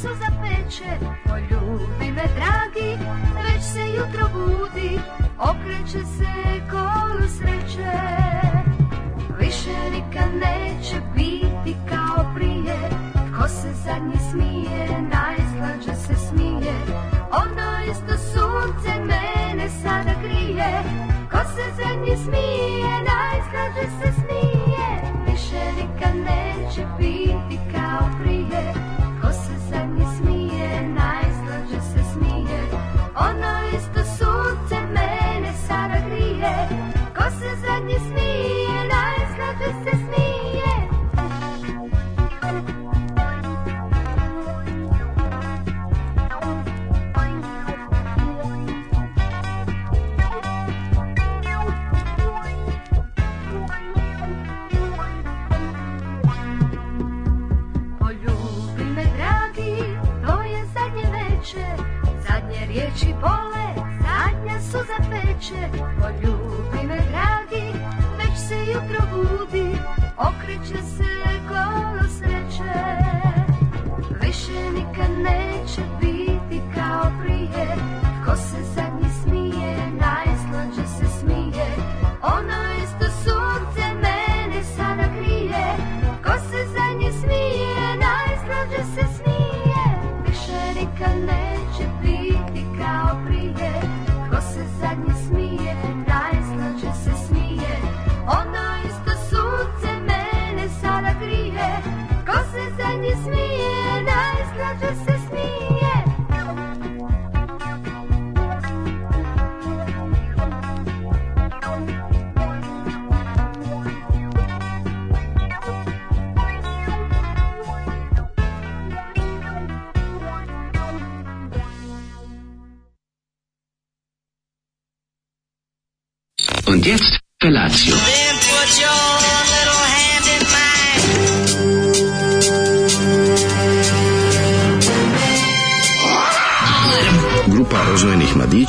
suza peče, poljubi me dragi, već se jutro budi, okreće se kolo sreće. Više nikad neće biti kao prije, tko se zadnji smije, najslađe se smije, ono isto sunce mene sada grije, ko se zadnji smije, najslađe se smije. plače, poljubi me dragi, već se jutro budi, okreće se kolo sreće. Više nikad neće biti kao prije, ko se zadnji smije, najslađe se smije.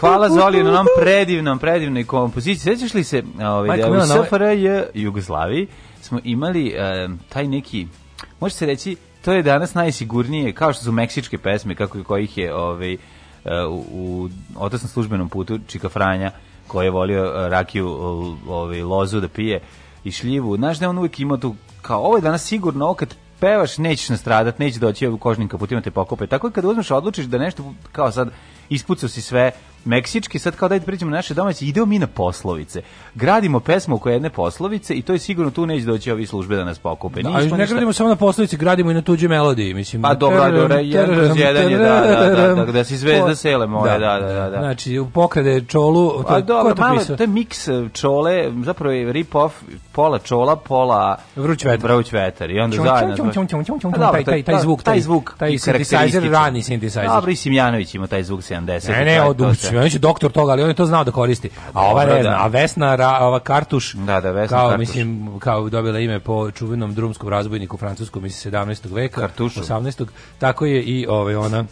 hvala Zoli na onom predivnom, predivnoj kompoziciji. Sećaš li se, ovaj, da u SFRJ Jugoslaviji smo imali um, taj neki, može se reći, to je danas najsigurnije, kao što su meksičke pesme, kako kojih je ovaj, eh, u, u otasnom službenom putu Čika Franja, koji je volio eh, rakiju ovaj, lozu da pije i šljivu. Znaš da on uvijek ima tu, kao ovo je danas sigurno, ovo kad pevaš nećeš nastradat, neće doći ovu kožnim kaputima te pokope. Tako kad uzmeš odlučiš da nešto, kao sad, ispucao si sve, meksički, sad kao dajte priđemo na naše domaće, ideo mi na poslovice. Gradimo pesmu oko jedne poslovice i to je sigurno tu neće doći ovi službe da nas pokupe. Da, ne gradimo samo na poslovice, gradimo i na tuđe melodije. Mislim, pa dobro, dobro, jedan jedan je, da, da, da, da, si zvezda sele moja, da, da, da. da, da. Znači, u pokrade čolu, to, dobro, malo, to je miks čole, zapravo je rip-off pola čola, pola vruć vetar. Vruć vetar. I onda zajedno... Taj, taj zvuk, taj zvuk, taj synthesizer, rani synthesizer. Dobro, i Simjanović ima taj zvuk 70. Ne, ne, od mislim, on je doktor toga, ali on je to znao da koristi. A ova ne zna, da. a Vesna, ra, ova Kartuš, da, da, Vesna kao, Kartuš. mislim, kao dobila ime po čuvenom drumskom razbojniku francuskom iz 17. veka, Kartušu. 18. Tako je i ovaj, ona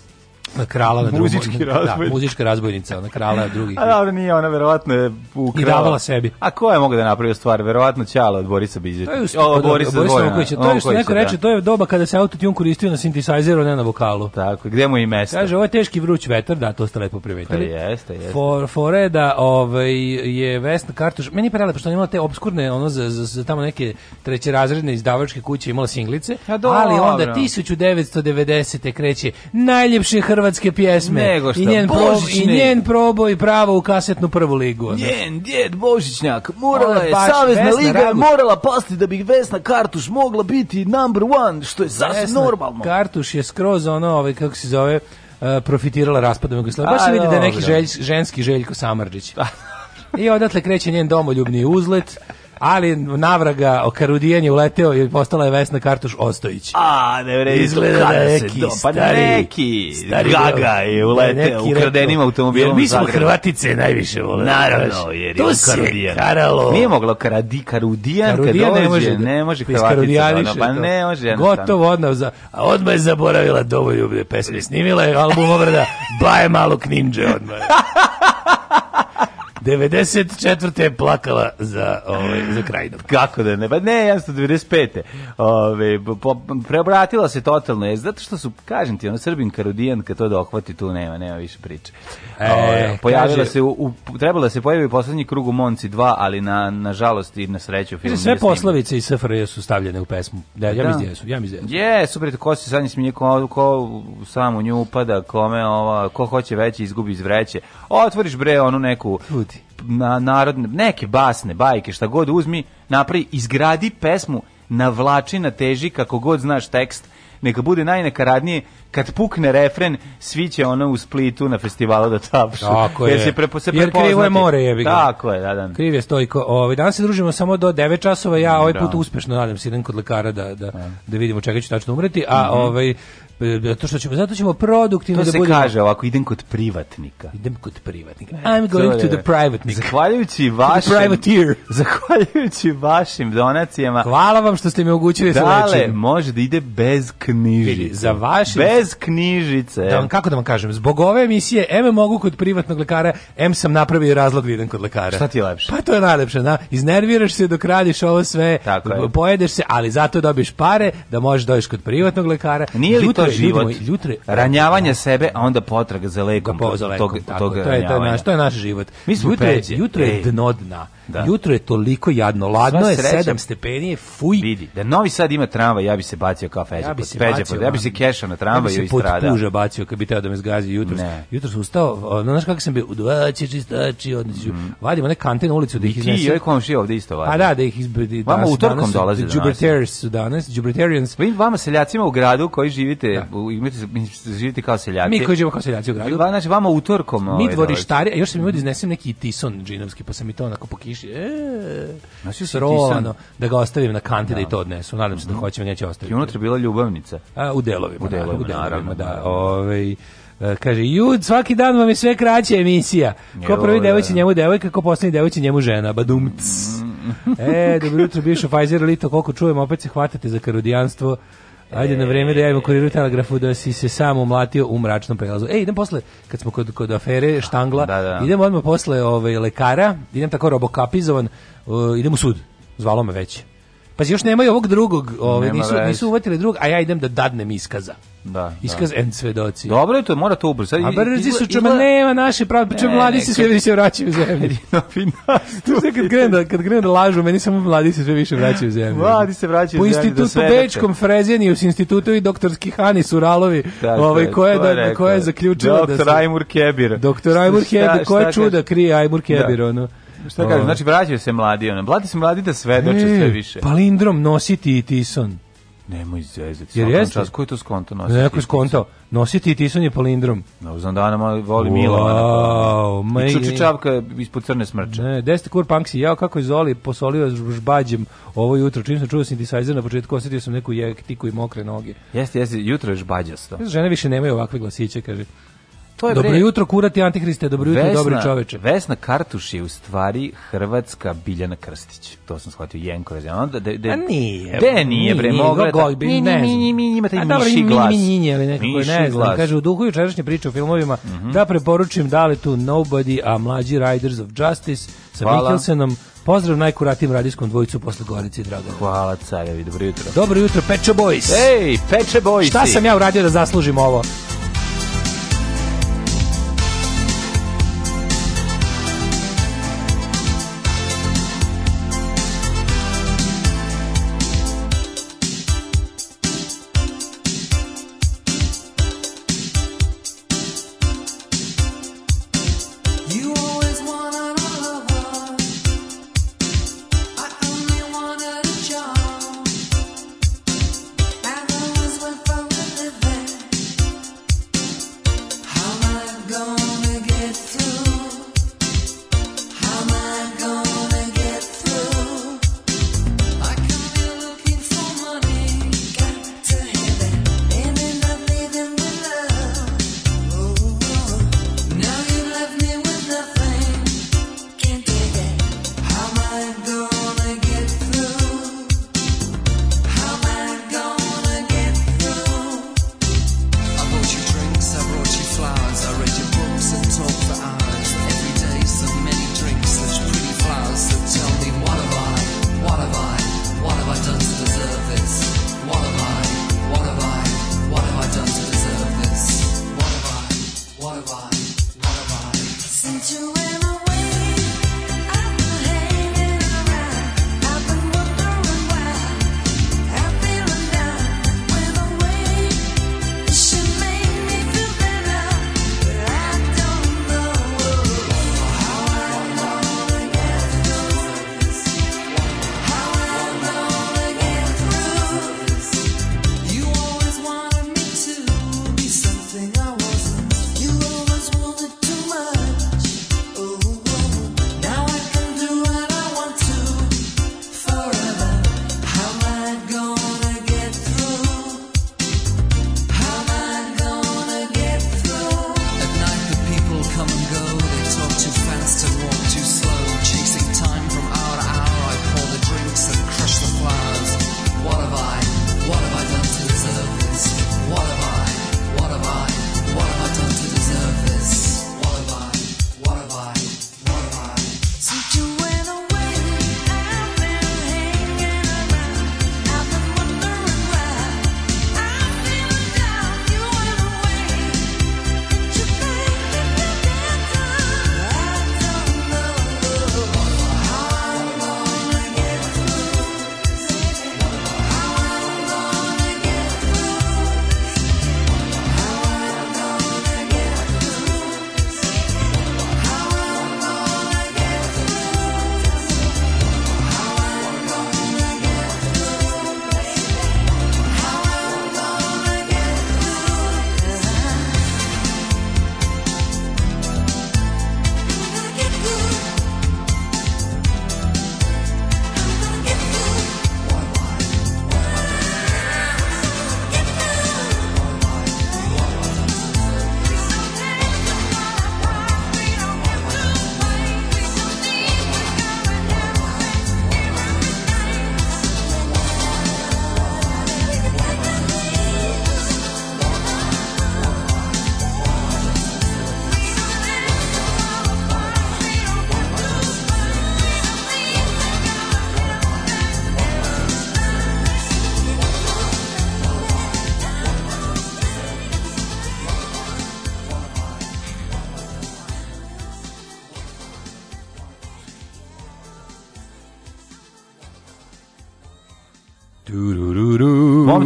krala na muzički da, razbojnica. Da, muzička razbojnica, ona krala drugi. A dobro, nije ona verovatno je ukrala. I davala sebi. A ko je mogu da napravi stvar? Verovatno ćala od Borisa Bizetića. To je uspio, pa od Borisa Dvojana. To je što neko da. reče, to je doba kada se autotune koristio na sintesajzeru, ne na vokalu. Tako, gde mu i mesto? Kaže, ovo je teški vruć vetar, da, to ste lepo primetili. Pa jeste, jeste. For, fore da ovaj, je Vesna Kartuš, meni je prelepo što ona imala te obskurne, ono, za, za, za tamo neke treće razredne izdavačke kuće imala singlice, pa ali onda 1990. kreće najljepši Hrvat hrvatske pjesme Nego šta, i, njen prob, i njen proboj pravo u kasetnu prvu ligu. Ono. Njen djed Božićnjak morala je, Savezna liga Raguš. morala pasti da bi Vesna Kartuš mogla biti number one, što je sasvim normalno. Kartuš je skroz ono, ovaj, kako se zove, uh, profitirala raspadom Jugoslavije. Baš se vidi da je neki želj, ženski Željko Samarđić. Da. I odatle kreće njen domoljubni uzlet ali navraga okarudijan je uleteo i postala je Vesna Kartuš Ostojić. A, ne vredi. Izgleda da neki do, pa stari, neki stari gaga je uleteo u ukradenim automobilom. Jer mi smo Hrvatice najviše vole. Naravno, jer je to se karalo. Nije moglo karadi, karudijan, karudijan kad dođe, da pa ne može, ne može Hrvatica. pa ne može. Gotovo odmah, za, a odmah je zaboravila dovoljubne pesme. Snimila je album obrada Baje malo ninja odmah. 94. je plakala za, ovaj, za krajinu. Kako da ne? Pa ne, ja sam 95. Ove, po, preobratila se totalno. Je, zato što su, kažem ti, ono, Srbin Karudijan, kad to da ohvati, tu nema, nema više priče. E, pojavila kaže, se, u, u, trebala da se pojavi u poslednji krug u Monci 2, ali na, na žalost i na sreću film Sve poslovice i SFRJ e su stavljene u pesmu. Da, ja mislim da, da su, ja mislim da su. Je, super, ko se sad smije, ko, ko sam u nju upada, kome, ova, ko hoće veće, izgubi iz vreće. Otvoriš bre onu neku... Ljudi na narodne, neke basne, bajke, šta god uzmi, napravi, izgradi pesmu, navlači, teži, kako god znaš tekst, neka bude najnekaradnije kad pukne refren svi će ono u Splitu na festivalu da tapšu tako je. se prepo se jer krivo je more jebi ga tako je da da kriv je stojko ovaj danas se družimo samo do 9 časova ja mm, ovaj da. put uspešno nadam se idem kod lekara da da da, da vidimo čega ću tačno umreti a mm -hmm. ovaj zato što ćemo zato ćemo produktivno to da se kaže ovako idem kod privatnika idem kod privatnika I'm going to, the private zahvaljujući vašim privateer zahvaljujući vašim donacijama hvala vam što ste mi omogućili da Dale, može da ide bez knjižice za vaše bez knjižice da vam, kako da vam kažem zbog ove emisije em mogu kod privatnog lekara em sam napravio razlog da idem kod lekara šta ti je lepše pa to je najlepše da iznerviraš se dok radiš ovo sve Tako pojedeš se ali zato dobiješ pare da možeš da doći kod privatnog lekara nije li to je ovaj, život. Jutro ranjavanje sebe, a onda potraga za lekom. Da, po, za lekom, tog, tako, tog to, je, to, je naš, to je naš život. Mi smo jutro, jutro je dno dna. Da. Jutro je toliko jadno, ladno Sva je sreća. 7 stepeni, fuj. Vidi, da Novi Sad ima tramvaj, ja bi se bacio kao Feđa. Ja bi se bacio, ja bi se da. kešao na tramvaju ja i strada. Ja bi se potpuža bacio kad bi teo da me zgazi jutro. Ne. Jutro sam ustao, no, znaš kako sam bio, u dva čistači, odneću. Mm. Vadim one kante na ulicu da ih iznesem. I ti i ovaj komši ovde isto vadim. A pa da, da ih izbedi. Vama utorkom dolaze danas. Jupiters su danas, Jupitarians. Vi pa vama seljacima u gradu koji živite, da. živite kao seljaci. Mi koji živimo kao seljaci u gradu. Znači, vama utorkom. Mi ovaj, dvorištari, još sam imao da iznesem neki tison džinovski, pa sam i to onako pokiš vidiš, e, srovano, da ga ostavim na kanti da, i da. to odnesu. Nadam se da mhm. hoćemo, neće ostaviti. I unutra bila ljubavnica. A, u delovima, u da, delovima, da, naravno. da. Ovaj, e, kaže, jud, svaki dan vam je sve kraća emisija. Ko prvi da, devojci njemu devojka, ko posljednji devojci njemu žena. Badumc. Mhm. e, dobro jutro, bivšo Pfizer Lito, koliko čujem, opet se hvatate za karodijanstvo. Ajde na vreme da ja imam kuriru telegrafu da si se sam omlatio u mračnom prelazu. Ej, idem posle, kad smo kod, kod afere štangla, da, da. idem odmah posle ovaj, lekara, idem tako robokapizovan, uh, idem u sud. Zvalo me veće. Pa još nemaju ovog drugog, ovaj nisu već. nisu uvatili drug, a ja idem da dadnem iskaza. Da. da. Iskaz da. en svedoci. Dobro je to, mora to ubrzati. A brzi su čemu nema naše pravo, pa čemu mladi se sve više vraćaju u zemlju. Na finastu. Sve kad grenda, kad grenda lažu, meni samo mladi se sve više vraćaju u zemlju. Mladi se vraćaju u zemlju. Po da institutu Bečkom u institutu i doktorski Hani Suralovi, da, ovaj ko je da ko je zaključio da Doktor Ajmur Kebir. Doktor Ajmur Kebir, koje čuda krije Ajmur Kebir ono. Šta kažem, znači vraćaju se mladi, ona. Mladi se mladi da sve e, sve više. Palindrom nositi i tison. Nemoj zezati. Jer jeste? Čas, koji to skonto nosi? Neko je skontao. Nositi i tison je palindrom. No, znam da Ana voli wow, Milo. I čučičavka ispod crne smrče. Ne, deste kur punksi. Jao kako je Zoli posolio žbađem ovo jutro. Čim sam čuo synthesizer na početku, osjetio sam neku jektiku i mokre noge. Jeste, jeste. Jutro je žbađasto. Žene više nemaju ovakve glasiće, kaže. To je dobro bre... jutro kurati antihriste, dobro jutro Vesna, dobri čoveče. Vesna Kartuš je u stvari hrvatska Biljana Krstić. To sam shvatio Jenko razumeo. Da, da, da, A nije. De nije, bre, mogla da... Nije, ne znam. Nije, nije, ima taj miši glas. Nije, nije, ali nekako ne znam. Kaže, u duhu jučerašnje priče o filmovima, mm -hmm. da preporučim dale tu Nobody, a mlađi Riders of Justice sa Mikkelsenom, Pozdrav najkuratim radijskom dvojicu posle Gorici, drago. Hvala, carjevi, dobro jutro. Dobro jutro, Peče Boys. Ej, Peče Boys. Šta sam ja uradio da zaslužim ovo?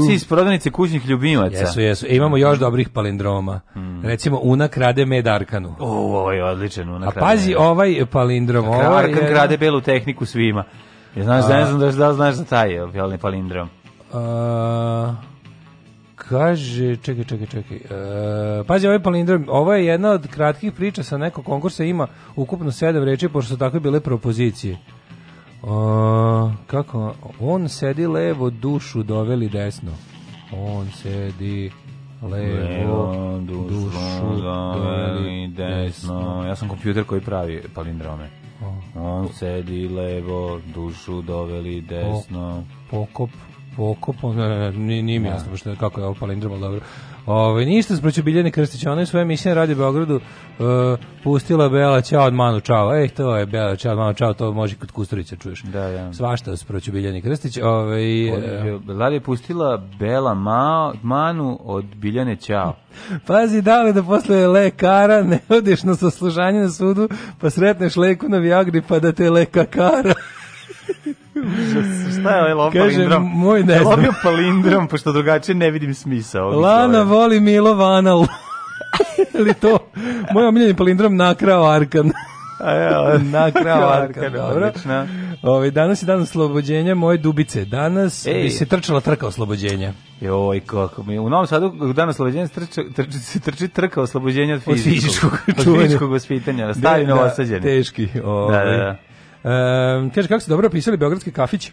Potomci iz prodavnice kućnih ljubimaca. Jesu, jesu. E, imamo još dobrih palindroma. Mm. Recimo, Una krade med Arkanu. O, ovo je odličan Una A krade pazi med. ovaj palindrom. Dakle, ovaj Arkan je... krade belu tehniku svima. Ja znaš, da ne znam da, da znaš za taj palindrom. A, kaže, čekaj, čekaj, čekaj. E, pazi, ovaj palindrom, ovo je jedna od kratkih priča sa nekog konkursa, ima ukupno sedam reči, pošto su takve bile propozicije. Uh, kako? On sedi levo, dušu doveli desno. On sedi levo, levo dušu, dušu doveli desno. Ja sam kompjuter koji pravi palindrome. On sedi levo, dušu doveli desno. Po, pokop, pokop, ne, e, nije mi da. jasno, pošto kako je ovo palindrom, dobro. Ovaj ništa protiv Biljane Krstić, ona je svoje emisije radi Beogradu uh, pustila Bela Ćao od Manu Čao. Ej, to je Bela Ćao od Manu Čao, to može kod Kusturića čuješ. Da, da. Svašta protiv Biljane Krstić. Ovaj e, Bela da je pustila Bela Ma, Manu od Biljane Ćao. Pazi da li da posle lekara ne odeš na saslužanje na sudu, pa sretneš leku na Viagri pa da te leka kara. Užas, šta je ovaj lov Kaže, Moj ne znam. Lobio palindrom, pošto drugačije ne vidim smisao. Lana voli Milo Vanal. Ili to, moj omiljeni palindrom nakrao Arkan. A ja, na kraju Arka, dobro. Ove, danas je dan oslobođenja moje dubice. Danas Ej. bi se trčala trka oslobođenja. Joj, kako mi. U Novom Sadu danas oslobođenja trči, trči, trči trka oslobođenja od fizičkog, od fizičkog, od fizičkog vaspitanja. Da Stari da, da, novosađeni. Teški. Ove. Da, da, da. Ehm, kaže, kako ste dobro opisali Beogradski kafić?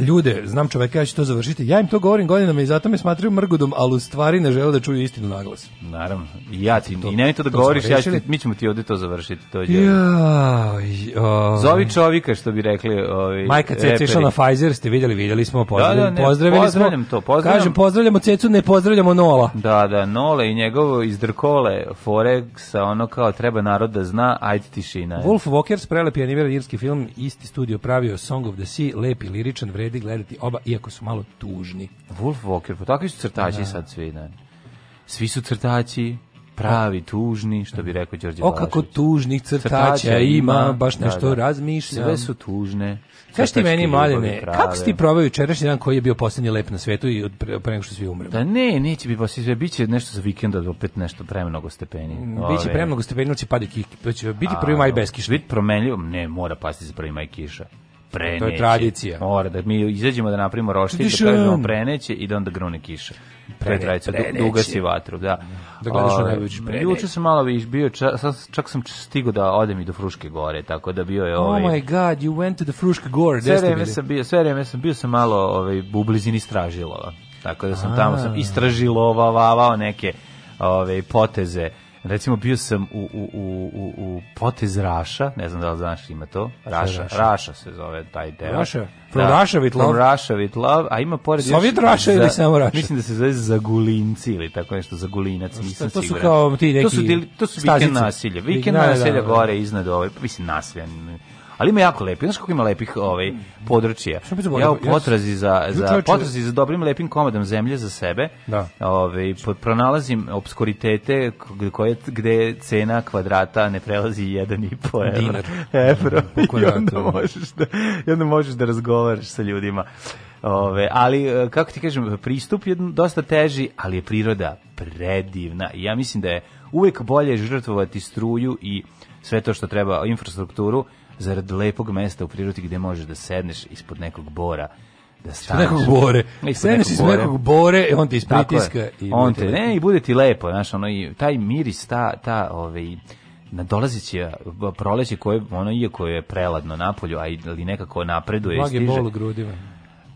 ljude, znam čoveka, ja ću to završiti. Ja im to govorim godinama i zato me smatraju mrgudom, ali u stvari ne žele da čuju istinu naglas. Naravno. I ja ti, to, i nemoj to da to govoriš, ja ću, mi ćemo ti ovde to završiti. To je ja, o... Zovi čovika, što bi rekli ovi Majka Ceca išla na Pfizer, ste vidjeli, vidjeli smo, pozdravili, da, da, ne, pozdravili pozdravljam smo. To, pozdravljam. Kažem, pozdravljamo Cecu, ne pozdravljamo Nola. Da, da, Nola i njegovo izdrkole Forexa, ono kao treba narod da zna, ajde tišina. Je. Wolf Walkers, prelepi anivera irski film, isti studio pravio Song of the Sea, lepi, liričan, vredan vredi gledati oba, iako su malo tužni. Wolf Walker, pa takvi su crtači da. sad svi, da. Svi su crtači, pravi, tužni, što bi rekao Đorđe Balašević. O kako tužnih crtača, crtača ima, baš da, nešto da, da. razmišljam. Sve su tužne. Kaži ti meni, mladene, kako si ti probao jučerašnji dan koji je bio poslednji lep na svetu i od pre, pre nego što svi umremo? Da ne, neće biti posljednji, biće nešto za vikend od opet nešto premnogo stepeni. Mm, biće premnogo stepeni, ili će padi kiš, će biti pa, prvi maj bez kiša. Biti promenljivo, ne, mora pasti za prvi maj kiša preneće. To je tradicija. Mora da mi izađemo da napravimo roštilj, da kažemo preneće i da onda grune kiša. To tradicija, duga si vatru, da. Da gledaš na ovaj, najveći preneće. Juče sam malo viš bio, čak, čak sam stigao da odem i do Fruške gore, tako da bio je oh ovaj... Oh my god, you went to the Fruške gore, gde ste bili? Sam bio, sve vreme sam bio sam malo ovaj, u blizini Stražilova. Tako da sam tamo sam istražilovavao neke ove ovaj, poteze Recimo bio sam u, u, u, u potez Raša, ne znam da li znaš ima to, Raša, Raša, se zove taj deo. Raša, From da, Russia with Love. From Russia with Love, a ima pored Sovjet još... Russia ili samo Russia? Mislim da se zove Zagulinci ili tako nešto, Zagulinac, nisam siguran. To su siguran. kao ti neki To su, to su vikend nasilje, vikend da, da, nasilja da. gore iznad ove, mislim nasilje, ali ima jako lepi, znaš kako ima lepih ovaj, područja. Ja u potrazi za, za, potrazi za dobrim lepim komadom zemlje za sebe da. ovaj, pronalazim obskoritete koje, gde cena kvadrata ne prelazi 1,5 evra. Evro. Da, I onda da. možeš, da, i možeš da razgovaraš sa ljudima. Ove, ali, e, kako ti kažem, pristup je dosta teži, ali je priroda predivna. ja mislim da je uvek bolje žrtvovati struju i sve to što treba infrastrukturu zarad lepog mesta u prirodi gde možeš da sedneš ispod nekog bora da staneš. Nekog bore. Sedneš iz nekog bore, i on te ispritiska. I on te, ne, i bude ti lepo, znaš, ono, i taj miris, ta, ta, ovaj, nadolazeće proleće koje, ono, iako je preladno napolju, a ali nekako napreduje i stiže. bol u grudima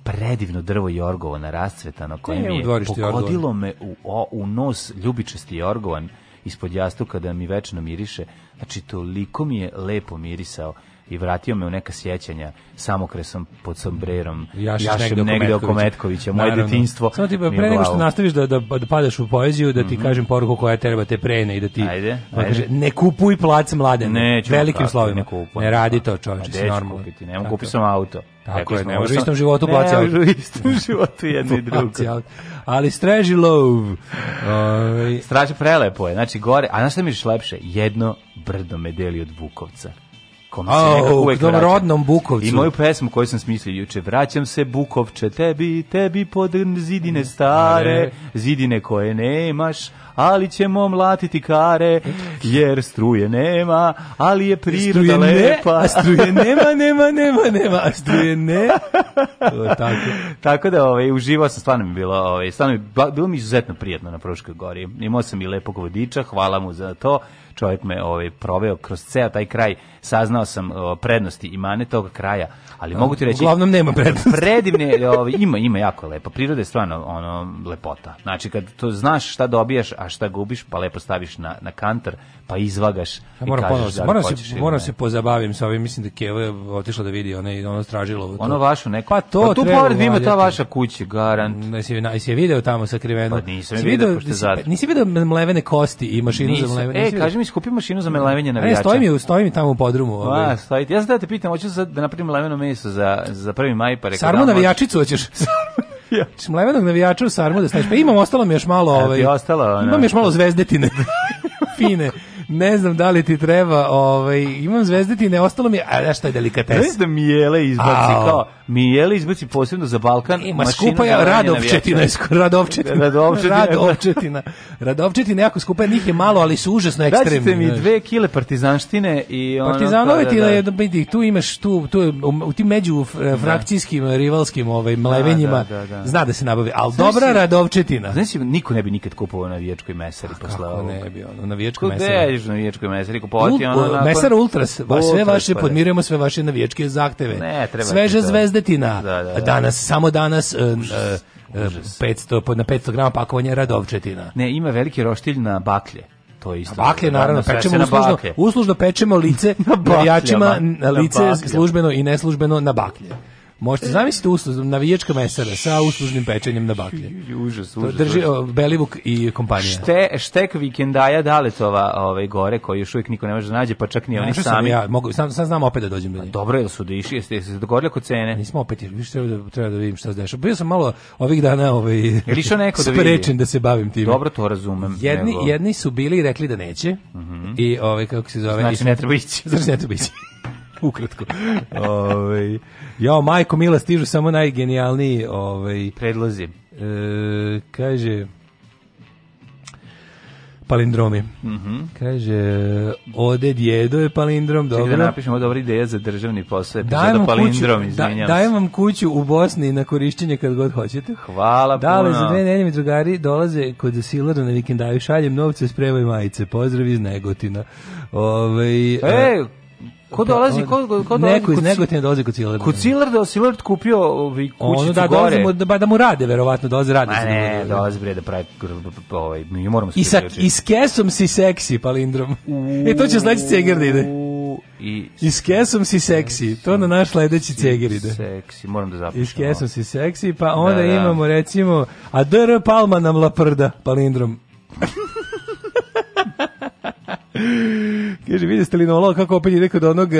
predivno drvo Jorgovo na rascvetano koje mi je pogodilo me u, o, u nos ljubičasti Jorgovan ispod jastuka da mi večno miriše. Znači, toliko mi je lepo mirisao i vratio me u neka sjećanja samokresom pod sombrerom, jašem, jašem negde oko Metkovića, moje detinjstvo. Samo ti pa pre nego što nastaviš da, da, da padaš u poeziju, da ti mm -hmm. kažem poruku koja treba te prene i da ti ajde, ajde. Kaže, ne kupuj plac mladene, Neću velikim prati, slovima. Ne, kupujem, ne radi to čovječe, pa si normalno. Kupiti, nemam kupio sam auto. Tako je, ne može u istom životu plaći Ne u istom životu jedno i drugo. Ali streži lov. Ovaj- Straži prelepo je, znači gore, a znaš šta mi lepše? Jedno brdo medeli od Vukovca bukom. Oh, se rodnom bukovcu. I moju pesmu koju sam smislio juče, vraćam se bukovče, tebi, tebi pod zidine stare, zidine koje nemaš, ali ćemo mlatiti kare, jer struje nema, ali je priroda struje lepa. Ne, struje nema, nema, nema, nema, struje ne. O, tako. tako da ovaj, uživao sam, stvarno mi bilo, ovaj, stvarno mi, bilo mi izuzetno prijetno na Pruškoj gori. Imao sam i lepog vodiča, hvala mu za to. Čovjek me ovaj, proveo kroz ceo taj kraj saznao sam prednosti i mane tog kraja, ali mogu ti reći... Uglavnom nema prednosti. Predivne, ovaj, ima, ima jako lepo. Priroda je stvarno ono, lepota. Znači, kad to znaš šta dobijaš, a šta gubiš, pa lepo staviš na, na kantar, pa izvagaš ja, moram i kažeš da moram se, moram se pozabavim sa ovim, mislim da Keva otišla da vidi one, ono stražilo. To. Ono vašu neko. Pa to pa tu pored ima ta vaša kuća, garant. Nisi, nisi video tamo sakriveno. Pa nisam si video, pošto nisi, nisi video mlevene kosti i mašinu nisam. za mlevenje. E, kaži mi, skupi mašinu za mlevenje navijača. Ne, stoji mi tamo u aerodromu. Ovaj. A, pa, stojite. Ja sad da te pitam, hoću sad da napravim leveno meso za, za prvi maj, pa rekao... Da sarmu navijačicu hoćeš. navijač. navijačicu. navijača u sarmu da staviš. Pa imam ostalo mi još malo... Ovaj, ostalo, Imam još malo zvezdetine. Fine ne znam da li ti treba, ovaj, imam zvezdetine, ostalo mi je, a znaš što je delikates? Znaš da Mijele izbaci, Au. kao, Mijele izbaci posebno za Balkan, Ima skupa je Radovčetina, Radovčetina, da. Radovčetina, Radovčetina, Radovčetina, jako skupa njih je malo, ali su užasno ekstremni. Daćete mi dve kile partizanštine i ono... Partizanove da, ti, da, da. tu imaš, tu, tu, u tim među eh, da. frakcijskim, eh, rivalskim ovaj, mlevenjima, da, da, da, zna da se nabavi, ali znaš dobra si, Radovčetina. Znaš, niko ne bi nikad kupovao na viječkoj mesari posle ovog. ne bi ono, na viječkoj mesari? možeš na navijačkoj mesari kupovati ono nakon... Mesar Ultras, va, sve vaše pa da. podmirujemo sve vaše navijačke zahteve. Ne, treba Sveža to. zvezdetina. Da, da, da. Danas samo danas uh, uh, 500 na 500 g pakovanja radovčetina. Ne, ima veliki roštilj na baklje to je isto. Na baklje naravno pečemo na uslužno, uslužno pečemo lice jačima, na lice na službeno i neslužbeno na baklje. Možete zamisliti uslužnom navijačka mesara sa uslužnim pečenjem na baklje. Užas, užas. To drži Belivuk i kompanija. Šte, štek vikendaja Daletova ovaj, gore, koji još uvijek niko ne može da naći, pa čak ni ne, oni sami. Ja, mogu, sam, sam znam opet da dođem A pa Dobro, je su da jeste se dogovorili oko cene? Nismo opet, više treba da, treba da vidim šta se dešava. Bio sam malo ovih dana ovaj, Jel neko da vidi? sprečen da se bavim tim. Dobro, to razumem. Jedni, nego... jedni su bili i rekli da neće. Mm -hmm. I ovaj, kako se zove... Znači, ne treba ići. Znači, ne treba ići. ukratko. Ove, ovaj, jao, majko Mila, stižu samo najgenijalniji ovaj predlozi. E, kaže, palindromi. Mm -hmm. Kaže, ode djedo je palindrom, dobro. Čekaj da napišemo dobra ideja za državni posao, dajem da palindrom, kuću, da, dajem vam kuću u Bosni na korišćenje kad god hoćete. Hvala da puno. Dale, za dve nedelje mi drugari dolaze kod Silara na vikendaju, šaljem novce, spremaju majice. Pozdrav iz Negotina. Ove, ovaj, e, Ko da, dolazi, ko, ko dolazi? Neko iz Negotina dolazi kod Cilarda. Kod Cilarda, Cilard kupio ovaj kućicu ono, da, gore. Mu, da, da mu rade, verovatno, dolaze rade. Ma ne, da. dolaze bre da pravi, ovaj, mi moramo se I, sa, I s kesom si seksi, palindrom. Uuu. E, to će sledeći ceger da ide. I, I s kesom si seksi, to na naš sledeći ceger ide. Seksi, moram da zapišem. I s kesom si seksi, pa da, onda da, da. imamo recimo, a DR Palma nam laprda, palindrom. Kaže, vidite ste li na ovo kako opet ide kod onog uh,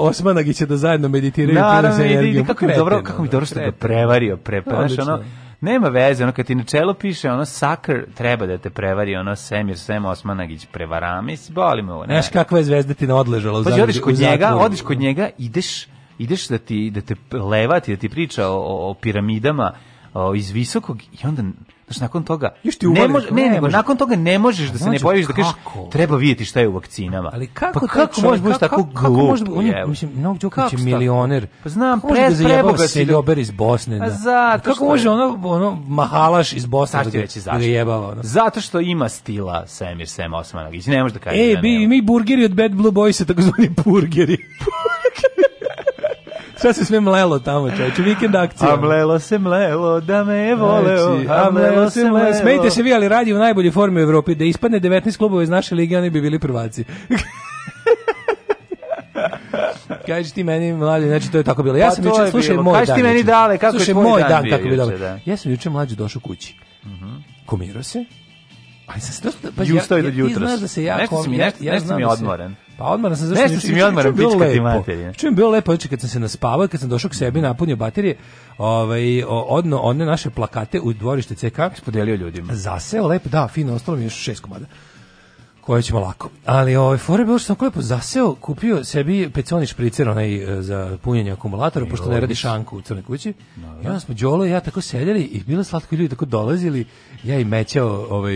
Osmanagića da zajedno meditiraju. Naravno, vidi, kako mi dobro, da, kako mi dobro što ga prevario, prepaš, ono, nema veze, ono kad ti na čelo piše ono sakr treba da te prevari, ono Semir Sem Osmanagić prevara, mislim, boli me ovo. Ne, Znaš kakva je zvezda ti na odležala u Pa odiš kod njega, odiš kod njega, ideš, ideš da ti da te levati, da ti priča o, o piramidama o, iz visokog i onda Znači, nakon toga... Još ti ne, može, ne, ne, nego, nakon toga ne možeš da se ne bojiš da kažeš treba vidjeti šta je u vakcinama. Ali kako, pa kako može biti tako glup? On je, mislim, Novak Đoković je milioner. Pa znam, pre, prebogat se ljober iz Bosne. Da. Zato kako može ono, ono mahalaš iz Bosne da, reći, da ga da jebava? Ono. Zato što ima stila Semir Sem Osmanagić. Ne može da kaže e, da bi, mi burgeri od Bad Blue Boysa, zvani burgeri. Sve se sve mlelo tamo, čoveče, vikend akcija. A mlelo se mlelo, da me je voleo. Znači, a mlelo se mlelo. Smejte se vi, ali radi u najboljoj formi u Evropi. Da ispadne 19 klubova iz naše lige, oni bi bili prvaci. Kažeš ti meni, mlađe, znači to je tako bilo. Ja pa sam juče, slušaj, moj Kaži dan. Kaži ti meni dale, kako slušaj, je tvoj moj dan, bio kako bi dale. Ja sam juče mlađe došao kući. Mhm. Uh -huh. Komirao se. Aj, sad, pa, pa, ja, ja, ti znaš da se ja, kom, mi, nešto, ja, ja, ja, ja, ja, ja, ja, ja, Pa odmaran da sam zašto. Nešto si mi odmaran pička ti Čujem bilo lepo juče kad sam se naspavao, kad sam došao k sebi, napunio baterije, ovaj odno one naše plakate u dvorište CK podelio ljudima. Zaseo lepo, da, fino, ostalo mi još šest komada koje ćemo lako. Ali ovaj fore bilo što sam lepo zaseo, kupio sebi peconi špricer onaj e, za punjenje akumulatora pošto ne radi šanku u crnoj kući. No, I onda smo Đolo i ja tako sedeli i bilo slatko ljudi tako dolazili ja i mećao ovaj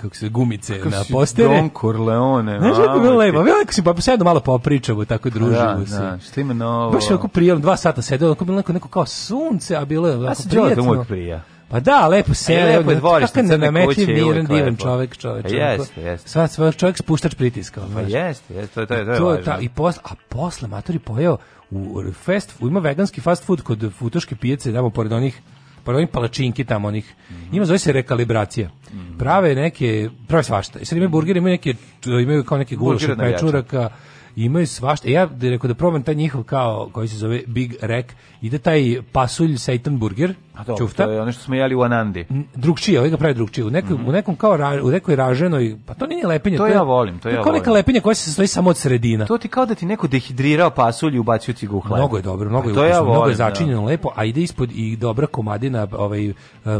kako se gumice kako na postere. Don Corleone. Znaš kako bilo lepo. Ja se pa sedno malo popričamo, tako družimo da, se. Da, šta ima novo? Baš kako prijatno, dva sata sedeo, kako bilo neko, neko kao sunce, a bilo je tako da prijatno. Ja prija. Pa da, lepo se, e, lepo je dvorište, crne nametljiv, miran, divan čovjek, čovjek. Pa jeste, jeste. Sad svoj čovjek spuštač pritiska. Pa jeste, jeste, to je, to je, to je ta, i posle, a posle matori pojeo u fast, ima veganski fast food kod futoške pijace, tamo pored onih pored onih palačinki tamo onih Njima zove se rekalibracija. Prave neke, prave svašta. I sad imaju burgeri, imaju neke, imaju kao neke gulaše, pečuraka, imaju svašta. E, ja da rekao da probam taj njihov kao koji se zove Big Rek, ide taj pasulj seitan burger, A to, To je ono što smo jeli u Anandi. Drugčije, ovaj ga pravi drugčije. U, nekoj, mm -hmm. u nekom kao ra, u nekoj raženoj, pa to nije lepinje. To, to je, ja volim, to, je ja volim. neka lepenja koja se sastoji samo od sredina. To ti kao da ti neko dehidrirao pasulj i ubacio ti ga u hleb. Mnogo je dobro, mnogo je pa ukusno, ja volim, mnogo je da. začinjeno da. lepo, a ide ispod i dobra komadina ovaj, e,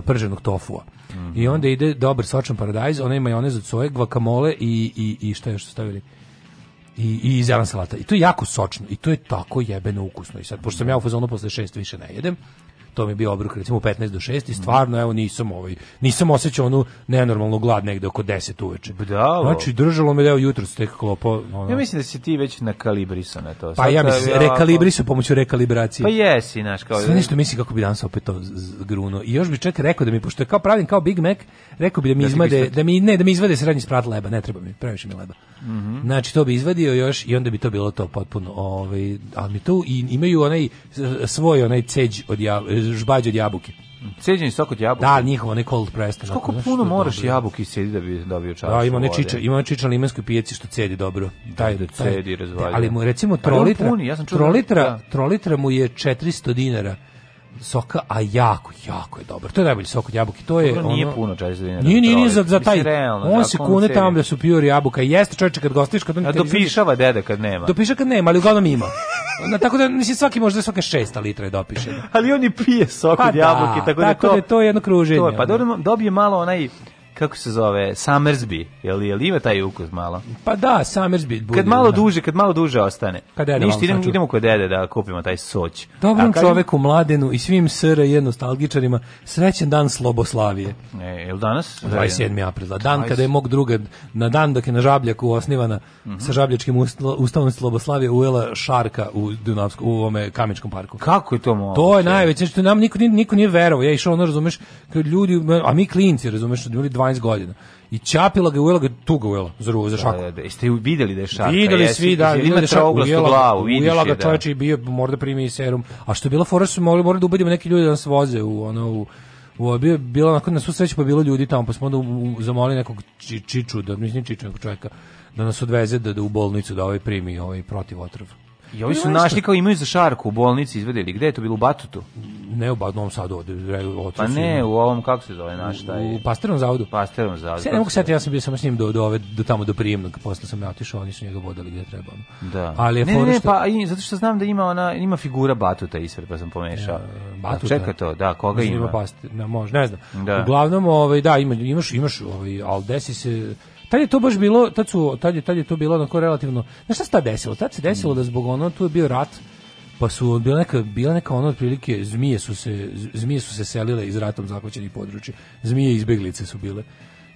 prženog tofua. Mm -hmm. I mhm. onda ide dobar sočan paradajz, onaj majonez od soje, guacamole i, i, i šta još stavili? i, i zelen salata. I to je jako sočno i to je tako jebeno ukusno. I sad, pošto sam ja u fazonu posle šest više ne jedem, to mi je bio obruk recimo 15 do 6 i stvarno evo nisam ovaj nisam osećao onu nenormalnu glad negde oko 10 uveče. Bravo. Znači držalo me deo da, jutros tek klopo ono. Ja mislim da si ti već nakalibrisao na to. Pa Sad ja mislim ovako... rekalibrisao pomoću rekalibracije. Pa jesi, naš kao. Sve nešto mislim kako bi danas opet to gruno. I još bi čak rekao da mi pošto je kao pravim kao Big Mac, Rekao bi da mi izvade, da mi ne, da mi izvade srednji sprat leba, ne treba mi, previše mi leba. Mm -hmm. Znači to bi izvadio još i onda bi to bilo to potpuno, ovaj, ali mi to i imaju onaj svoj onaj ceđ od jab, žbađ od jabuke. Ceđeni sok od jabuke. Da, njihovo ne cold pressed. Što kako puno moraš jabuke sedi da bi dobio čašu. Da, ima ne čiča, ima čiča limenskoj pijaci što cedi dobro. Da, taj da cedi razvalja. Ali mu recimo 3 puni, 3 sam 3 da- da. trolitra, mu je 400 dinara soka, a jako, jako je dobar. To je najbolji sok od jabuke. To je Dobro, nije ono, puno 40 dinara. Da nije, nije, nije za, za taj. Realno, on se kune tamo da su pure jabuka. Jeste čoveče kad gostiš Kad onih. A dopišava deda kad nema. Dopiša kad nema, ali uglavnom ima. Na, tako da nisi svaki možda svake 6 litra dopiše. ali on i pije sok pa od jabuke, tako, da, tako da, to, da to je jedno kruženje. To je, pa dobije malo onaj kako se zove, Summersby, je li, je li ima taj ukus malo? Pa da, Summersby. Budi, kad malo da. duže, kad malo duže ostane. Kad dede Ništa, idemo, idemo kod dede da kupimo taj soć. Dobrom kažem... čoveku, mladenu i svim SRJ nostalgičarima, srećen dan Sloboslavije. E, je li danas? 27. aprila, da. dan 20. kada je mog druga, na dan dok je na Žabljaku osnivana mm -hmm. sa Žabljačkim ustavom Sloboslavije ujela Šarka u Dunavsku, u ovome Kamičkom parku. Kako je to moguće? To je najveće, što nam niko, niko nije verovao, ja išao, ono, razumeš, ljudi, a mi klinci, razumeš, ljudi 12 12 godina. I čapila ga ujela ga, tu ga ujela za ruvu, za da, šaku. Da, da, jeste videli da je šaka? Videli jesi, svi, da, ima čak, da ujela, glavu, vidiš ujela ga da. čoveče i bio, mora da primi serum. A što je bila fora, su mogli, morali da ubedimo neki ljudi da nas voze u, ono, u, u, bio, bila onako na svu sreću pa bilo ljudi tamo, pa smo onda u, u, zamolili nekog či, čiču, da mislim čiču nekog čovjeka, da nas odveze da, da u bolnicu da ovaj primi ovaj protiv otrova. I ovi su našli kao imaju za šarku u bolnici izvedeli. Gde je to bilo u Batutu? Ne u Novom Sadu, Pa ne, u ovom kako se zove naš taj. U Pasterom zavodu. Pasterom zavodu. Sve ne mogu setiti, ja sam bio samo s njim do do ove do tamo do prijemnog, posle sam ja otišao, oni su njega vodali gde treba. Da. Ali je ne, ne, pa i zato što znam da ima ona ima figura Batuta ispred, pa sam pomešao. Pa Batuta. Čeka to, da, koga ima? Ima Pastir, ne, može, ne znam. Da. Uglavnom, ovaj da, ima, imaš imaš ovaj desi se Tad je to baš bilo, tad, su, tad, je, tad je to bilo onako relativno... Znaš šta se tad desilo? Tad se desilo da zbog ono, tu je bio rat, pa su bila neka bila neka ono otprilike zmije su se zmije su se selile iz ratom zahvaćenih područja. Zmije izbeglice su bile.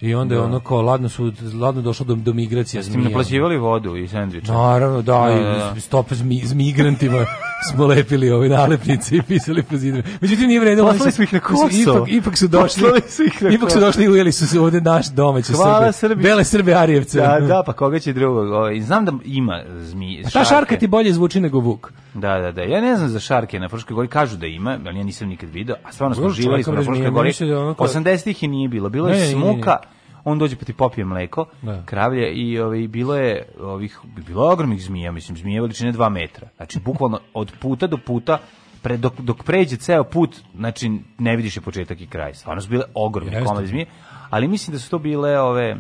I onda je da. ono kao ladno su ladno došlo do do migracije zmija. mi naplaćivali vodu i sendviče. Naravno, da, da, i da, da. stope s migrantima smo lepili ove ovaj, nalepnice i pisali po zidovima. Međutim nije vredno. Poslali smo ih na Kosovo. Ipak, ipak su došli. Su ih ipak su došli i ujeli su se ovde naš domaći Hvala Srbi. Bele Srbe Arijevce. Da, da, pa koga će drugog. Ovaj znam da ima zmije. Ta šarka ti bolje zvuči nego vuk. Da, da, da. Ja ne znam za šarke na Fruškoj gori kažu da ima, ali ja nisam nikad video, a stvarno smo živeli na Fruškoj gori. 80-ih i nije bilo. Bilo je smuka, on dođe pa ti popije mleko, da. kravlje i ovaj, bilo je ovih, bilo ogromnih zmija, mislim, zmije veličine 2 metra. Znači, bukvalno od puta do puta pre, dok, dok pređe ceo put, znači ne vidiš je početak i kraj. Stvarno su bile ogromne komade zmije, ali mislim da su to bile ove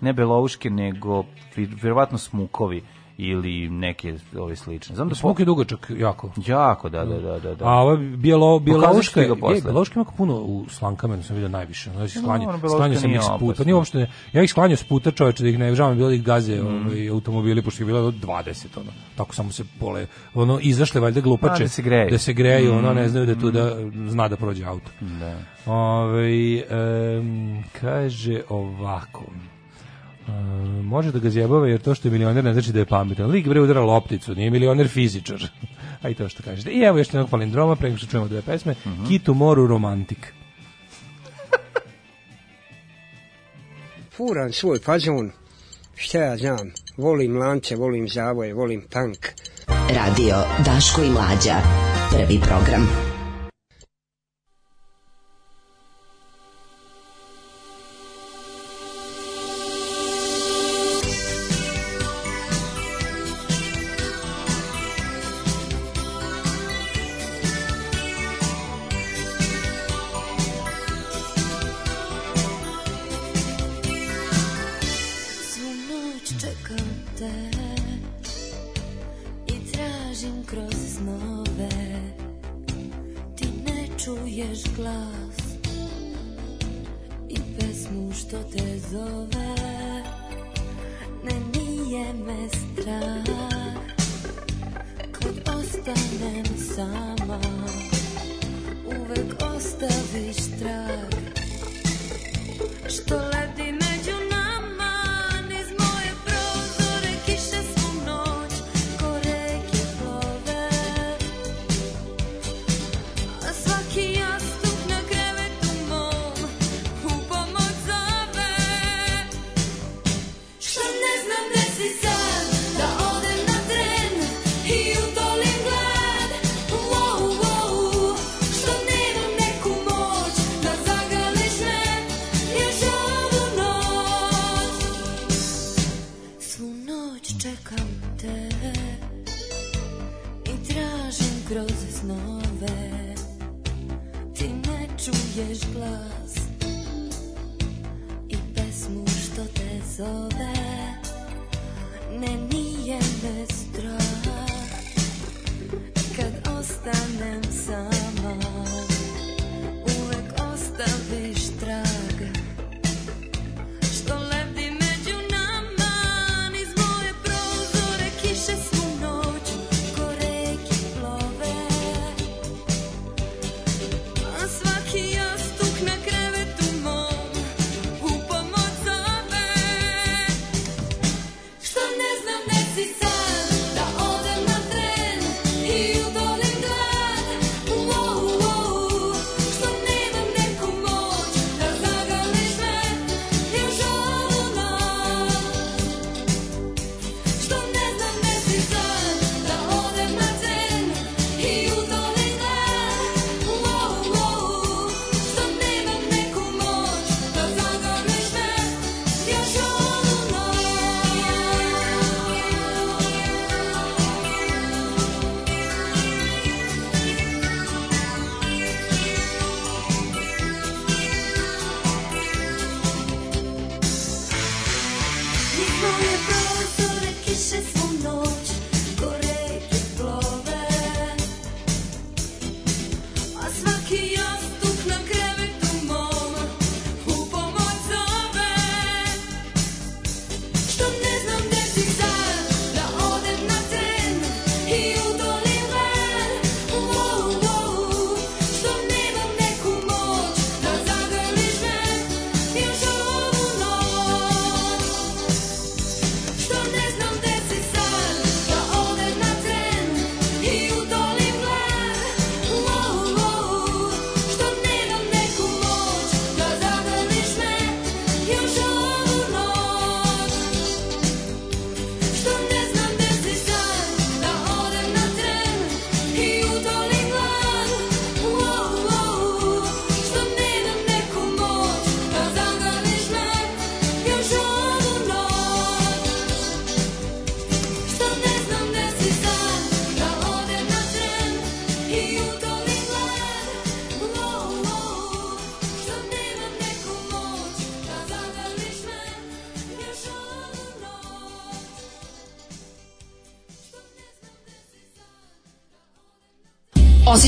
ne belouške, nego vjerovatno smukovi ili neke ove slične. Znam da Smuk po... dugačak jako. Jako, da, da, da, da. da. A ova bijelo biološka je, biološka mako puno u slankamenu sam video najviše. Znači No, ja se mi no, sklanja sam ih puta. Nije uopšte ja ih sklanjao s puta, čoveče, da ih ne žalim bilo da ih gaze, mm. ovaj automobili pošto je bilo 20 ono. Tako samo se pole ono izašle valjda glupače. Da se greju. Da se greju, mm. ono ne mhm. znaju da tu da mhm. zna da prođe auto. Da. Ove, ovaj, um, kaže ovako. Uh, može da ga zjebava jer to što je milioner ne znači da je pametan. Lik bre udara lopticu, nije milioner fizičar. A i to što kažete. I evo još jednog palindroma, pre nego što čujemo dve pesme. Uh mhm. -huh. Kitu moru romantik. Furan svoj fazon, šta ja znam, volim lance, volim zavoje, volim tank. Radio Daško i Mlađa, prvi program.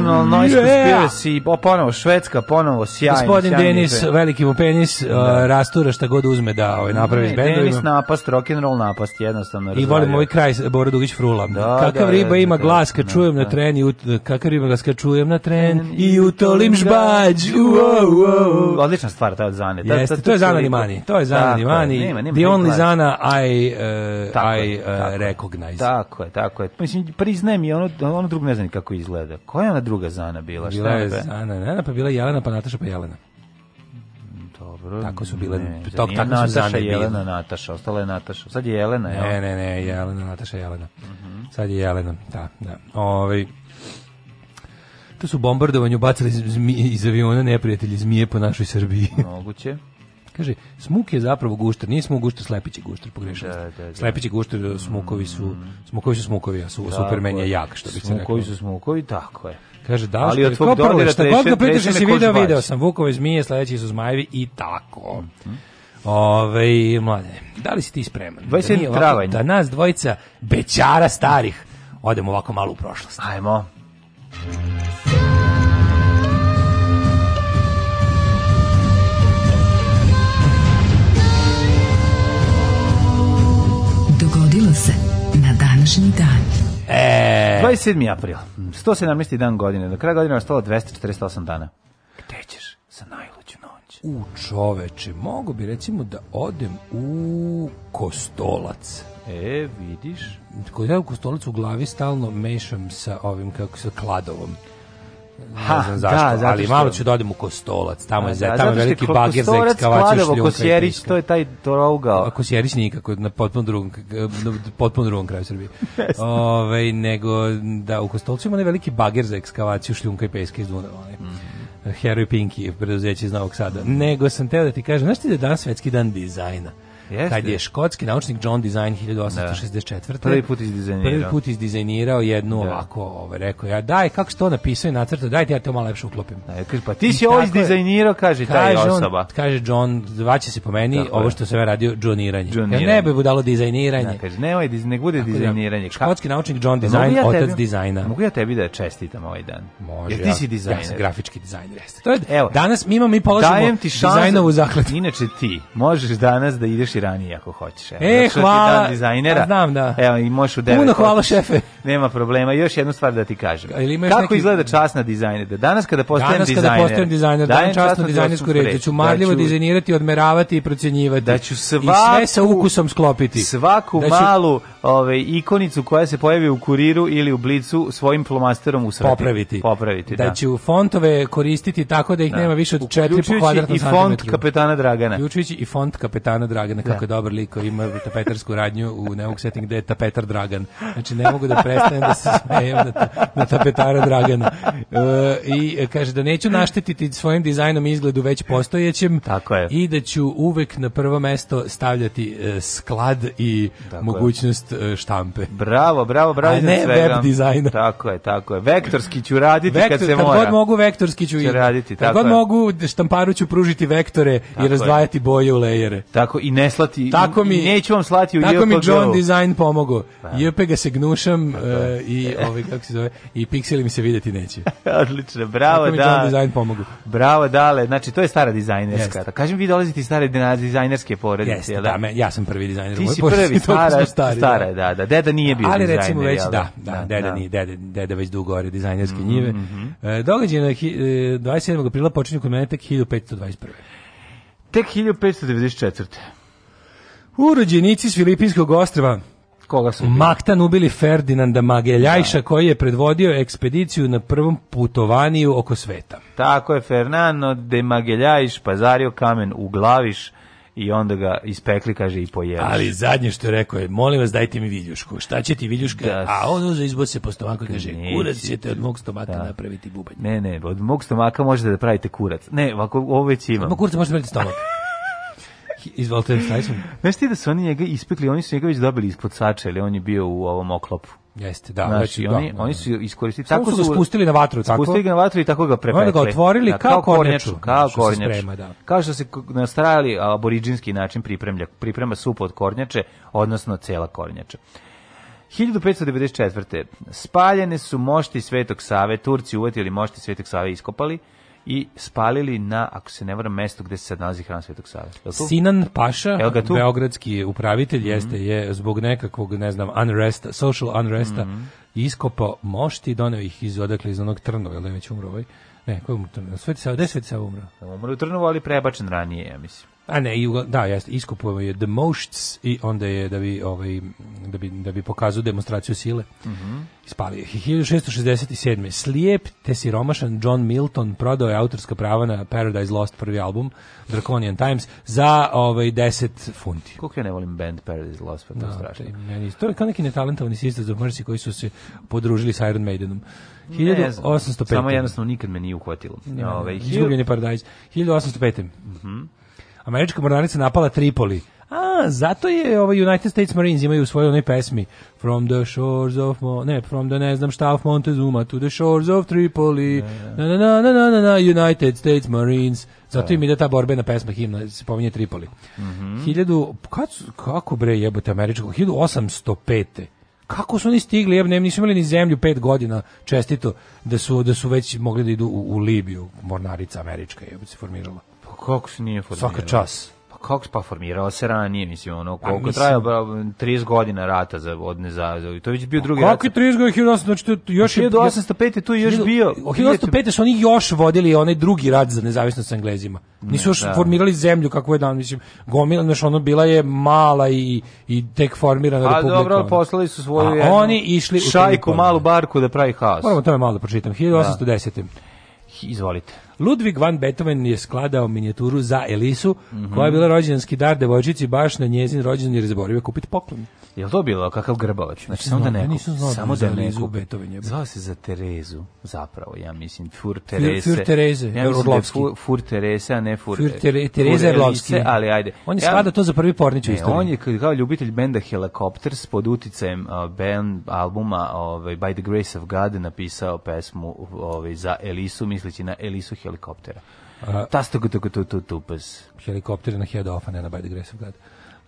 International mm, Noise yeah. Conspiracy, ponovo Švedska, ponovo sjajno. Gospodin Denis, veliki mu penis, da. uh, rastura šta god uzme da ovaj, napravi s bendovima. Denis napast, roll napast, jednostavno. I volim ovaj kraj Bora Dugić Frula. Da, kakav da, riba da, ima da, glas kad da, čujem na tren, i kakav riba glas kad čujem na tren i utolim žbađ. Odlična stvar, ta od Zane. Jeste, to je Zana Limani. To je Zana Limani. The only Zana I, eh, I eh, recognize. Tako je, tako je. Mislim, priznajem i ono, ono drugo ne znam kako izgleda. Koja je ona druga Zana bila? Bila je Zana Nena, pa bila Jelena, pa Nataša, pa Jelena. Dobro. Tako su bile. Ne, tako tako Nataša, su Saša i Jelena, Nataša, ostala je Nataša. Sad je Jelena, je. Ne, ne, ne, Jelena, Nataša, Jelena. Uh mhm. -huh. Sad je Jelena, da, da. Ovaj To su bombardovanju bacili iz, iz aviona neprijatelji zmije po našoj Srbiji. Moguće. Kaže, smuk je zapravo gušter, nije smuk gušter, slepići gušter, pogrešio da, da, da, da. Slepići gušter, e, smukovi su, mhm. smukovi su smukovi, a su, da, Superman je jak, što bi se rekao. Smukovi su smukovi, tako je. Kaže, da, Ali od tvog dodira šta god ga pritiš, si video, video sam, Vukove zmije, sledeći su zmajevi i tako. Mm -hmm. Ove, mlade, da li si ti spreman? 27. Da travanj. Da nas dvojica bećara starih odemo ovako malo u prošlost. Ajmo. Ajmo. današnji dan. E, 27. april, 117. dan godine, do kraja godine je ostalo 248 dana. Gde ćeš sa najluđu noć? U čoveče, mogu bi recimo da odem u Kostolac. E, vidiš? Kod ja u Kostolac u glavi stalno mešam sa ovim, kako sa kladovom. Ha, ne znam zašto, da, zato ali što... malo ću da odem u Kostolac, tamo je, da, tamo je veliki bager za ekskavaciju šljunka Kosjerić, to je taj trougao. A Kosjerić nikako, na potpuno drugom, potpuno drugom kraju Srbije. Ove, nego, da, u Kostolcu ima veliki bager za ekskavaciju šljunka i peske iz Dunava. Mm. Hero Pinky, preduzeće iz Novog Sada. Nego sam teo da ti kažem, znaš ti da je danas svetski dan dizajna? Jeste. kad je škotski naučnik John Design 1864. Da. Prvi put izdizajnirao. Prvi put izdizajnirao jednu da. ovako, ovaj, rekao ja, daj, kako si to napisao i nacrtao, daj ja to malo lepše uklopim. Da, kaže, pa ti si ovo izdizajnirao, kaže, taj osoba. On, kaže John, vaće se po meni, Tako ovo što se ve radio, džoniranje. Ja ne bi budalo dizajniranje. Da, kaže, nemoj, ovaj nek bude Tako da, dizajniranje. Da, škotski naučnik John Design, ja otac tebi, dizajna. Mogu ja tebi da čestitam ovaj dan? Može. Jer ti si dizajner. Ja sam grafički dizajner. To je, Evo, danas mi imamo, mi polažemo dizajnovu zakladu. Inače ti, možeš danas da ideš i ranije ako hoćeš. Evo, e, hvala. Dan dizajnera. A, pa znam, da. Evo, i možeš u devet. Puno hvala, šefe. Nema problema. još jednu stvar da ti kažem. Kako neki... izgleda čas na dizajnere? Danas kada postajem dizajner. Danas kada postajem dizajner, dajem čas na dizajnersku reč. Da ću marljivo da ću... dizajnirati, odmeravati i procenjivati. Da ću svaku, I sve sa ukusom sklopiti. Svaku da ću... malu ove, ikonicu koja se pojavi u kuriru ili u blicu svojim plomasterom usrati. Popraviti. Popraviti, da. da. ću fontove koristiti tako da ih da. nema više od 4 po kvadratnom i font kapetana Dragana. Uključujući i font kapetana Dragana Da. kako da. dobar liko ima tapetarsku radnju u ne mogu gde je tapetar Dragan. Znači ne mogu da prestanem da se smejem na, na tapetara Dragana. E, I e, kaže da neću naštetiti svojim dizajnom izgledu već postojećem Tako je. i da ću uvek na prvo mesto stavljati uh, sklad i tako mogućnost uh, štampe. Bravo, bravo, bravo. A ne svega. web dizajna. Tako je, tako je. Vektorski ću raditi Vektor, kad se kad mora. Kad god mogu vektorski ću, ću raditi. Kad tako god je. mogu štamparu ću pružiti vektore tako i razdvajati je. boje u lejere. Tako i ne slati. Tako mi, neću vam slati u JPG. Tako mi John Design pomogao. Pa. JP ga se gnušam uh, i ovaj kako se zove i pikseli mi se videti neće. Odlično, bravo tako da. Tako mi John Design pomogao. Bravo dale, znači to je stara dizajnerska. Yes. Kažem vi dolazite iz stare dizajnerske porodice, yes, jel da, da? Me, ja sam prvi dizajner. Ti si prvi, stara, stari, stara, da. da, da. Deda nije bio dizajner. Ali dizajner, recimo već, da? da, da, da, deda, da. Nije, deda, deda već dugo ore dizajnerske mm, njive. Mm -hmm. e, događaj na 27. E, aprila počinju kod mene tek 1521. Tek 1594. Urođenici s Filipinskog ostrava koga su Maktan ubili Ferdinanda Mageljajša da. koji je predvodio ekspediciju na prvom putovanju oko sveta. Tako je Fernando de Mageljajš pazario kamen u glaviš i onda ga ispekli, kaže, i pojeliš. Ali zadnje što je rekao je, molim vas, dajte mi viljušku. Šta će ti viljuška? Da, a on uze izbod se po stomaku i kaže, kurac ćete od mog stomaka da. napraviti bubanj. Ne, ne, od mog stomaka možete da pravite kurac. Ne, ovako, ovo već imam. Od mog kuraca možete napraviti stomak. Izvolite, šta smo? Znaš ti da su oni njega ispekli, oni su njega već dobili ispod sača, ali on je bio u ovom oklopu. Jeste, da. Znači, već, oni, da, oni da. su iskoristili. tako su ga spustili na vatru, tako? Spustili ga na vatru i tako ga prepekli. Onda ga otvorili da, kao, kao kornjaču. Kao znači, kornjaču. Sprema, da. Kao što se nastrajali strali način pripremlja, priprema supa od kornjače, odnosno cela kornjača. 1594. Spaljene su mošti Svetog Save, Turci uvatili mošti Svetog Save iskopali, i spalili na, ako se ne varam, mesto gde se sad nalazi hram Svetog Save. Sinan Paša, beogradski upravitelj, mm -hmm. jeste je zbog nekakvog, ne znam, unresta, social unresta, mm -hmm. iskopao mošti doneo ih iz odakle iz onog Trnova, ili da već umro ovaj. Ne, koji umro Trnova? Sveti Sava, gde Sveti Sava umro? Umro u Trnovu, ali prebačen ranije, ja mislim. A ne, Jugo, da, jeste, iskupujemo je The Mosts i onda je da bi ovaj da bi da bi pokazao demonstraciju sile. Mhm. Uh Ispalio je 1667. Slijep te siromašan John Milton prodao je autorska prava na Paradise Lost prvi album Draconian Times za ovaj 10 funti. Koliko ja ne volim band Paradise Lost, pa to da, strašno. Te, meni, to je kao neki netalentovani Sisters za mrsi koji su se podružili sa Iron Maidenom. 1805. Samo jednostavno nikad me nije uhvatilo. Ne, ne, ne, Ove, 1805. Mhm američka mornarica napala Tripoli. A, zato je ovaj United States Marines imaju u svojoj onoj pesmi From the shores of Mo ne, from the ne znam šta of Montezuma to the shores of Tripoli. Na na na na na na United States Marines. Zato im da. ide ta borbena pesma himna, se pominje Tripoli. Mm -hmm. 1000 kako, kako bre jebote američko 1805. Kako su oni stigli? Ja ne, nisu imali ni zemlju pet godina čestito da su da su već mogli da idu u, u Libiju, mornarica američka je se formirala kako se nije formirao? Svaka čas. Pa kako se pa formirala se ranije, mislim, ono, pa koliko pa, mislim... trajao 30 godina rata za, od nezavisnosti. To je već bio drugi pa rat. Kako je 30 godina, 1800, znači to još je... 1805. tu je još bio... 1805. su oni još vodili onaj drugi rat za nezavisnost sa Englezima. Nisu još da. formirali zemlju kako je dan, mislim, gomila, znači, ono, bila je mala i, i tek formirana A, republika. A dobro, poslali su svoju A, jednu oni išli šajku, malu barku da pravi haos. Moramo tome malo da pročitam. 1810. Da. Izvolite. Ludwig van Beethoven je skladao minijaturu za Elisu, mm -hmm. koja je bila rođendanski dar devojčici baš na njezin rođendan jer je zaboravio kupiti poklon. Jel to bilo kakav grbavac? Znači samo da neko, samo da neko Zvao se za Terezu, zapravo, ja mislim Fur Terese. Fur Tereze, ja Erlovski. Fur Terese, a ne Fur. Fur Tereza Erlovski, ali ajde. On je sklada to za prvi pornić u On je kao ljubitelj benda Helicopters pod uticajem band albuma ovaj By the Grace of God napisao pesmu ovaj za Elisu misleći na Elisu helikoptera. Uh, Tasto tu tu tu tu pes. Helikopter na head off, a ne na by the grace of God.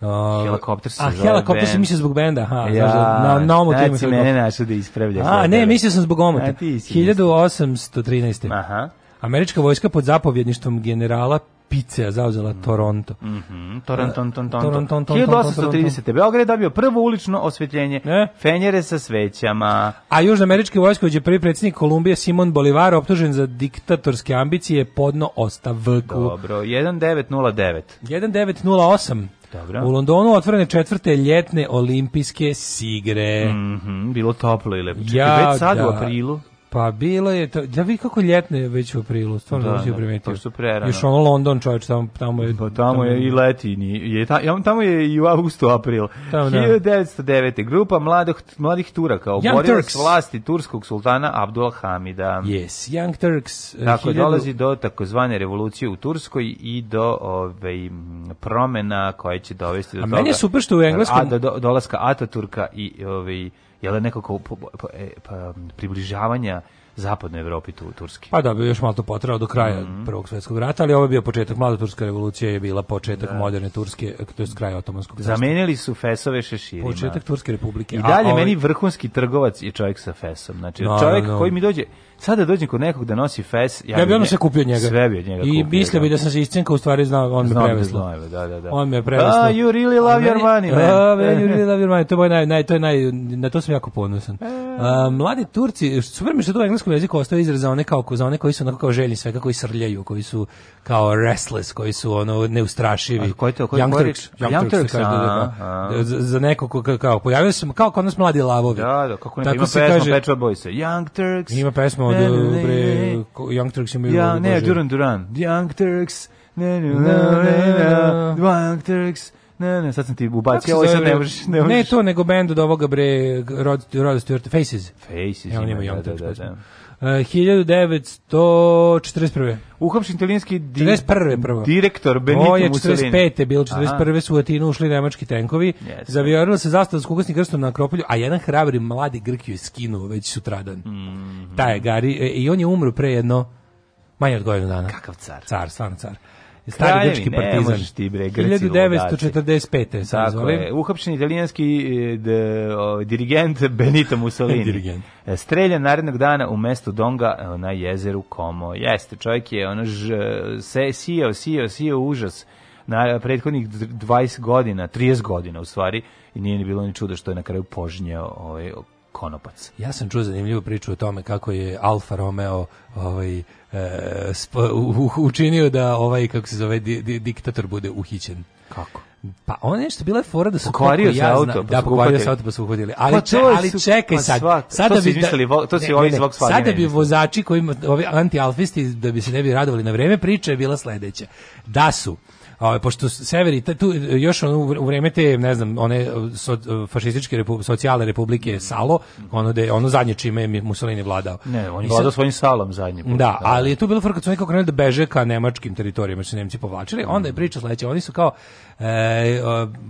Uh, helikopter se A, helikopter se mislio zbog benda, ha, Ja, znaš, da na, na omotu ima helikopter. ne našao da ispravljaš. A, ne, mislio sam zbog omota. 1813. Aha. Američka vojska pod zapovjedništvom generala Picea zauzela mhm. Toronto. Mhm. Toronton ton ton. Toronton 1830. Beograd dobio prvo ulično osvetljenje ne? fenjere sa svećama. A južnoamerički vojskovođa prvi predsednik Kolumbije Simon Bolivar optužen za diktatorske ambicije podno ostavku. Dobro, 1909. 1908. Dobro. U Londonu otvorene četvrte ljetne olimpijske sigre. Mm -hmm, bilo toplo i lepo. Čekaj, ja, već sad da. u aprilu. Pa bilo je to, da vi kako ljetne već u aprilu, stvarno da, da, da primetio. Da, prerano. Još ono London čovječ, tamo, tamo je... Pa tamo, tamo je i leti, je, tamo, tamo je i u avgustu, april. Tamo, 1909. Da. Grupa mladih, mladih Turaka oborila s vlasti turskog sultana Abdul Hamida. Yes, Young Turks. Eh, Tako, 1000... dolazi do takozvane revolucije u Turskoj i do ove, ovaj, promena koje će dovesti do A toga. A meni je super što u engleskom... A, do, do, dolaska Ataturka i... Ove, ovaj, jel nekako po, po, po, e, pa, približavanja zapadnoj Evropi tu Turski. Pa da, bi još malo to potrao do kraja mm -hmm. Prvog svjetskog rata, ali ovo je bio početak Mladoturska revolucija je bila početak da. moderne Turske, to je kraj Otomanskog carstva. Zamenili su fesove šeširima. Početak Turske republike. I dalje A, ovaj... meni vrhunski trgovac je čovjek sa fesom. Znači, no, čovjek no, no. koji mi dođe Sada da dođem kod nekog da nosi fes, ja, ja bi ono se kupio njega. Sve bi od njega I mislio bi da, da sam se iscenka, u stvari znao, on Znam me da preveslo. Da, da, da, On me preveslo. Ah, you really love your money, man. Ah, you really love your money. To je moj naj, naj, to je naj, na to sam jako ponosan. E. A, mladi Turci, super mi što to u engleskom jeziku ostaje izraz za one kao za one koji su onako kao željni sve, koji srljaju, koji su kao restless, koji su ono neustrašivi. A koji to, koji Young Turks, Young Turks, za neko ko, kao pojavio se kao kod nas mladi lavovi. Da, da, kako ne, ima pesma Pet Boys, Young Turks. Ima pesma od e, bre Young Turks imaju Ja, ne, Duran Duran. Young Turks. Ne, ne, ne, Young Turks. Ne, ne, sad sam ti ubacio, ovo sad ne možeš, ne možeš. Ne to, nego bend od ovoga, bre, Rod, Rod Stewart, Faces. Faces. Ja, ima Young da, da, Turks. Da, da, da. 1941. Eh, Uhapšen italijanski di 41. Prvo. direktor Benito Mussolini. On je 45. bilo 41. Aha. su u Atinu ušli nemački tenkovi. Yes. Zaviorila se zastava s kukasnim krstom na Akropolju, a jedan hrabri mladi Grk ju je skinuo već sutradan. Mm -hmm. Taj je Gari. E, I on je umro pre jedno manje od godinu dana. Kakav car. Car, stvarno car. Kraljevi, ne možeš ti bre, Grci 1945. se Tako je, uhapšen italijanski eh, de, o, ovaj, dirigent Benito Mussolini. dirigent. Eh, streljan narednog dana u mestu Donga eh, na jezeru Como. Jeste, čovjek je ono ž, se sijao, sijao, sijao užas na prethodnih 20 godina, 30 godina u stvari, i nije ni bilo ni čuda što je na kraju požnjao ovaj konopac. Ja sam čuo zanimljivu priču o tome kako je Alfa Romeo ovaj, e, sp, u, učinio da ovaj, kako se zove, di, di, diktator bude uhićen. Kako? Pa on nešto bila je fora da su pokvario se auto, pa da pokvario se auto pa su uhvatili. Ali pa če, ali čekaj pa sad. Svak, da- sada bi izmislili, da, to se ovi iz Volkswagen. Sada bi vozači koji ovi anti-alfisti da bi se ne bi radovali na vreme, priče je bila sledeća. Da su a, pošto severi, tu, još ono, u vreme te, ne znam, one e, so, e, fašističke repu, socijale republike Salo, ono, de, ono zadnje čime je Mussolini vladao. Ne, on je vladao svojim Salom zadnje. Da, da, da, ali je tu bilo frka, su nekako krenuli da beže ka nemačkim teritorijama, što Nemci povlačili, onda je priča sledeća, oni su kao, e,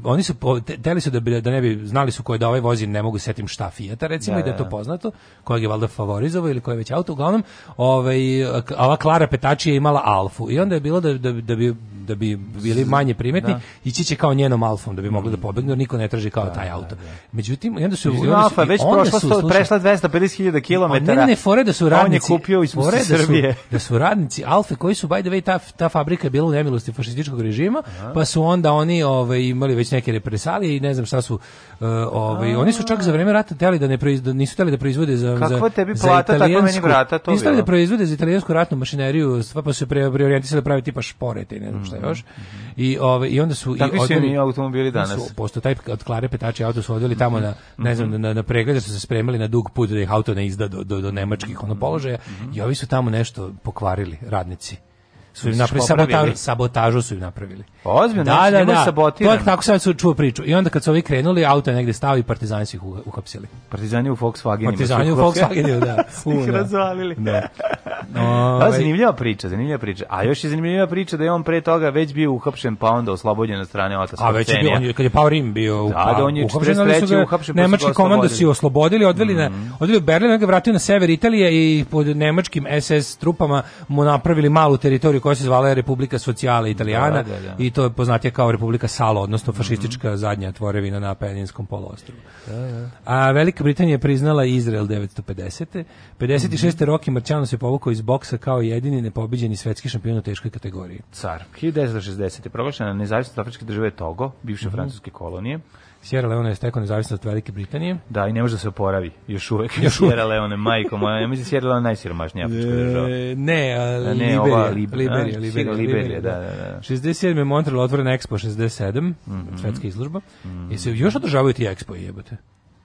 oni su, teli su da, bi, da ne bi, znali su koje da ovaj vozi, ne mogu setim šta Fiat recimo, da, i da je to da. poznato, kojeg je valjda favorizovao ili koji je već auto, uglavnom, ovaj, ova Klara Petači je imala Alfu i onda je bilo da, da, da bi da bi bili manje primetni, da. ići će kao njenom alfom da bi mogli da mm. pobegnu, jer niko ne traži kao da, taj da, auto. Da. Međutim, i onda su... Međutim, alfa već prošla, sto, prešla 250.000 km. A ne, ne, fore da su radnici... kupio iz Srbije da su, da su radnici alfe koji su, by the way, ta, ta fabrika je bila u nemilosti fašističkog režima, pa su onda oni ovaj imali već neke represalije i ne znam šta su Uh, ovaj, oni su čak za vreme rata teli da ne proiz, da nisu teli da proizvode za Kakva za tebi plata, za tako meni vrata, to. Nisu teli da proizvode za italijansku ratnu mašineriju, sva pa su pre preorijentisali da pravi tipa šporete i ne znam šta mhm. još. Mm -hmm. I ovaj i onda su Takvi i odveli, automobili danas. Su, posto taj od Klare Petači auto su odveli tamo na mhm. ne znam mhm. na na pregled da su se spremali na dug put da ih auto ne izda do do, do nemačkih ono položaja mm -hmm. i ovi su tamo nešto pokvarili radnici su im napravili sabotažu, sabotažu su im napravili. Ozbiljno, da, znači, da, da. To je tako sad su čuo priču. I onda kad su ovi krenuli, auto je negde stao i partizani su ih uhapsili. Partizani u Volkswagenima. Partizani u Volkswagenima, da. U, ih da. razvalili. Da. No, da, ovaj- zanimljiva priča, zanimljiva priča. A još je zanimljiva priča da je on pre toga već bio uhapšen, pa onda oslobođen od strane otac. A već je bio, on je, kad je Pao Rim bio da, da, on je uhapšen, ali su uhapšen, pa nemački komando su oslobodili, odveli, mm -hmm. na, mhm. odveli u Berlin, ga vratio na sever Italije i pod nemačkim SS trupama mu napravili malu teritoriju koja se zvala Republika Socijale Italijana da, da, da, i to je poznatija kao Republika Salo, odnosno fašistička mm -hmm. zadnja tvorevina na Peninskom poluostrovu. Da, da. A Velika Britanija je priznala Izrael 950. 56. Mm -hmm. Roki Marciano se povukao iz boksa kao jedini nepobiđeni svetski šampion u teškoj kategoriji. Car. 1960. proglašena nezavisnost Afričke države Togo, bivše mm -hmm. francuske kolonije. Sierra Leone je stekao nezavisnost Velike Britanije. Da, i ne može da se oporavi, još uvek. Još Sierra Leone, majko moja, ja mislim da Sierra Leone najsiromašnija afrička e, država. Ne, a, da, ne, Liberija, ova, Lib Liberija, Liberija, da, Liberija, da, da, da. 67. Montreal otvoren Expo 67, mm -hmm. svetska izložba. Mm -hmm. I se još održavaju ti Expo jebote.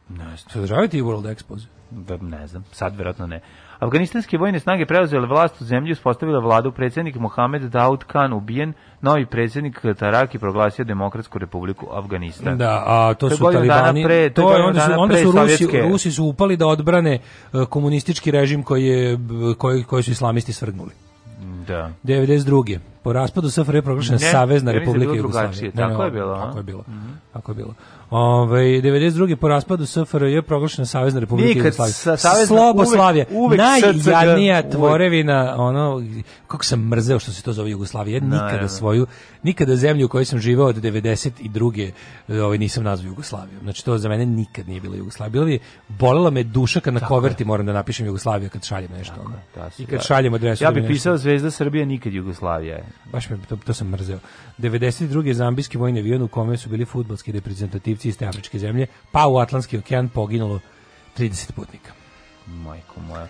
Ne znam. Se održavaju ti World Expo? Da, ne znam, sad verovatno ne Afganistanske vojne snage preuzele vlast u zemlji, uspostavile vladu predsjednik Mohamed Daud Khan ubijen, novi predsjednik Taraki proglasio Demokratsku republiku Afganistan. Da, a to, su talibani. Pre, to, to je onda su, onda su Rusi, Rusi su upali da odbrane e, komunistički režim koji je koji koji su islamisti svrgnuli. Da. 92 po raspadu SFRJ e da mhm. ovaj, e proglašena Savezna Republika Jugoslavija. Ne, tako je bilo. Tako je bilo. Tako je bilo. Ove, 92. po raspadu SFRJ proglašena Savezna Republika Jugoslavija. Sa, najjadnija tvorevina, ono, kako sam mrzeo što se to zove Jugoslavija. Da, nikada da, svoju, nikada zemlju u kojoj sam živeo od 92. Ovaj, nisam nazvao Jugoslavijom. Znači, to za mene nikad nije bilo Jugoslavija. Bila bi, bolela me duša kad na tako koverti moram da napišem Jugoslavija kad šaljem nešto. Tako, I kad šaljem adresu. Ja bih pisao Zvezda Srbije, nikad Jugoslavija baš me, to, to sam mrzeo. 92. zambijski vojni avion u kome su bili futbolski reprezentativci iz te afričke zemlje, pa u Atlantski okean poginulo 30 putnika. Majko moja.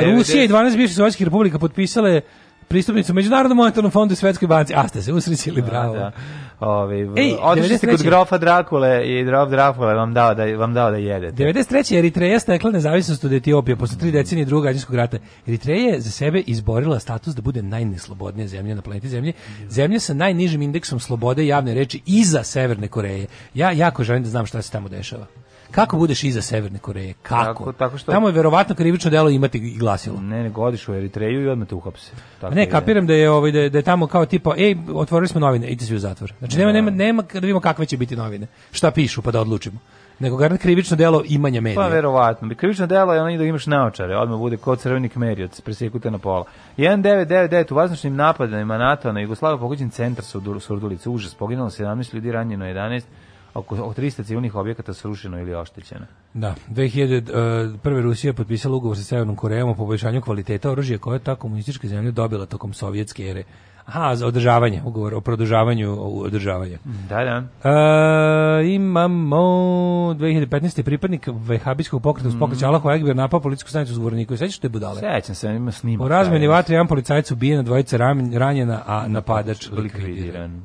E, Rusija i 12 bivših sovjetskih republika potpisale pristupnicu Međunarodnom monetarnom fondu i Svetskoj banci. A ste se usrećili, da, bravo. Da. Ovaj odešli kod grofa Drakule i grof Drakule vam dao da vam dao da jedete. 93. Eritreja stekla nezavisnost od Etiopije posle tri decenije Drugog građanskog rata. Eritreja je za sebe izborila status da bude najneslobodnija zemlja na planeti Zemlji, zemlja sa najnižim indeksom slobode javne reči iza Severne Koreje. Ja jako želim da znam šta se tamo dešava. Kako budeš iza Severne Koreje? Kako? Tako, tako što... Tamo je verovatno krivično delo imati i glasilo. Ne, nego odeš u Eritreju i odmah te uhapse. Tako ne, je. kapiram da je, ovaj, da je, da je tamo kao tipa, ej, otvorili smo novine, idite svi u zatvor. Znači, nema, da. nema, nema, da vidimo kakve će biti novine. Šta pišu, pa da odlučimo nego garant krivično delo imanja medija. Pa verovatno. krivično delo je onaj da imaš naočare, odmah bude kod crveni kmerioc, presekute na pola. 1999 u vazdušnim napadima NATO na Jugoslaviju pogođen centar sa Surdulice, užas, poginulo 17 ljudi, ranjeno 11 oko 300 civilnih objekata srušeno ili oštećeno. Da, 2001. E, Rusija je potpisala ugovor sa Severnom Korejom o poboljšanju kvaliteta oružja koje je ta komunistička zemlja dobila tokom sovjetske ere. Aha, za održavanje, ugovor o produžavanju održavanja. Da, da. E, imamo 2015. pripadnik vehabijskog pokreta uz pokret mhm. Alahu Ekber napao policijsku stanicu Zvorniku. Sećaš te budale? Sećam se, ima snimak. U razmeni vatre jedan policajac ubijen, dvojica ranjena, a napadač likvidiran.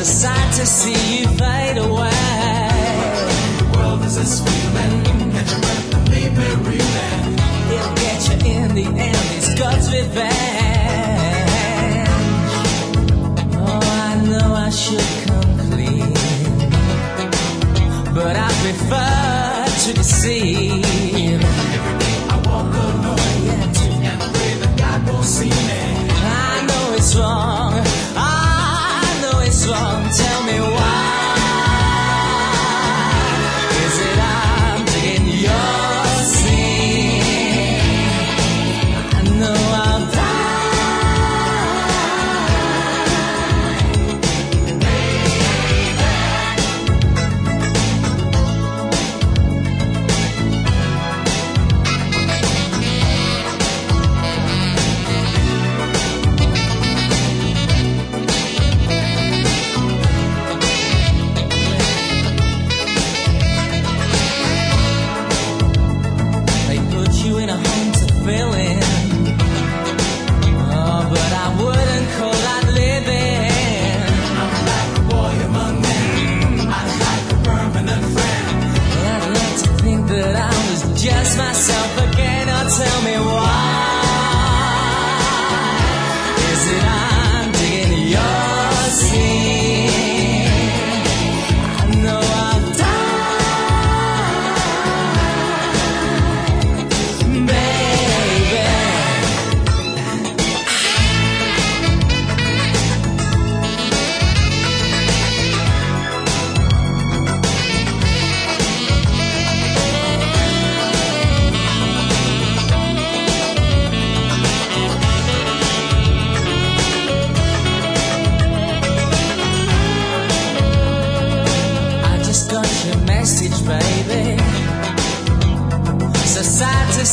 It's a sight to see you fade away. The world is a screaming. Catch your breath and leave it reeling. He'll get you in the end. It's God's revenge.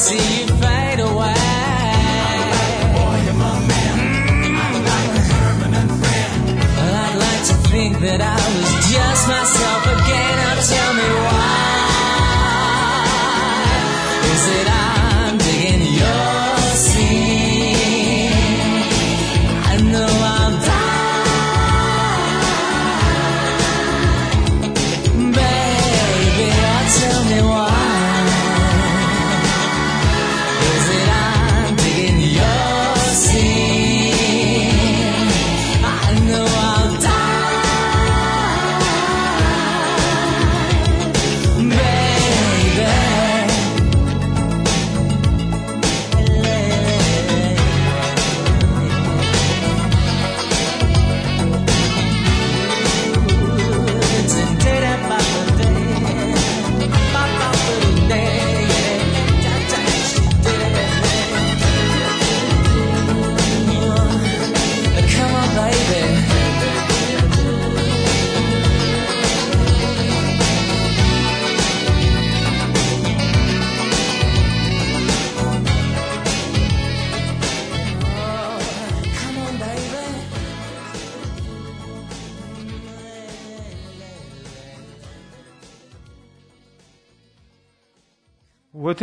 see you fade away. I'm like the boy I'm a man. I'm like a permanent friend. Well, I'd like to think that I was just my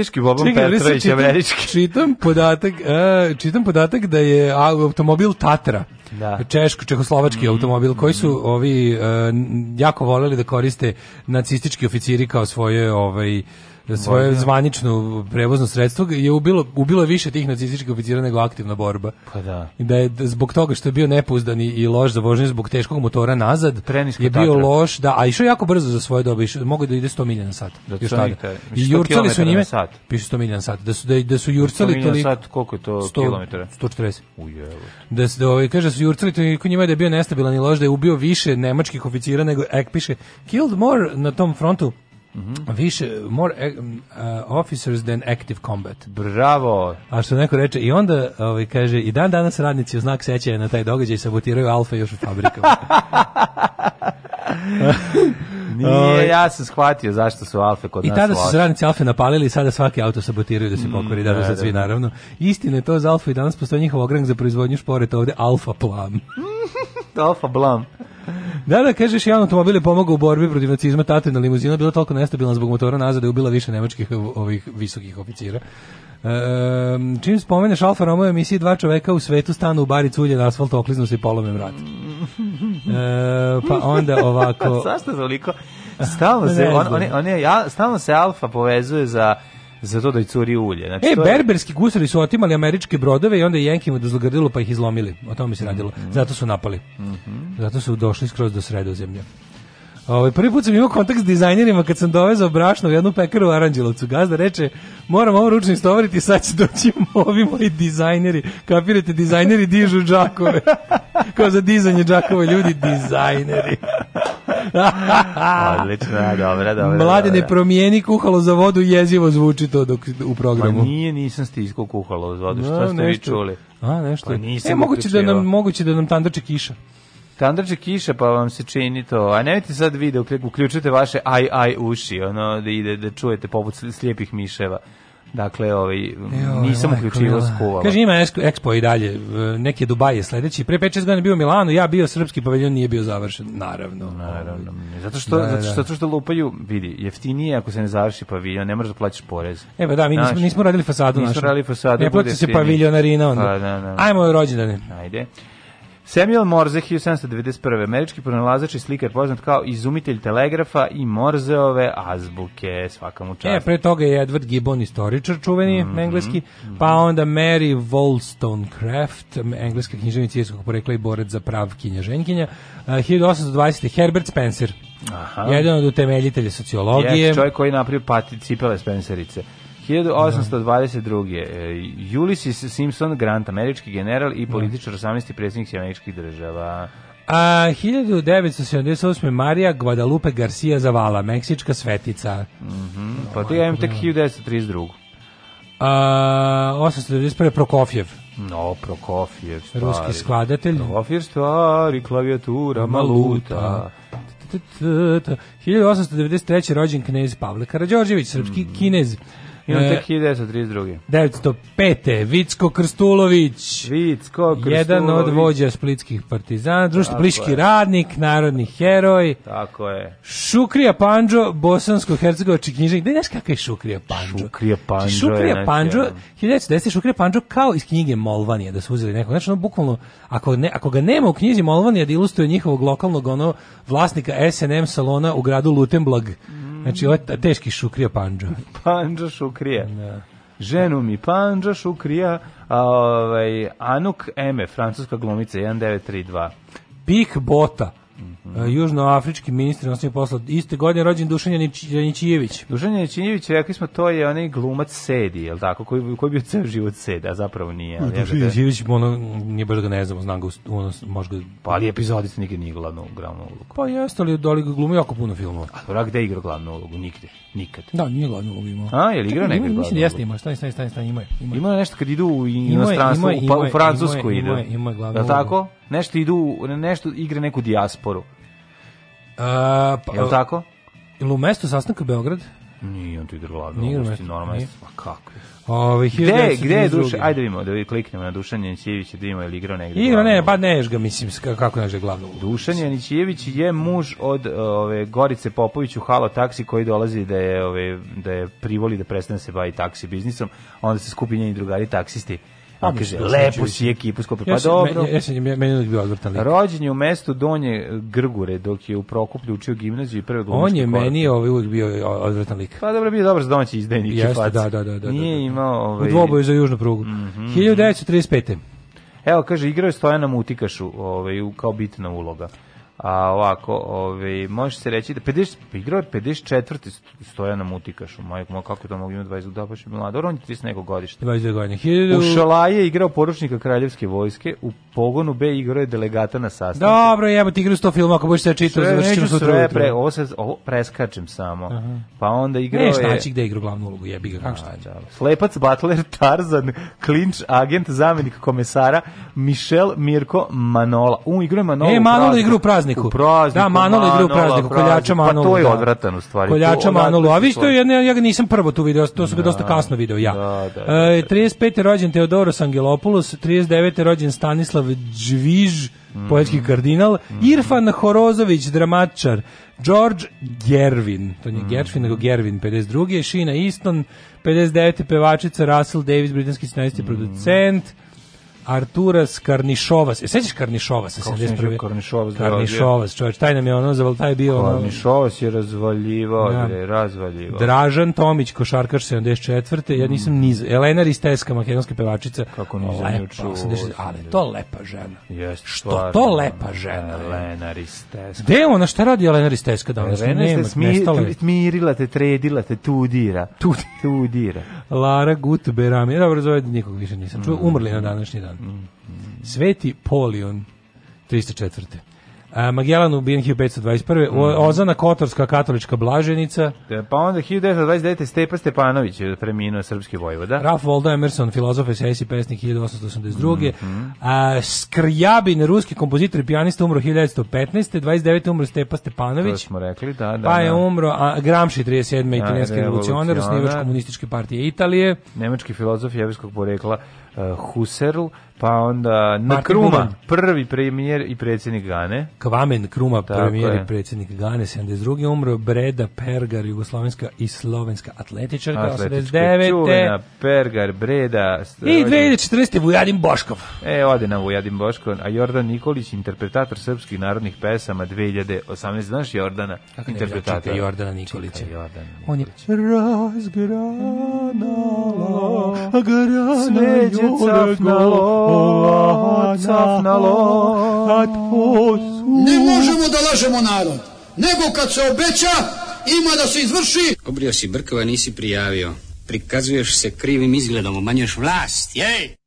Četnički Boban Čekaj, Petrović, čitam, američki. Čitam podatak, uh, čitam podatak da je automobil Tatra, da. češko čehoslovački mm automobil koji mhm. su ovi uh, jako voleli da koriste nacistički oficiri kao svoje ovaj Da svoje Vojna. zvanično prevozno sredstvo je ubilo, ubilo više tih nacističkih oficira nego aktivna borba. Pa da. I da je zbog toga što je bio nepouzdan i loš za vožnju zbog teškog motora nazad, Prenisko je bio tatra. loš, da, a išao jako brzo za svoje doba, išao, mogo da ide 100 milja na sat. Da, još tada. I jurcali su njime, sat. piše 100 milja na sat, da su, da, da su jurcali toliko... sat, koliko je to 100, kilometara? 140. Ujevo. Da se, da, ovaj, kaže, da su jurcali toliko njima da je bio nestabilan i loš, da je ubio više nemačkih oficira nego, ek piše, killed more na tom frontu -hmm. Više, more uh, officers than active combat. Bravo! A što neko reče, i onda ovaj, kaže, i dan danas radnici u znak sećaja na taj događaj sabotiraju alfa još u fabrikama. Nije, ovaj, ja sam shvatio zašto su Alfe kod I nas. I tada su radnici Alfe napalili i sada svaki auto sabotiraju da se mm, pokori, mm, da, da, sad svi naravno. Istina je to za Alfa i danas postoji njihov ogrank za proizvodnju šporeta ovde Alfa Plam. Alfa Blam da, da, kažeš, jedan automobil je pomogao u borbi protiv nacizma, tate na limuzina bila toliko nestabilna zbog motora nazad da je ubila više nemačkih ovih visokih oficira. Um, čim spomeneš Alfa Romeo emisiji dva čoveka u svetu stanu u bari culje na asfalt okliznu se i polome vrat. E, pa onda ovako... Zašto toliko? Stalno se, on, on, on, on, ja, stalno se Alfa povezuje za zato to da i curi ulje. Znači, e, je... berberski gusari su otimali američke brodove i onda je Jenkima dozlogrdilo pa ih izlomili. O tome se radilo. Mm -hmm. Zato su napali. Mm -hmm. Zato su došli skroz do sredozemlja. Ovaj prvi put sam imao kontakt s dizajnerima kad sam dovezao brašno u jednu pekaru u Aranđelovcu. Gazda reče: "Moram ovo ručno istovariti, sad će doći ovi moji dizajneri. Kapirate, dizajneri dižu džakove." Kao za dizanje džakova ljudi dizajneri. Odlično, dobro, da, dobro. Mlade ne promijeni kuhalo za vodu, jezivo zvuči to dok u programu. Pa nije, nisam stiskao kuhalo za vodu, što da, ste vi čuli? A, nešto. Pa nisam e, moguće da nam moguće da nam tandrče kiša. Tandrče kiša, pa vam se čini to. A nemojte sad video, da uključite vaše aj aj uši, ono da ide da čujete poput slijepih miševa. Dakle, ovaj, e, ovaj nisam uključio skova. Kaže, ima ekspo i dalje, e, neke Dubaj je sledeći. Pre 5-6 godina bio u Milanu, ja bio srpski paviljon, nije bio završen, naravno. Naravno. Ovaj. Zato što, da, da, da, zato što, zato što lupaju, vidi, jeftinije ako se ne završi paviljon, ne možeš da plaćaš porez. Evo da, mi nismo, nismo radili fasadu našu. Nismo radili fasadu. Ne plaća se paviljonarina onda. Pa, da, da, da. Ajmo rođendane. Ajde. Samuel Morse, 1791. Američki pronalazač i slikar poznat kao izumitelj telegrafa i Morzeove azbuke, svaka mu čast. E, pre toga je Edward Gibbon, istoričar čuveni, mm -hmm. engleski, mhm. pa onda Mary Wollstonecraft, engleska književnica irskog porekla i borac za prav knjiženkinja. 1820. Herbert Spencer, Aha. jedan od utemeljitelja sociologije. Je, čovjek koji je napravio pati cipele Spencerice. 1822. Da. E, Ulysses Simpson Grant, američki general i da. političar 18. predsjednik američkih država. A 1978. Marija Guadalupe Garcia Zavala, meksička svetica. Mm -hmm. Pa ti ja imam tek 1932. A, 891. Prokofjev. No, Prokofjev, stari. Ruski skladatelj. Prokofjev, stvari, klavijatura, maluta. maluta. 1893. rođen knez Pavle Karadžorđević, srpski mm. kinez. Imam e, tek 1932. 905. Vicko Krstulović. Vicko Krstulović. Jedan od vođa splitskih partizana, društvo pliški radnik, narodni heroj. Tako je. Šukrija Panđo, bosansko-hercegovački knjižnik. Da znaš kakav je Šukrija Panđo? Šukrija znači, Panđo Šukrija je Panđo, 1910. Šukrija Panđo kao iz knjige Molvanija, da su uzeli nekog. Znači, ono, bukvalno, ako, ne, ako ga nema u knjizi Molvanija, da ilustruje njihovog lokalnog ono, vlasnika SNM salona u gradu Lutenblag. Mm Znači, ovo je teški šukrija panđa. panđa šukrija. Da. Ženu mi panđa šukrija, a ovaj, Anuk Eme, francuska glumica, 1932. Pik Bota, Uh, južnoafrički ministar je poslova. Iste godine rođen Dušan Janićijević. Dušan Janićijević, rekli smo, to je onaj glumac Sedi, je tako? Koji, koji bio ceo život Sedi, a zapravo nije. Ali Dušan Janićijević, ono, nije baš da ga ne znamo, znam ga, ono, možda... Pa ali epizodica nikad nije glavnu glavnu ulogu. Pa jeste, ali doli ga glumi jako puno filmova. A dobra, gde igra glavnu ulogu? Nikde. Nikad. Da, nije glavnu ulogu imao. A, je li igra negdje glavnu Mislim da jeste ima, stani, stani, stani, stani, ima Ima, ima nešto kad idu u inostranstvo, u, Francusku pa- ide. Ima je, ima je glavnu ulogu. tako? nešto idu, nešto igre neku dijasporu. A, pa, Jel tako? Ili u mestu sastanka Beograd? Nije on tu igra glavno, nije mesto, normalno mesto, ma pa kako Ove, gde, gde je Dušan? Ajde da vidimo, da vi kliknemo na Dušan Janićević, da ima ili igrao negde. Igra ne, pa ne ga, mislim, kako naže glavno. Dušan Janićević je muž od ove, Gorice Popović u Halo Taksi koji dolazi da je, ove, da je privoli da prestane da se bavi taksi biznisom, onda se skupi njeni drugari taksisti a pa kaže, da, lepo znači, si ekipu skupio. Pa dobro. Ja sam meni bio odvrtan lik. Rođen je u mestu Donje e, Grgure, dok je u Prokuplju učio gimnaziju i prve glumačke On je meni ovaj uvijek bio e, odvrtan lik. Pa dobro, bio dobro za domaći izdajnik. Jeste, da, da, da, da. Nije da, da. imao... Ovaj... U dvoboju za južnu prugu. Mm -hmm. 1935. Evo, kaže, igrao je Stojana Mutikašu, ovaj, kao bitna uloga. A ovako, ovaj može se reći da 50 igrao je 54. Stojana Mutikašu, moj kako to mogu ima 20 godina, baš je mlad. Dobro, on je 30 nekog godište. 20 godina. Hiljadu... U Šalaji je igrao poručnika kraljevske vojske, u pogonu B igrao je delegata na sastanku. Dobro, jebote, igrao 100 filmova, ako budeš se čitao, završićemo sutra. Sve pre, ovo se ovo preskačem samo. Aha. Pa onda igrao ne, šta je Ne, znači gde igrao glavnu ulogu, jebi ga kako šta. Slepac, Butler, Tarzan, Clinch, agent, zamenik komesara, Michel Mirko Manola. U igru je Manola. E, Manola igru praznik prazniku. U prazniku. Da, Manolo igra u prazniku, koljača Manolo. Pa to je da. odvratan u stvari. Koljača Manolo. A vi što je, ja ga nisam prvo tu video, to sam ga da. dosta kasno video ja. Da, da, e, da. E, 35. rođen Teodoros Angelopoulos, 39. rođen Stanislav Džviž, mm. poljski kardinal, mm. Irfan Horozović, dramatičar, George Gervin, to nije mm. Gervin, nego Gervin, 52. Šina Easton, 59. pevačica, Russell Davis, britanski scenarist i mhm. producent, Arturas Karnišovas. E, sećaš Karnišovas? Kako se neću Karnišovas? Karnišovas, čovječ, taj nam je ono, zaval, taj je bio ono... Karnišovas je razvaljivao, da. je razvaljivao. Dražan Tomić, košarkar 74. Ja nisam niz... Elena Risteska, makedonska pevačica. Kako nisam lepa, čuo. Ali to lepa žena. Jest, Što stvarno. to lepa žena? Elena Risteska. Gde ona, šta radi Elena Risteska danas? Elena Risteska mi, mirila te, tredila te, tudira. Tudira. Lara Gutberam. dobro, zove ovaj nikog više nisam čuo. Mm. Umrli na današnji dan dan. Mm, mm. Sveti Polion, 304. Magellan ubijen 1521. Mm. Ozana Kotorska, katolička blaženica. Te, da, pa onda 1929. Stepa Stepanović je preminuo srpski vojvoda. Ralph Waldo Emerson, filozof, esejs i pesnik 1882. Mm A, Skrjabin, ruski kompozitor i pijanista, umro 1915. 29. umro Stepa Stepanović. To smo rekli, da, da. Pa je da. umro a, Gramsci, 37. Da, italijanski revolucionar, osnivač komunističke partije Italije. Nemački filozof jevijskog porekla Eh, Husserl, pa onda na prvi premijer i predsjednik Gane. Kvamen Kruma, premijer i predsjednik Gane, 72. umro Breda Pergar, jugoslovenska i slovenska atletičarka, Atletička 89. Čuvena, Pergar, Breda. I 2014. Vujadin Boškov. E, ode nam Vujadin Boškov, a Jordan Nikolić, interpretator srpskih narodnih pesama 2018. Znaš Jordana? Kako ne interpretator? Jordana Nikolića. Čekaj, Jordan Nikolić. On je razgranala, grana je cafnalo, ova cafnalo, ad posu. Ne možemo da lažemo narod, nego kad se obeća, ima da se izvrši. Obrio si brkova, nisi prijavio. Prikazuješ se krivim izgledom, umanjuješ vlast, jej!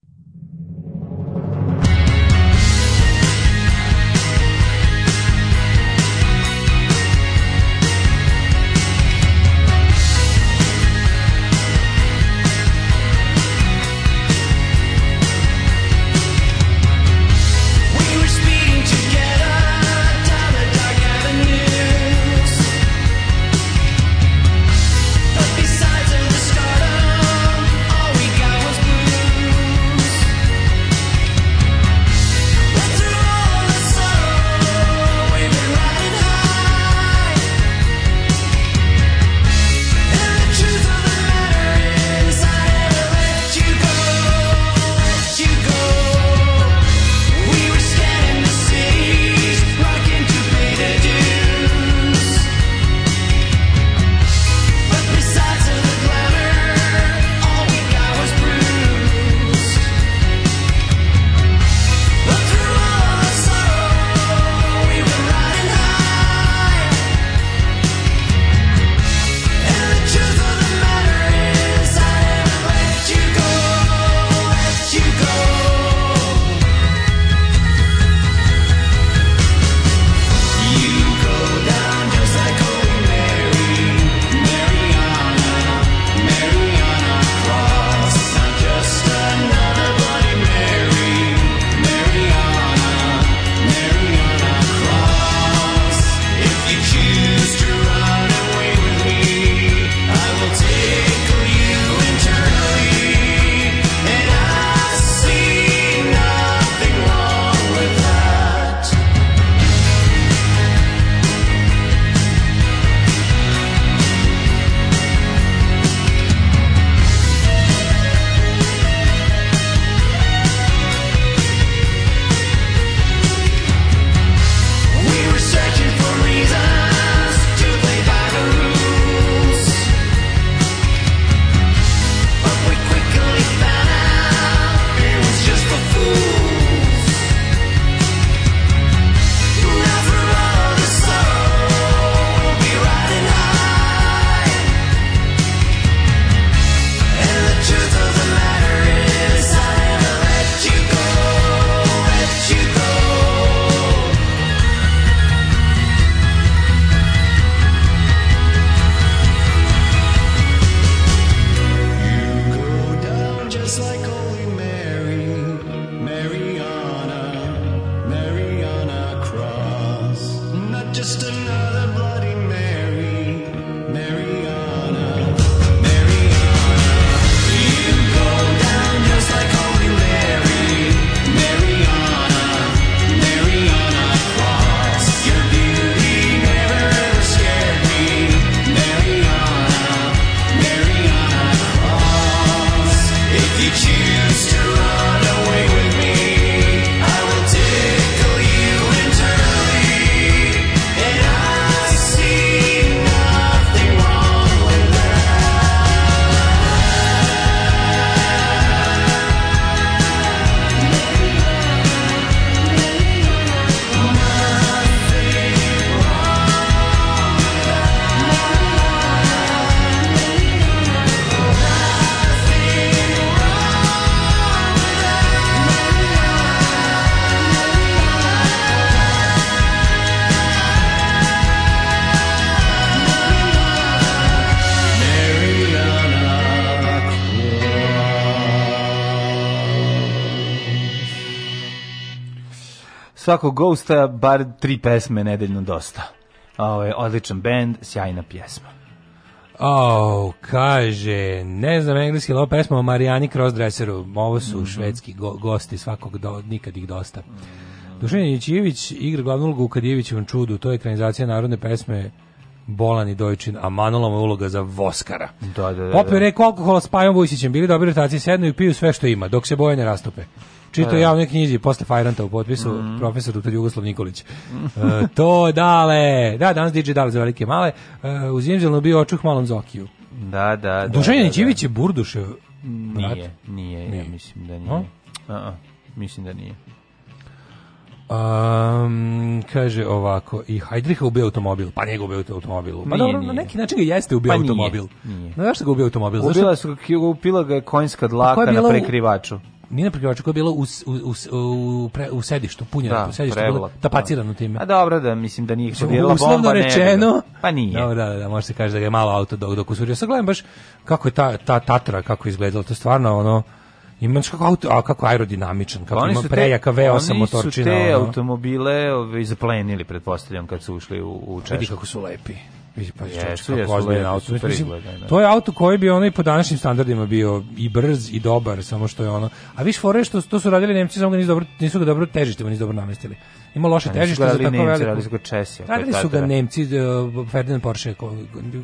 just another bloody svakog Ghosta bar tri pesme nedeljno dosta. Ovo ovaj, je odličan bend, sjajna pjesma. Oh, kaže, ne znam engleski, ali ovo pesma o Marijani Crossdresseru, ovo su mm -hmm. švedski go gosti, svakog do, nikad ih dosta. Mm -hmm. Dušan Jećijević igra glavnu ulogu u Kadijevićevom čudu, to je ekranizacija narodne pesme Bolan i Dojčin, a Manoloma uloga za Voskara. Da, da, da. Popio da. reku alkohola s Pajom Vujsićem, bili dobri rotacije, sednu i piju sve što ima, dok se boje ne rastope čitao da, da. ja u nekoj knjizi posle Fajranta u potpisu mm. profesor dr. Jugoslav Nikolić. E, to dale. Da, danas DJ dale za velike male. E, u Zimzelnu bio očuh malom Zokiju. Da, da, da. Dušan da, Janićević je Burdušev brat. Nije, nije, nije, ja mislim da nije. A? A, mislim da nije. Um, kaže ovako i Hajdriha ubio automobil, pa njega ubio automobil. Pa dobro, na neki način ga jeste ubio pa automobil. Nije, nije. Znaš što ga ubio automobil? Ubila, su, ubila ga je konjska pa dlaka pa na prekrivaču. Nina Prgovača koja je bila u, u, u, pre, u sedištu, punjena, da, u sedištu, bila tapacirana time. Da. A dobro, da mislim da nije eksplodila Uslovno bomba. rečeno. Ne, pa nije. Dobro, da, da, da, može se kaže da ga je malo auto dok, dok usurio. Sad gledam baš kako je ta, ta Tatra, kako je izgledala, to stvarno ono, Imaš kako auto, a kako aerodinamičan, kako oni ima prejaka V8 motorčina. Oni su te ono. automobile ove, ovaj, zaplenili, pretpostavljam, kad su ušli u, u Češku. Vidi kako su lepi. Pa jesu, jesu, je auto, mislim, da. to je auto koji bi ono i po današnjim standardima bio i brz i dobar, samo što je ono. A viš fore što to su radili Nemci, samo ga nisu dobro, nisu ga dobro težište, nisu dobro namestili. Ima loše težište za tako Nemci, veliko. Radili su ga Česi. Radili su ga Nemci, e, Ferdinand Porsche, ko,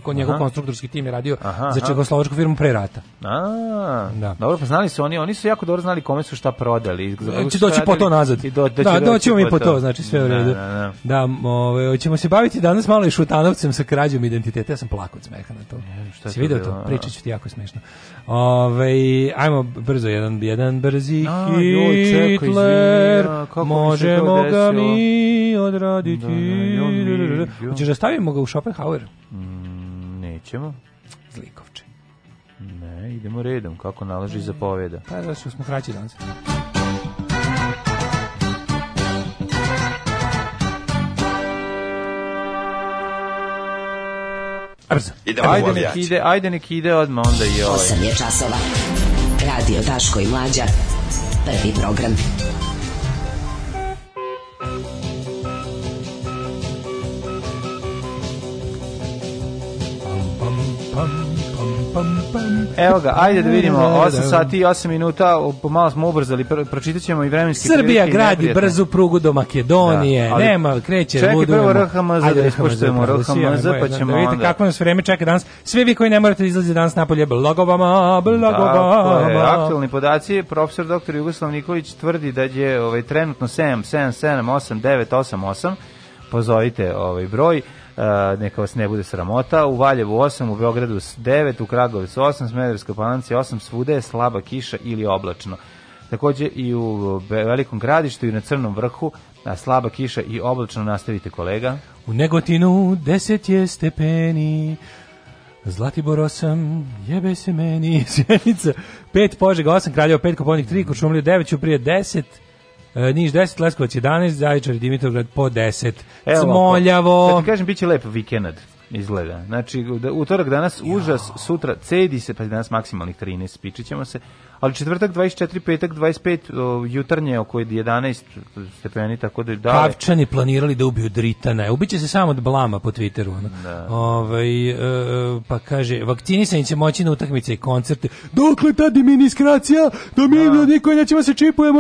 ko njegov konstruktorski tim je radio aha, za čegoslovačku firmu pre rata. A, da. dobro, pa znali su oni, oni su jako dobro znali kome su šta prodali. Će znači, doći radili, po to nazad. I do, do, da, doćemo mi po to, znači sve u da, redu. Da, da. da ove, ćemo se baviti danas malo i šutanovcem sa krađom identiteta. Ja sam plakao od smeha na to. Ne, šta si vidio to? Pričat ću ti jako smešno. Ove, ajmo brzo, jedan, jedan brzi Hitler. Možemo ga mi odraditi. Da, da, da, da Hoćeš da stavimo ga u Schopenhauer? Mm, nećemo. Zlikovče. Ne, idemo redom, kako nalaži mm. zapoveda. Pa da smo kraći danas. Brzo. Idemo ajde nek ide, ajde nek ide odmah onda i ovaj. 8 je časova. Radio Daško i Mlađa. Prvi program. Evo ga, ajde da vidimo, 8 sati i 8 minuta, pomalo smo ubrzali, pročitat ćemo i vremenski Srbija gradi brzu prugu do Makedonije, da, nema, kreće, čekaj, ludujemo. Čekaj, prvo RHMZ da ispoštujemo, RHMZ, pa, pa ćemo da, da, vidite onda. kako nas vreme čeka danas. svi vi koji ne morate da izlaziti danas napolje, blagobama, blagovama... Dakle, aktualni podaci, profesor dr. Jugoslav Nikolić tvrdi da je ovaj, trenutno 7, 7, 7, 8, 9, 8, 8, pozovite ovaj broj. E, neka vas ne bude sramota. U Valjevu 8, u Beogradu 9, u Kragovicu 8, Smederevskoj palanci 8, svude je slaba kiša ili oblačno. Takođe i u Velikom gradištu i na Crnom vrhu a slaba kiša i oblačno nastavite kolega. U Negotinu 10 je stepeni, Zlatibor 8, jebe se meni, Sjenica 5, Požega 8, Kraljevo 5, Koponik 3, Kočumlija 9, Ćuprije 10, E, Niš 10, Leskovac 11, Zaječar i Dimitrovgrad po 10. Smoljavo. Da ti kažem, bit će lep vikend izgleda. Znači, da, utorak danas užas, sutra cedi se, pa danas maksimalnih 13, pičit ćemo se, ali četvrtak 24, petak 25, jutarnje oko 11 stepeni, tako da da. Kavčani planirali da ubiju Dritana. Ubiće se samo od blama po Twitteru. Ono. Da. Ovaj, e, e pa kaže, vakcinisanje će moći na utakmice i koncerte. Dokle ta diminiskracija? Da mi da. niko nećemo se čipujemo.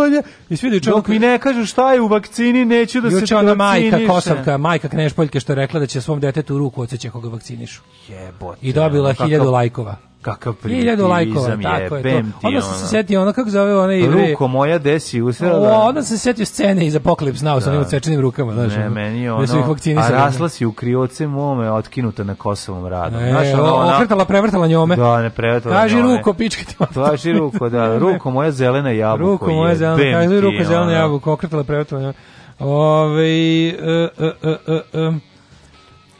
I svi da Dok mi ne kažu šta je u vakcini, neću da Juče se ona majka Kosovka, majka Knešpoljke što je rekla da će svom detetu u ruku odseći ako ga vakcinišu. Jebote. I dobila 1000 lajkova kakav primitivizam lajkova, tako je, pemti, to. Onda se setio, ono kako zove ona i Ruko moja desi usrela. O, onda se setio scene iz Apokalips Now sa da. onim odsečenim rukama, znaš. Ne, ono, su ih vakcinisali. A rasla si u krioce mome, otkinuta na Kosovom radu. E, znaš, ono, ona, okretala, prevrtala njome. Da, ne prevrtala Kaži njome. ruko, pička ti. Kaži ruko, da, ruko moja zelena jabuka. Ruko moja zelena, kaži ruko zelena jabuka, okretala, prevrtala njome. Ove, uh, uh, uh, uh,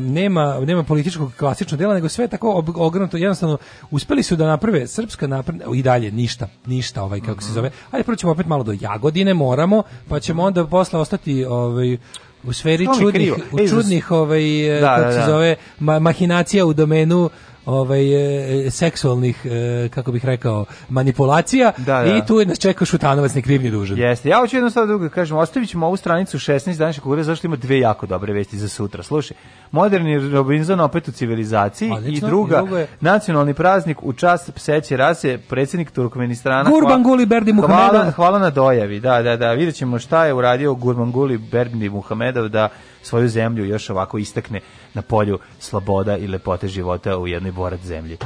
nema, nema političkog klasičnog dela, nego sve tako ogrnuto, jednostavno, uspeli su da naprave srpska napredna, i dalje, ništa, ništa, ovaj, kako mm -hmm. se mhm. zove, ajde, prvo ćemo opet malo do Jagodine, moramo, pa ćemo onda posle ostati, ovaj, u sferi čudnih, u čudnih ovaj, da, kako da, se da. zove, ma, mahinacija u domenu ovaj, e, e, seksualnih, e, kako bih rekao, manipulacija da, da. i tu nas čeka Šutanovac ni krivnji dužan. Jeste, ja hoću jedno sad da drugo kažem, ostavićemo ovu stranicu 16 današnje kulture, zašto ima dve jako dobre vesti za sutra. Slušaj, moderni Robinson opet u civilizaciji Odlično, i druga, i je... nacionalni praznik u čast pseće rase, predsednik Turkmenistana. Gurbanguly Berdi Muhamedov. Hvala, hvala na dojavi, da, da, da, Videćemo šta je uradio Gurbanguly Berdi Muhamedov da svoju zemlju još ovako istakne na polju sloboda i lepote života u jednoj borat zemlji. E,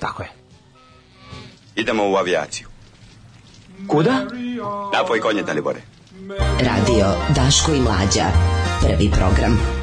tako je. Idemo u avijaciju. Kuda? Na Napoj konje, Dalibore. Radio Daško i Mlađa. Prvi program.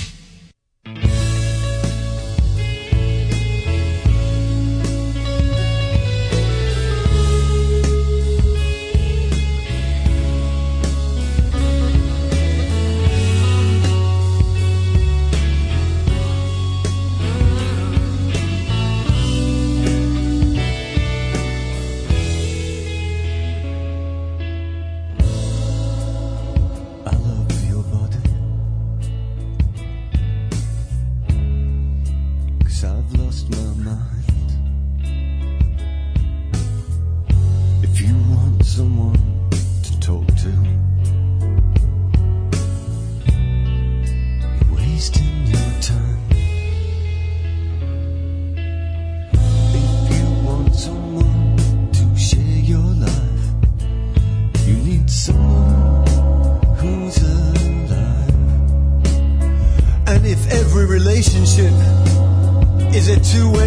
to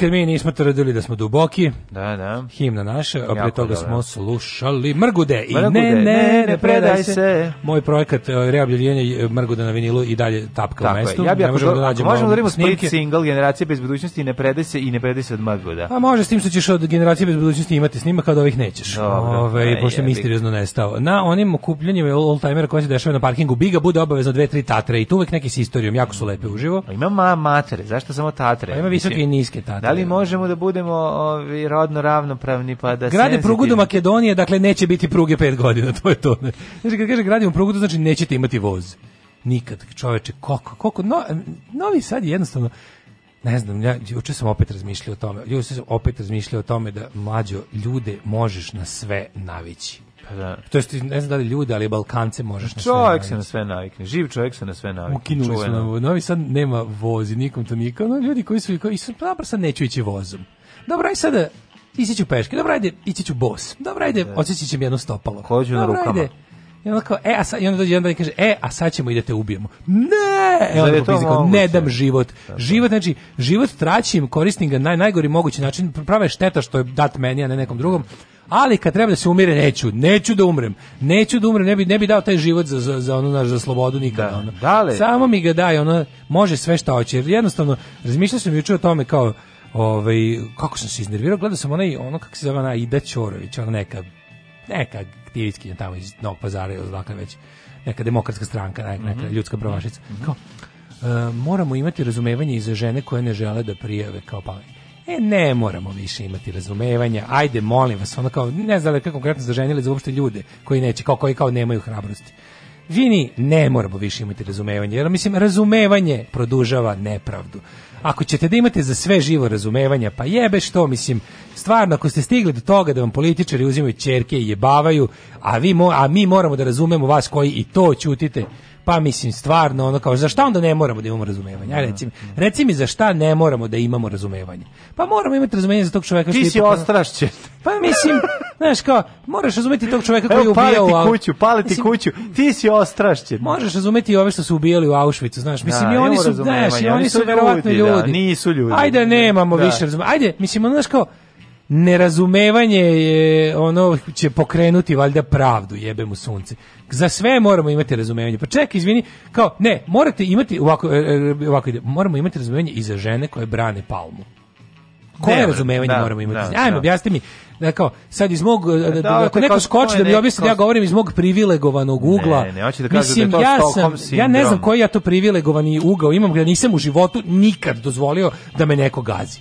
Nikad mi nismo tvrdili da smo duboki. Da, da. Himna naša, a pre toga smo slušali Mrgude i ne, ne, ne, predaj se. Moj projekat e, reobljavljenja e, Mrgude na vinilu i dalje tapka Tako u mestu. Ja bi ne možemo da nađemo možemo da radimo split single generacije bez budućnosti ne predaj se i ne predaj se od Mrguda. A može s tim što ćeš od generacije bez budućnosti imati snima kao ovih nećeš. Dobro, Ove, pošto je misteriozno nestao. Na onim okupljenjima oldtimera timera koji se dešava na parkingu Biga bude obavezno dve, tri tatre i tu uvek neki s istorijom, jako su lepe uživo. A ima ma matere, zašto samo tatre? A ima visoke i niske tatre. Da, Da li možemo da budemo ovi, rodno ravnopravni pa da Grade prugu do Makedonije, dakle neće biti pruge 5 godina, to je to. Znači kad kaže gradimo prugu, to znači nećete imati voz. Nikad, čoveče, koliko, koliko, no, Novi Sad jednostavno, ne znam, ja juče sam opet razmišljao o tome. Juče sam opet razmišljao o tome da mlađo ljude možeš na sve navići. Da. To jest, ne znam da li ljude, ali Balkance možeš na sve Čovjek se na sve navikne, živ čovjek se na sve navikne. Ukinuli su nam, novi sad nema vozi, nikom to nikom, no, ljudi koji su, koji su, dobro pa, pa sad neću ići vozom. Dobro, aj sada, ići ću peške, dobro, ajde, ići ću bos, dobro, ajde, da. osjeći će jedno stopalo. Hoću na rukama. Ajde, i onda kao, e, a sad, i onda dođe jedan kaže, e, a sad ćemo i da te ubijemo. Ne! E, onda kao, ne dam život. Da, da. Život, znači, život traćim, koristim ga na najgori mogući način, prave šteta što je dat meni, a ne nekom drugom, ali kad treba da se umire neću, neću da umrem. Neću da umrem, ne bi ne bi dao taj život za za, za ono naš za slobodu nikada. Da, ono. Da Samo mi ga daj, ono može sve što hoće. jednostavno razmišljao sam juče o tome kao ovaj kako sam se iznervirao, gledao sam onaj ono kako se zove ona Ida Ćorović, ona neka neka aktivistkinja tamo iz Novog Pazara ili odakle već neka demokratska stranka, neka, neka mhm. ljudska pravašica. Mm Kao, uh, moramo imati razumevanje i za žene koje ne žele da prijave kao pamet e, ne moramo više imati razumevanja, ajde, molim vas, ono kao, ne znam da kako konkretno zaženili za uopšte ljude koji neće, kao koji kao nemaju hrabrosti. Vini, ne moramo više imati razumevanje, jer mislim, razumevanje produžava nepravdu. Ako ćete da imate za sve živo razumevanja, pa jebe što, mislim, stvarno, ako ste stigli do toga da vam političari uzimaju čerke i jebavaju, a, vi mo a mi moramo da razumemo vas koji i to ćutite, pa mislim stvarno ono kao za šta onda ne moramo da imamo razumevanje aj reci mi mhm. reci mi za šta ne moramo da imamo razumevanje pa moramo imati razumevanje za tog čovjeka ti si ostrašćen pa mislim znaš kao možeš razumeti tog čoveka koji je ubijao u kuću pali ti kuću ti si ostrašćen možeš razumeti i ove što su ubijali u Auschwitzu znaš mislim da, i oni su znaš i oni su verovatno da, ljudi, da, nisu ljudi ajde nemamo da. više razumevanja ajde mislim ono znaš kao nerazumevanje je ono će pokrenuti valjda pravdu jebe mu sunce za sve moramo imati razumevanje pa čekaj izvini kao ne morate imati ovako e, e, ovako ide moramo imati razumevanje i za žene koje brane palmu koje razumevanje da, moramo imati da, ajmo da. objasni mi da kao sad iz mog e, da, da, da, ako neko skoči da mi objasni da ja govorim iz mog privilegovanog ugla ne, ne, hoće da kažu da mislim, da to ja sam ja ne znam koji ja to privilegovani ugao imam da nisam u životu nikad dozvolio da me neko gazi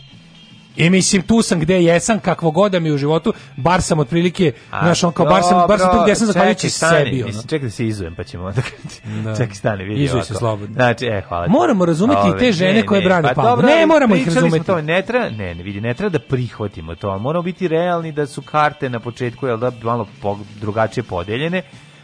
I e, mislim, tu sam gde jesam, kakvo god da mi u životu, bar sam otprilike, znaš, on kao, bar sam, bar sam tu gde sam zahvaljujući sebi. Ono. Čekaj da se izujem, pa ćemo onda da. Čekaj, stani, vidi Izuj se slobodno. Znači, e, hvala. Moramo razumeti Ove, i te žene ne, koje ne, brane pa, dobro, Ne, moramo ih razumeti. To, ne, treba, ne, ne, vidi, ne treba da prihvatimo to, al moramo biti realni da su karte na početku, jel da, malo drugačije podeljene,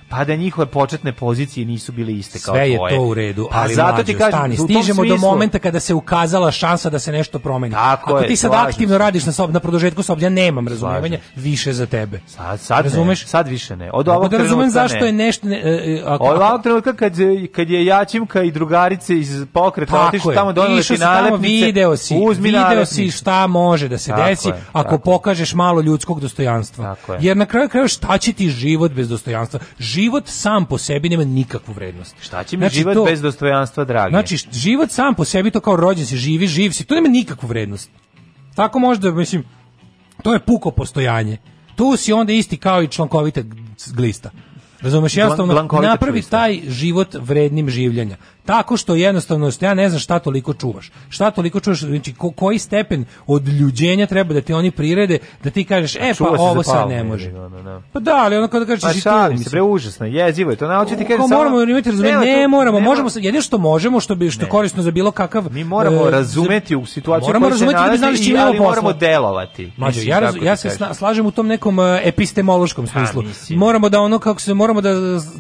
pa da njihove početne pozicije nisu bile iste kao Sve je to u redu, pa ali zato mlađo, ti kažem, stani, stižemo smislu... do momenta kada se ukazala šansa da se nešto promeni. Tako Ako je, ti sad slažem. aktivno radiš na sob, na produžetku sob, ja nemam razumevanja više za tebe. Sad, sad Razumeš? Ne, sad više ne. Od ovog da razumem zašto ne. je nešto... Ne, e, e, ako, Od ovog trenutka kad, kad je Jačimka i drugarice iz pokreta otišu tamo donale ti nalepnice, video si, uzmi video si šta može da se tako desi je, ako pokažeš malo ljudskog dostojanstva. Jer na kraju kraju šta će ti život bez dostojanstva? život sam po sebi nema nikakvu vrednost. Šta će mi znači, život to, bez dostojanstva, dragi? Znači, život sam po sebi, to kao rođen si, živi, živ si, to nema nikakvu vrednost. Tako možda, mislim, to je puko postojanje. Tu si onda isti kao i člankovita glista. Razumeš, jednostavno napravi taj život vrednim življenja. Tako što jednostavno, ja ne znam šta toliko čuvaš. Šta toliko čuvaš, znači ko, koji stepen od ljuđenja treba da ti oni prirede, da ti kažeš, e pa ovo sad ne može. No, da, no, da, da. Pa da, ali ono kada kažeš... Pa šalim se, bre, užasno, jezivo je to. Na, oči ti kažeš, moramo imati razumijenje, ne, ne, moramo, ne, možemo, jedino što možemo, što bi što korisno za bilo kakav... Mi moramo uh, razumeti u situaciju moramo razumeti da bi znali ali moramo delovati. ja, ja se slažem u tom nekom e, epistemološkom smislu. Moramo da ono kako se moramo da,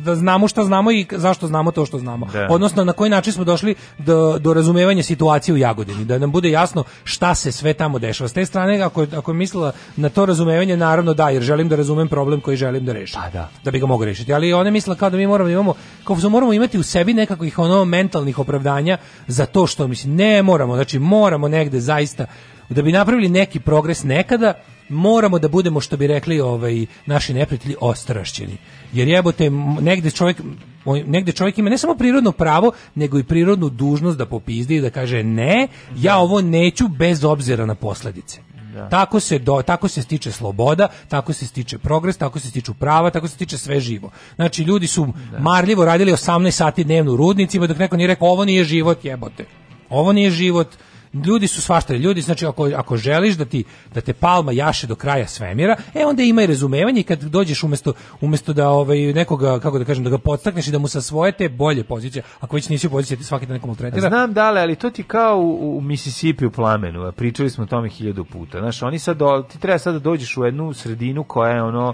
da znamo šta znamo i zašto znamo to što znamo. Da. Odnosno na koji način smo došli do, do razumevanja situacije u Jagodini, da nam bude jasno šta se sve tamo dešava. S te strane, ako, ako je mislila na to razumevanje, naravno da, jer želim da razumem problem koji želim da rešim. Pa, da. da. bi ga mogu rešiti. Ali ona mislila kao da mi moramo da imamo, kao da moramo imati u sebi nekakvih ono mentalnih opravdanja za to što mislim, ne moramo, znači moramo negde zaista da bi napravili neki progres nekada, moramo da budemo što bi rekli ovaj naši neprijatelji ostrašćeni. Jer jebote negde čovjek negde čovjek ima ne samo prirodno pravo, nego i prirodnu dužnost da popizdi i da kaže ne, ja da. ovo neću bez obzira na posljedice. Da. Tako se do, tako se stiče sloboda, tako se stiče progres, tako se stiču prava, tako se stiče sve živo. Znači ljudi su da. marljivo radili 18 sati dnevno u rudnicima dok neko nije rekao ovo nije život, jebote. Ovo nije život ljudi su svaštali, ljudi znači ako, ako želiš da ti da te palma jaše do kraja svemira, e onda ima i razumevanje kad dođeš umesto, umesto da ovaj nekoga kako da kažem da ga podstakneš i da mu sa svoje te bolje pozicije, ako već nisi u poziciji da svaki dan nekom tretira. Znam da li, ali to ti kao u, u Mississippi u plamenu, pričali smo o tome hiljadu puta. Znaš, oni sad do, ti treba sad da dođeš u jednu sredinu koja je ono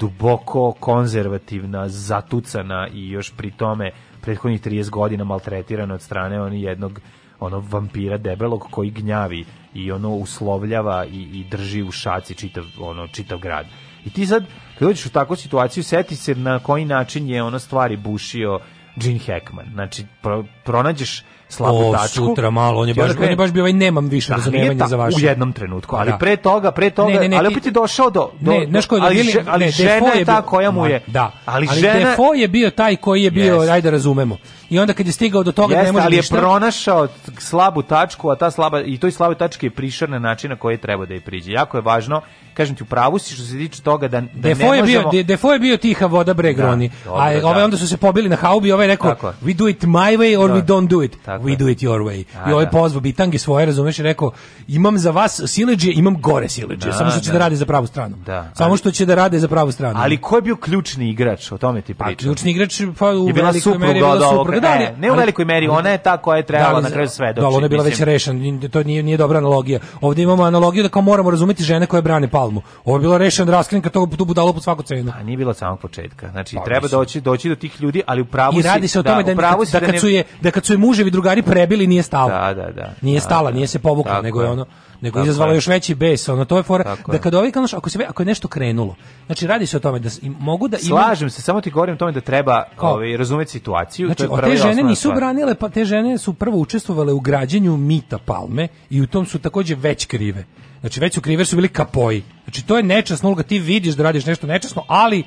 duboko konzervativna, zatucana i još pri tome prethodnih 30 godina maltretirana od strane oni jednog ono vampira debelog koji gnjavi i ono uslovljava i, i drži u šaci čitav, ono, čitav grad. I ti sad, kad dođeš u takvu situaciju, seti se na koji način je ono stvari bušio Gene Hackman. Znači, pro, pronađeš slabu tačku. sutra malo, on je baš, on je baš bio ovaj nemam više da, razumijevanja za vaše. U jednom trenutku, ali da. pre toga, pre toga, ne, ne, ne, ali opet je došao do... do ne, znaš ali, žena, ali žena je ta koja mu je... Da, ali, ali žena... Defo je bio taj koji je bio, yes. ajde razumemo. I onda kad je stigao do toga yes, da ne može ali je ništa... pronašao slabu tačku, a ta slaba, i toj slabe tačke je prišao na način na koji je treba da je priđe. Jako je važno, kažem ti, u pravu si što se tiče toga da, da Defo ne je možemo... Bio, Defoe je bio tiha voda bregroni, da, dobro, a da. ove onda su se pobili na haubi ove ovaj rekao, we do it my way or da. we don't do it we do it your way. A, I ovaj da. pozvao bitange svoje, razumeš, i rekao, imam za vas sileđe, imam gore sileđe, da, samo što će da. da, rade za pravu stranu. Da, samo ali, što će da rade za pravu stranu. Ali ko je bio ključni igrač, o tome ti pa, pričam. A ključni igrač pa u je bila velikoj meri bila supruga. Da, ne, ne u velikoj meri, ona je ta koja je trebala da, na kraju sve Da, ona je bila već rešena, to nije, nije dobra analogija. Ovdje imamo analogiju da kao moramo razumeti žene koje brane palmu. Ovo je bilo da raskrinka to tu budalo po svaku cenu. A nije bilo samog početka. Znači, pa, treba doći, doći do tih ljudi, ali u pravu I radi se o tome da, da, kad su je, da kad su je muževi drugari prebili nije stalo. Da, da, da. Nije da, stala, da. nije se povukla, nego je ono nego je izazvalo još veći bes, ono to je fora da kad ovaj kao ako se ako je nešto krenulo. Znači radi se o tome da mogu da imam... Slažem se, samo ti govorim o tome da treba ovaj razumeti situaciju, znači, to je te žene nisu stvar. branile, pa te žene su prvo učestvovale u građenju mita Palme i u tom su takođe već krive. Znači već su krive su bili kapoji. Znači to je nečasno, ulga ti vidiš da radiš nešto nečasno, ali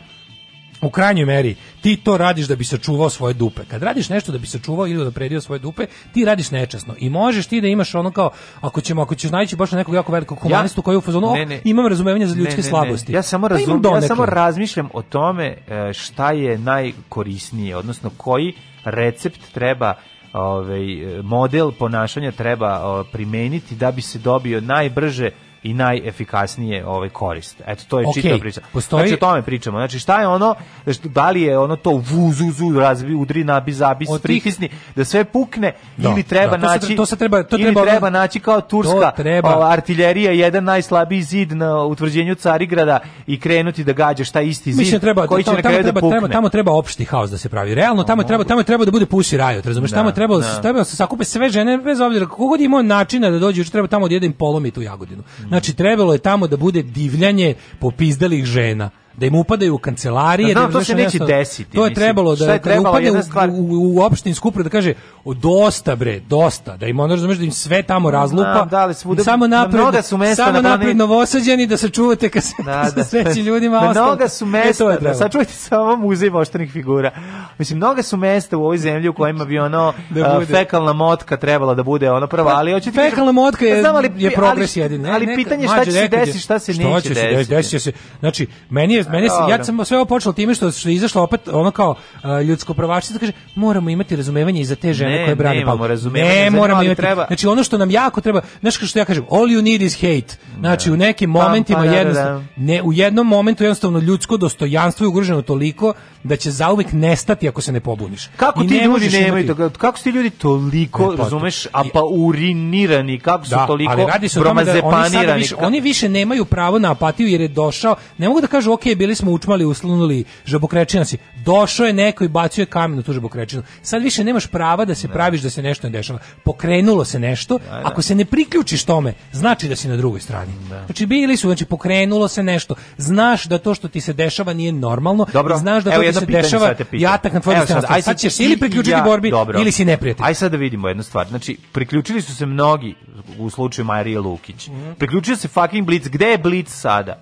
u krajnjoj meri ti to radiš da bi sačuvao svoje dupe. Kad radiš nešto da bi sačuvao ili da predio svoje dupe, ti radiš nečasno. I možeš ti da imaš ono kao ako ćemo ako ćeš naći baš nekog jako velikog humanistu ja, koji je u fazonu, ne, ne, imam razumevanja za ljudske ne, slabosti. Ja samo pa razum, pa ja samo razmišljam o tome e, šta je najkorisnije, odnosno koji recept treba ovaj e, model ponašanja treba primeniti da bi se dobio najbrže i najefikasnije ovaj korist. Eto to je okay, čitava priča. Postoji... Znači o tome pričamo. Znači šta je ono da li je ono to vuzuzu razbi udri na zabis tih... pritisni da sve pukne Do, da, ili treba da, to naći se, to se treba to treba, treba naći kao turska treba... ova, artiljerija jedan najslabiji zid na utvrđenju Carigrada i krenuti da gađa šta isti zid Mislim, treba, koji će tamo, na tamo da treba, da pukne. Treba, tamo treba opšti haos da se pravi. Realno tamo no, treba tamo treba da bude puši raj, razumeš? Da, tamo treba da. treba da se sakupe sve žene bez obzira kako god imao načina da dođu, treba tamo da jedan polomi tu jagodinu. Znači, Znači, trebalo je tamo da bude divljanje popizdalih žena da im upadaju u kancelarije, da, da to se neće desiti. To je trebalo da je trebalo upade stvar... u, u, u opštinsku upravu da kaže dosta bre, dosta, da im ono da im sve tamo razlupa. Da, da, svude, samo da napred, da su mesta samo da napred novosađeni da sačuvate kad se da, da. sreći ljudima da, ostalo. Mnoga su e, mesta, e, da sačuvajte samo muzej voštenih figura. Mislim, mnoga su mesta u ovoj zemlji u kojima bi ono da uh, fekalna motka trebala da bude ono prva, pa, ali hoćete... Fekalna motka je, znam, ali, je progres jedin. Ali, pitanje šta će se desiti, šta se neće desiti. Znači, meni je jest, meni se, ja sam sve ovo počelo time što, što je izašlo opet ono kao uh, ljudsko pravačica, da kaže, moramo imati razumevanje i za te žene ne, koje brane ne, pa. razumevanje, ne, moramo imati. Treba... Znači ono što nam jako treba, znači što ja kažem, all you need is hate. Znači da. u nekim momentima pa da, jednostavno, ne, u jednom momentu jednostavno ljudsko dostojanstvo je ugroženo toliko da će zauvek nestati ako se ne pobuniš. Kako I ti ne ljudi nemaju imati... to, kako su ti ljudi toliko, ne, pa razumeš, a pa urinirani, kako su da, toliko ali radi se o da oni, sada više, oni više nemaju pravo na apatiju jer je došao, ne mogu da kažu, ok, bili smo učmali, uslunuli žabokrečinaci, došao je neko i bacio je kamen u tu žabokrečinu. Sad više nemaš prava da se praviš da se nešto ne dešava. Pokrenulo se nešto, da, da. ako se ne priključiš tome, znači da si na drugoj strani. Da. Znači bili su, znači pokrenulo se nešto. Znaš da to što ti se dešava nije normalno, Dobro. znaš da Evo, to jedno se dešava sad te jatak na tvojoj stranstvu. Sad, sad ćeš ili priključiti ja, borbi dobro. ili si neprijatelj. Aj sad da vidimo jednu stvar. Znači, priključili su se mnogi u slučaju Marije Lukić. Mm -hmm. Priključio se fucking Blitz. Gde je Blitz sada?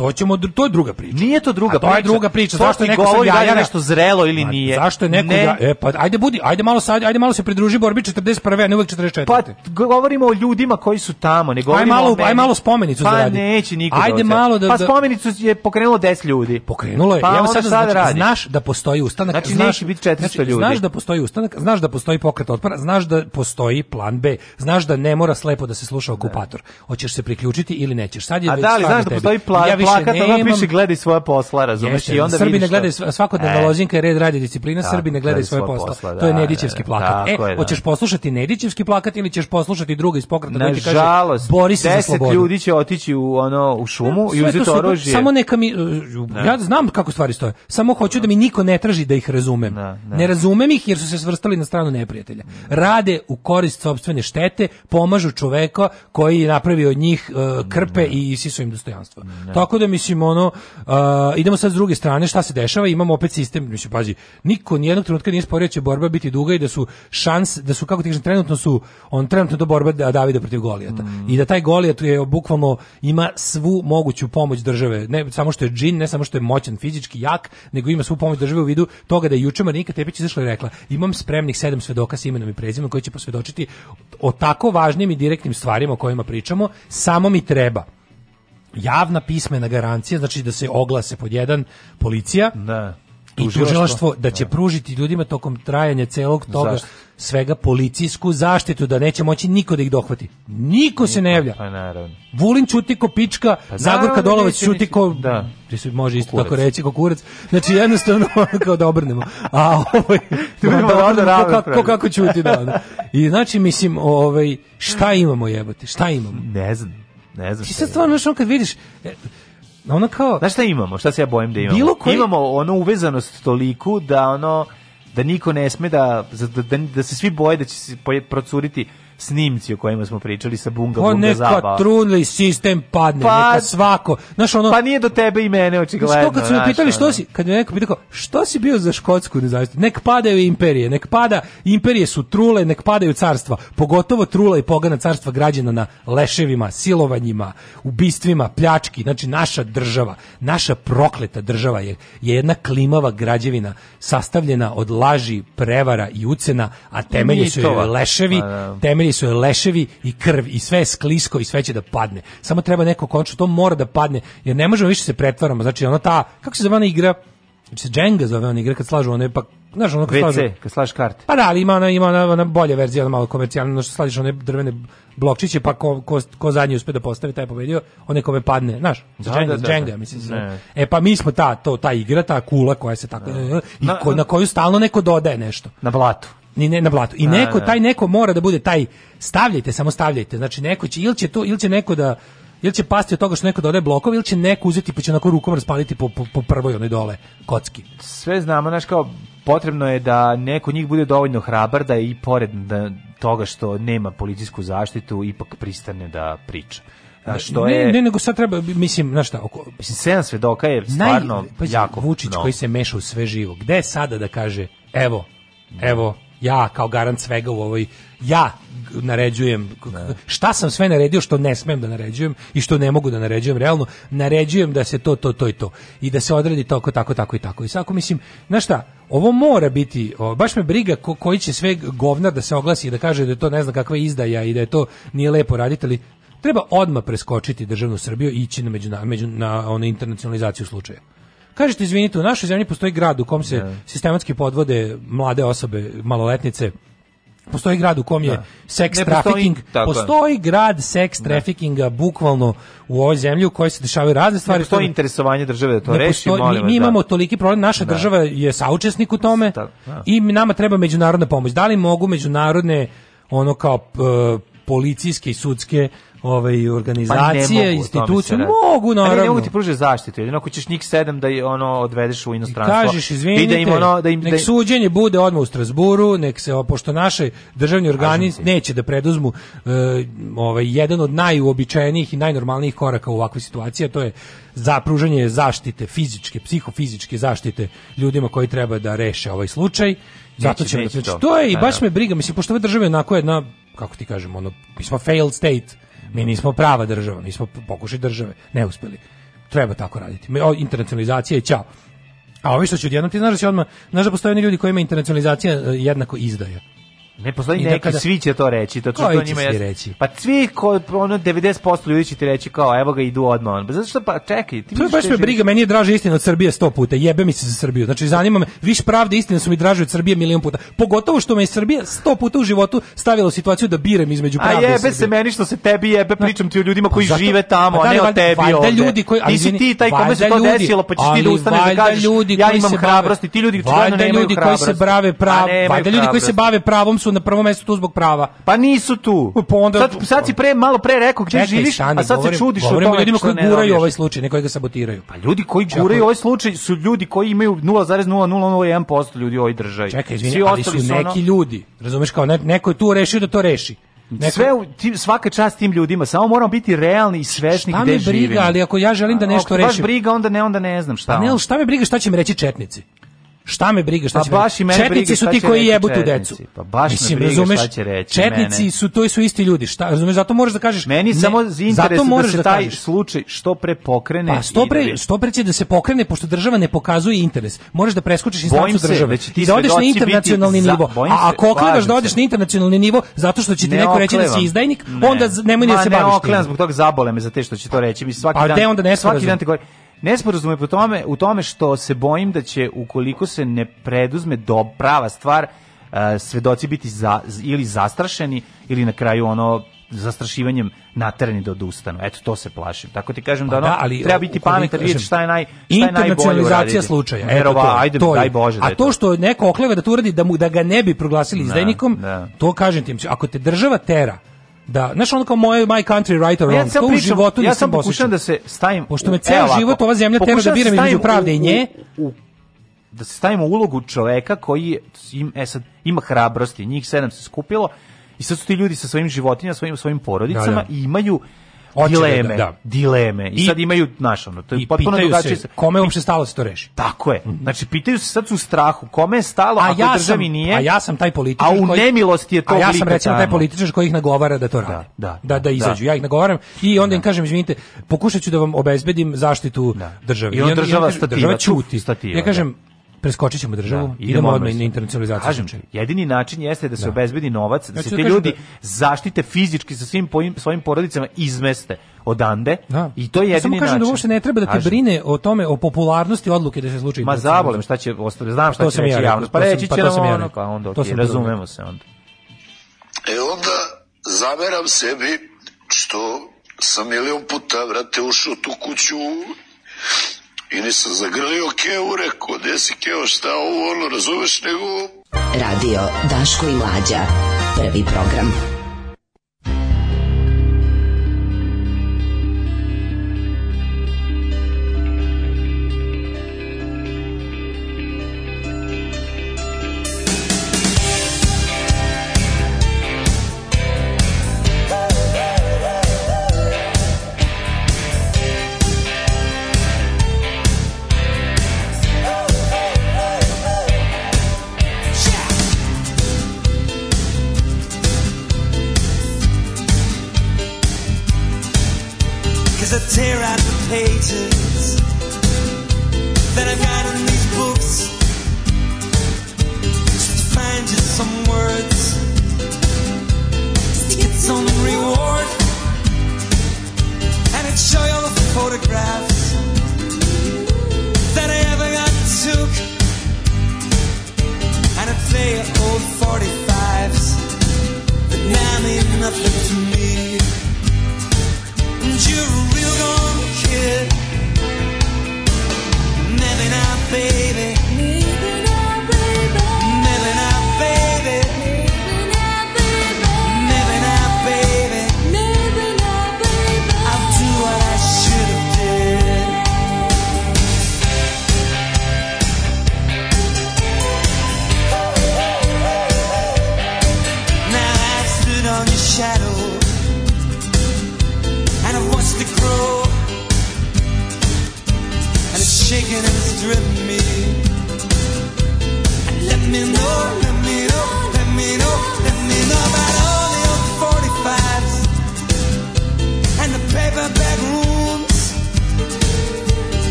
to ćemo to je druga priča. Nije to druga to je druga priča. To zašto neko govori da ja, nešto zrelo ili pa, nije? Zašto je neko ne. ja, e pa ajde budi, ajde malo sad, ajde malo se pridruži borbi 41, a ne uvek 44. Pa govorimo o ljudima koji su tamo, ne govorimo aj malo, o aj malo spomenicu pa, zaradi. Pa neće niko. Da ajde da malo da, pa da Pa spomenicu je pokrenulo 10 ljudi. Pokrenulo je. Pa, Evo sad, sad znači, da znaš da postoji ustanak, znači, znaš će biti 400 znači, ljudi. Znaš da postoji ustanak, znaš da postoji pokret otpora, znaš da postoji plan B, znaš da ne mora slepo da se sluša okupator. Hoćeš se priključiti ili nećeš. Sad je A da li znaš da postoji plan plakat, nemam... piše gledaj svoje posla, razumeš? I onda Srbi ne gledaju svakodnevna e. lozinka je red radi disciplina, tako, Srbi ne gledaju svoje posla. posla. To je da, da, da. Nedićevski plakat. E, da, e, hoćeš poslušati Nedićevski plakat ili ćeš poslušati druga iz pokreta koji ti kaže bori se za slobodu. ljudi će otići u ono u šumu i uzeti oružje. Samo neka mi e, ja znam kako stvari stoje. Samo hoću da mi niko ne traži da ih razumem. Ne razumem ih jer su se svrstali na stranu neprijatelja. Rade u korist sopstvene štete, pomažu čoveka koji napravio od njih e, krpe i isisu im dostojanstvo. Tako da mislim ono uh, idemo sa druge strane šta se dešava imamo opet sistem mislim pazi niko ni jednog trenutka nije sporio da će borba biti duga i da su šans da su kako ti kažem trenutno su on trenutno do borbe da Davida protiv Golijata mm. i da taj Golijat je bukvalno ima svu moguću pomoć države ne samo što je džin ne samo što je moćan fizički jak nego ima svu pomoć države u vidu toga da je juče Marinika Tepić izašla i rekla imam spremnih sedam svedoka sa imenom i prezimenom koji će posvedočiti o tako važnim i direktnim stvarima o kojima pričamo samo mi treba javna pismena garancija, znači da se oglase pod jedan policija da. i tužilaštvo da će ne. Da. pružiti ljudima tokom trajanja celog toga Zašto? svega policijsku zaštitu, da neće moći niko da ih dohvati. Niko, se ne javlja. Pa naravno. Vulin čuti ko pička, pa, Zagorka Dolovac čuti ko... Da. Se može isto tako reći, kokurac. Znači jednostavno kao da obrnemo. A ovaj... Da ko, ko, ko, kako čuti, da. I znači, mislim, ovaj, šta imamo jebati? Šta imamo? Ne znam. Ne znam. Ti sad stvarno što kad vidiš e, ono kao Znaš šta imamo? Šta se ja bojim da imamo? Bilo koji... Imamo ono uvezanost toliku da ono da niko ne sme da da, da, da se svi boje da će se procuriti snimci o kojima smo pričali sa bunga pa bunga neka zabava. trudli sistem padne, pa, neka svako. Znaš, ono, pa nije do tebe i mene, očigledno. Što kad su me pitali što si, kad je neko pitao, što si bio za škotsku nezavisnost? Nek padaju imperije, nek pada, imperije su trule, nek padaju carstva, pogotovo trula i pogana carstva građana na leševima, silovanjima, ubistvima, pljački, znači naša država, naša prokleta država je, je jedna klimava građevina sastavljena od laži, prevara i ucena, a temelji su joj leševi, pa da. temelji Srbiji je leševi i krv i sve je sklisko i sve će da padne. Samo treba neko končno, to mora da padne, jer ne možemo više se pretvaramo. Znači, ona ta, kako se zove ona igra, Znači se Jenga zove ona igra kad slažu one pa znaš ono kad WC, kad slažu karte. Pa da, ali ima ona ima ona, ona bolja verzija, ona malo komercijalna, ono što slažeš one drvene blokčiće pa ko, ko, ko zadnji uspe da postavi taj pobedio, one kome padne, znaš. Da, Jenga, da, da, Jenga, da. mislim se. E pa mi smo ta to ta igra, ta kula koja se tako da. na, i ko, na koju stalno neko dodaje nešto. Na blatu ni ne na blatu. I da, neko da. taj neko mora da bude taj stavljajte, samo stavljajte. Znači neko će ili će to ili će neko da ili će pasti od toga što neko dodaje da blokove ili će neko uzeti pa će na onako rukom raspaliti po, po, po prvoj onoj dole kocki. Sve znamo, znači kao potrebno je da neko njih bude dovoljno hrabar da i pored da, toga što nema policijsku zaštitu ipak pristane da priča. Da što ne, je ne nego sad treba mislim na šta oko mislim sedam svedoka je stvarno naj, pa, jako Vučić no. koji se meša u sve živo. Gde sada da kaže evo evo ja kao garant svega u ovoj ja naređujem ne. šta sam sve naredio što ne smem da naređujem i što ne mogu da naređujem realno naređujem da se to to to i to i da se odredi tako tako tako i tako i svako mislim znaš šta ovo mora biti o, baš me briga ko, koji će sve govnar da se oglasi i da kaže da je to ne znam kakva izdaja i da je to nije lepo raditi ali treba odmah preskočiti državnu Srbiju i ići na, među, na, među, na, na ono, internacionalizaciju slučaja Kažete, izvinite, u našoj zemlji postoji grad u kom se ne. Da. sistematski podvode mlade osobe, maloletnice, postoji grad u kom je da. seks ne, trafficking, postoji, postoji grad seks da. trafikinga bukvalno u ovoj zemlji u kojoj se dešavaju razne stvari. Ne postoji interesovanje države da to reši, postoji, molimo, Mi, mi da. imamo toliki problem, naša da. država je saučesnik u tome da, da. i nama treba međunarodna pomoć. Da li mogu međunarodne ono kao policijske i sudske ovaj pa organizacije, pa institucije mogu naravno. Ali ne mogu ti pruže zaštitu. Jedino ako ćeš njih 7 da je ono odvedeš u inostranstvo. I kažeš izvinite. Da im ono da, da im nek suđenje bude odmah u Strasburu, nek se pošto naše državni organi neće da preduzmu uh, ovaj jedan od najuobičajenijih i najnormalnijih koraka u ovakvoj situaciji, a to je zapružanje zaštite fizičke, psihofizičke zaštite ljudima koji treba da reše ovaj slučaj. Zato ćemo da- to. to je i da, baš me briga, mislim pošto ova države je onako jedna kako ti kažemo, ono, mi smo failed state Mi nismo prava država, mi smo pokušaj države, ne uspeli. Treba tako raditi. Internacionalizacija je ćao. A ovi što će odjednom, ti znaš da, odmah, znaš da postoje oni ljudi kojima internacionalizacija e, jednako izdaja. Ne postoji I neki, nekada, svi će to reći, to što to njima je. Reći? Pa svi ko ono 90% ljudi će ti reći kao evo ga idu odmah Pa zato što pa čekaj, ti To je baš da me briga, meni je draže istina od Srbije 100 puta. Jebe mi se za Srbiju. Znači zanima me, viš pravde istina su mi draže od Srbije milion puta. Pogotovo što me je Srbija 100 puta u životu stavila u situaciju da biram između pravde A jebe Srbije. se meni što se tebi jebe, pričam ti o ljudima koji zato, žive tamo, pa a da ne o tebi. Valjda ljudi koji ali izvini, ti taj kome se to ljudi, desilo, pa ćeš ti da ustaneš da kažeš ljudi ja imam hrabrosti, ti ljudi koji se brave pravom, valjda ljudi koji se bave pravom su na prvom mjestu tu zbog prava. Pa nisu tu. Pa onda, sad, sad si pre, malo pre rekao gdje živiš, stani, a sad govorim, se čudiš o tome. ljudima koji guraju ovaj slučaj, ne koji ga sabotiraju. Pa ljudi koji guraju ovaj slučaj su ljudi koji imaju 0,0001% ljudi u ovoj državi. Čekaj, izvini, ali su neki ljudi, razumeš kao, neko je tu rešio da to reši. Neko... Sve tim, svaka čast tim ljudima, samo moramo biti realni i svesni gde živimo. Šta me briga, ali ako ja želim da nešto rešim. Baš briga, onda ne, onda ne znam šta. Pa ne, šta me briga, šta će mi reći četnici? Šta me briga, šta pa baš i mene Četnici su ti koji jebu tu decu. Pa baš Mislim, me briga razumeš, šta će reći Četnici mene. su, to su isti ljudi. Šta, razumeš, zato moraš da kažeš... Meni samo zato da moraš da se taj da slučaj što pre pokrene. Pa što pre, da što pre će da se pokrene, pošto država ne pokazuje interes. Moraš da preskočiš instancu države. Da ti I da odeš na internacionalni nivo. Za, a ako oklevaš da odeš na internacionalni nivo, zato što će ti neko reći da si izdajnik, onda nemoj da se baviš. Ma ne oklevam zbog toga zabole me za te što će to reći. Mislim, svaki pa, dan, svaki dan te govori, Nesporazum je po tome, u tome što se bojim da će, ukoliko se ne preduzme do prava stvar, e, svedoci biti za, ili zastrašeni ili na kraju ono zastrašivanjem naterani da odustanu. Eto, to se plašim. Tako ti kažem da pa da, ono, da, ali, treba biti pametan, vidjeti šta je, naj, šta je Internacionalizacija slučaja. Eto to, ajde, to daj Bože. Da A to što neko okleva da to uradi, da, mu, da ga ne bi proglasili da, izdajnikom, to kažem ti, ako te država tera da, znaš ono kao moje my country right or wrong, ja sam to pričam, u životu ja sam pokušavam da se stavim pošto me ceo život ova zemlja tera da, da biram između pravde i nje u, u, da se stavimo u ulogu čoveka koji im, e sad, ima hrabrosti, njih sedam se skupilo i sad su ti ljudi sa svojim životinjama, svojim svojim porodicama da, da. i imaju Oče, dileme, da. dileme. I, I, sad imaju, znaš, ono, to je potpuno drugačije. Se, kome uopšte stalo da se to reši? Tako je. Mhm. Znači, pitaju se sad u strahu, kome je stalo, a ako ja državi sam, nije? A ja sam taj političar koji... A u nemilosti je to A ja sam, recimo, taj političar koji ih nagovara da to da, rade. Da, da, da, da izađu. Ja ih nagovaram i onda im da. kažem, izvinite, pokušat ću da vam obezbedim zaštitu države. I on država stativa. Država čuti. Ja kažem, preskočit ćemo državu, da, idemo, idemo odmah na internacionalizaciju. Kažem, znači. jedini način jeste da se da. obezbedi novac, da ja se ti da ljudi da... zaštite fizički sa svim svojim porodicama izmeste odande da. i to je jedini način. samo kažem da način. da uopšte ne treba da te kažem. brine o tome o popularnosti odluke da se slučaj. Ma zavolem šta će ostali, znam šta to će reći ja, javnost. Pa reći pa će nam ono, pa onda okay, razumemo se onda. E onda zameram sebi što sam milion puta, vrate, ušao tu kuću I nisam zagrlio Keo, rekao, gde si Keo, šta ovo, ono, razumeš, nego... Radio Daško i Mlađa, prvi program.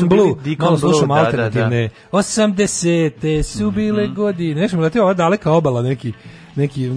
Deacon Blue, malo slušam Blue, da, da, alternativne. Da, da. 80. su mhm. bile mm -hmm. godine. Nešto mi letio ova daleka obala neki, neki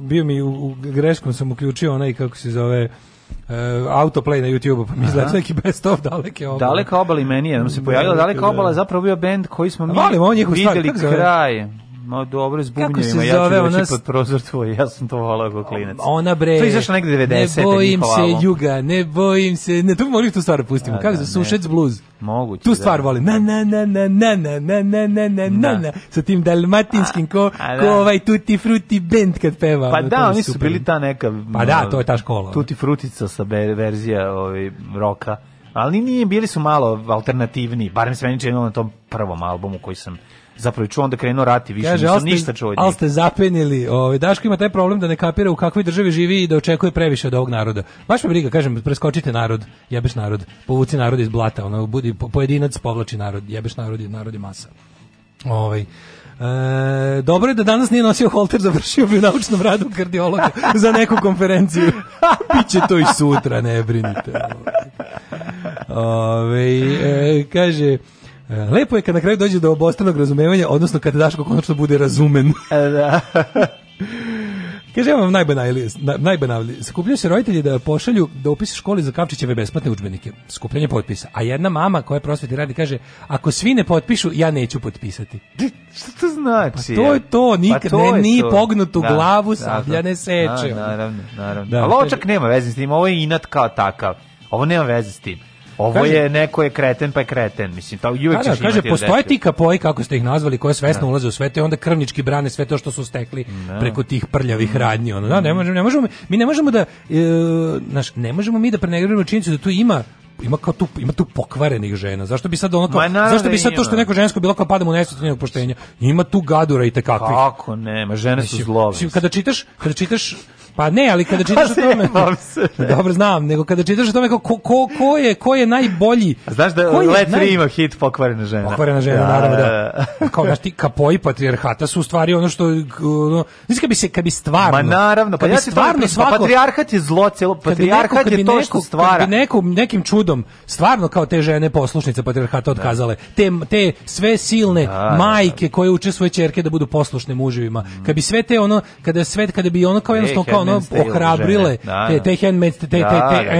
bio mi u, u greškom sam uključio onaj kako se zove uh, autoplay na YouTube-u, pa mi izleče neki best of daleke obale. Daleka obala i meni je, nam se pojavila daleka obala, da. je zapravo bio bend koji smo mi Volim, on videli kraj. Ma dobro, s bubnjevima, ja ću doći ona... pod prozor tvoj, ja sam to volao kao klinac. Ona bre... To je negde 90. Ne bojim se album. juga, ne bojim se... Ne, tu molim tu stvar pustimo, kako se sušec bluz. Moguće. Tu stvar da. volim. Na, na, na, na, na, na, na, na, na, na, na, na, sa tim dalmatinskim, ko, a, ko ovaj Tutti Frutti band kad peva. Pa da, oni su bili ta neka... Pa da, to je ta škola. Tutti Fruttica sa verzija ovaj, roka. Ali nije, bili su malo alternativni, barem sve niče na tom prvom albumu koji sam zapravo čuo onda krenuo rati, više Kaže, nisam ste, ništa čuo od njih. Ali ste zapenili, ovaj, Daško ima taj problem da ne kapira u kakvoj državi živi i da očekuje previše od ovog naroda. Baš me briga, kažem, preskočite narod, jebeš narod, povuci narod iz blata, ono, budi pojedinac, povlači narod, jebeš narod, narod je masa. Ovaj, E, dobro je da danas nije nosio holter, završio bi u naučnom radu kardiologa za neku konferenciju. Biće to i sutra, ne brinite. Ove, ovaj, e, kaže, E, lepo je kad na kraju dođe do obostranog razumevanja, odnosno kad Daško konačno bude razumen. E, da. Kaže, ja vam najbanalije, najbanalije. Skupljaju se roditelji da pošalju da upise školi za Kavčićeve besplatne udžbenike. Skupljanje potpisa. A jedna mama koja prosveti radi kaže, ako svi ne potpišu, ja neću potpisati. Šta to znači? Pa to je to, nikad pa to ne, ni to. pognutu da, glavu da, sabljane da. ne seče. Da, naravno, naravno. Da, Ali ovo čak nema veze s tim, ovo je inat kao takav. Ovo nema veze s tim. Ovo kaže, je neko je kreten pa je kreten, mislim, to uvek da, da, Kaže postoje ti kapoi kako ste ih nazvali, koje svesno da. ulaze u svet i onda krvnički brane sve to što su stekli da. preko tih prljavih radnji, ono. Da, ne mm. možemo, ne možemo mi ne možemo da e, naš, ne možemo mi da prenegrimo činjenicu da tu ima ima kao tu ima tu pokvarenih žena. Zašto bi sad ono kao, zašto bi da sad to što neko žensko bilo kao padamo u nesvest njenog poštenja? Ima tu gadura i te takakvi. Kako ne, ma žene su zlovi. Kada čitaš, kada čitaš pa ne, ali kada čitaš o pa tome... Dobro, znam, nego kada čitaš o tome ko, ko, ko, je, ko je najbolji... A znaš da ko je Let naj... ima hit pokvarena žena. Pokvarena žena, da, naravno, da. da, da. Kao, znaš ti, kapoji patrijarhata su u stvari ono što... Ono, znaš, kad bi se, kad bi stvarno... Ma naravno, pa ja si stvarno pa svako... Patrijarhat je zlo, cijelo, patrijarhat je to neko, što stvara. Kad bi neko, nekim čudom čudom stvarno kao te žene poslušnice patrijarhata otkazale. Te, te sve silne da, da, da. majke koje uče svoje ćerke da budu poslušne muževima. Mm. Kad bi sve te ono kada svet kada bi ono kao jednostavno kao ono ohrabrile da, te te handmaid te te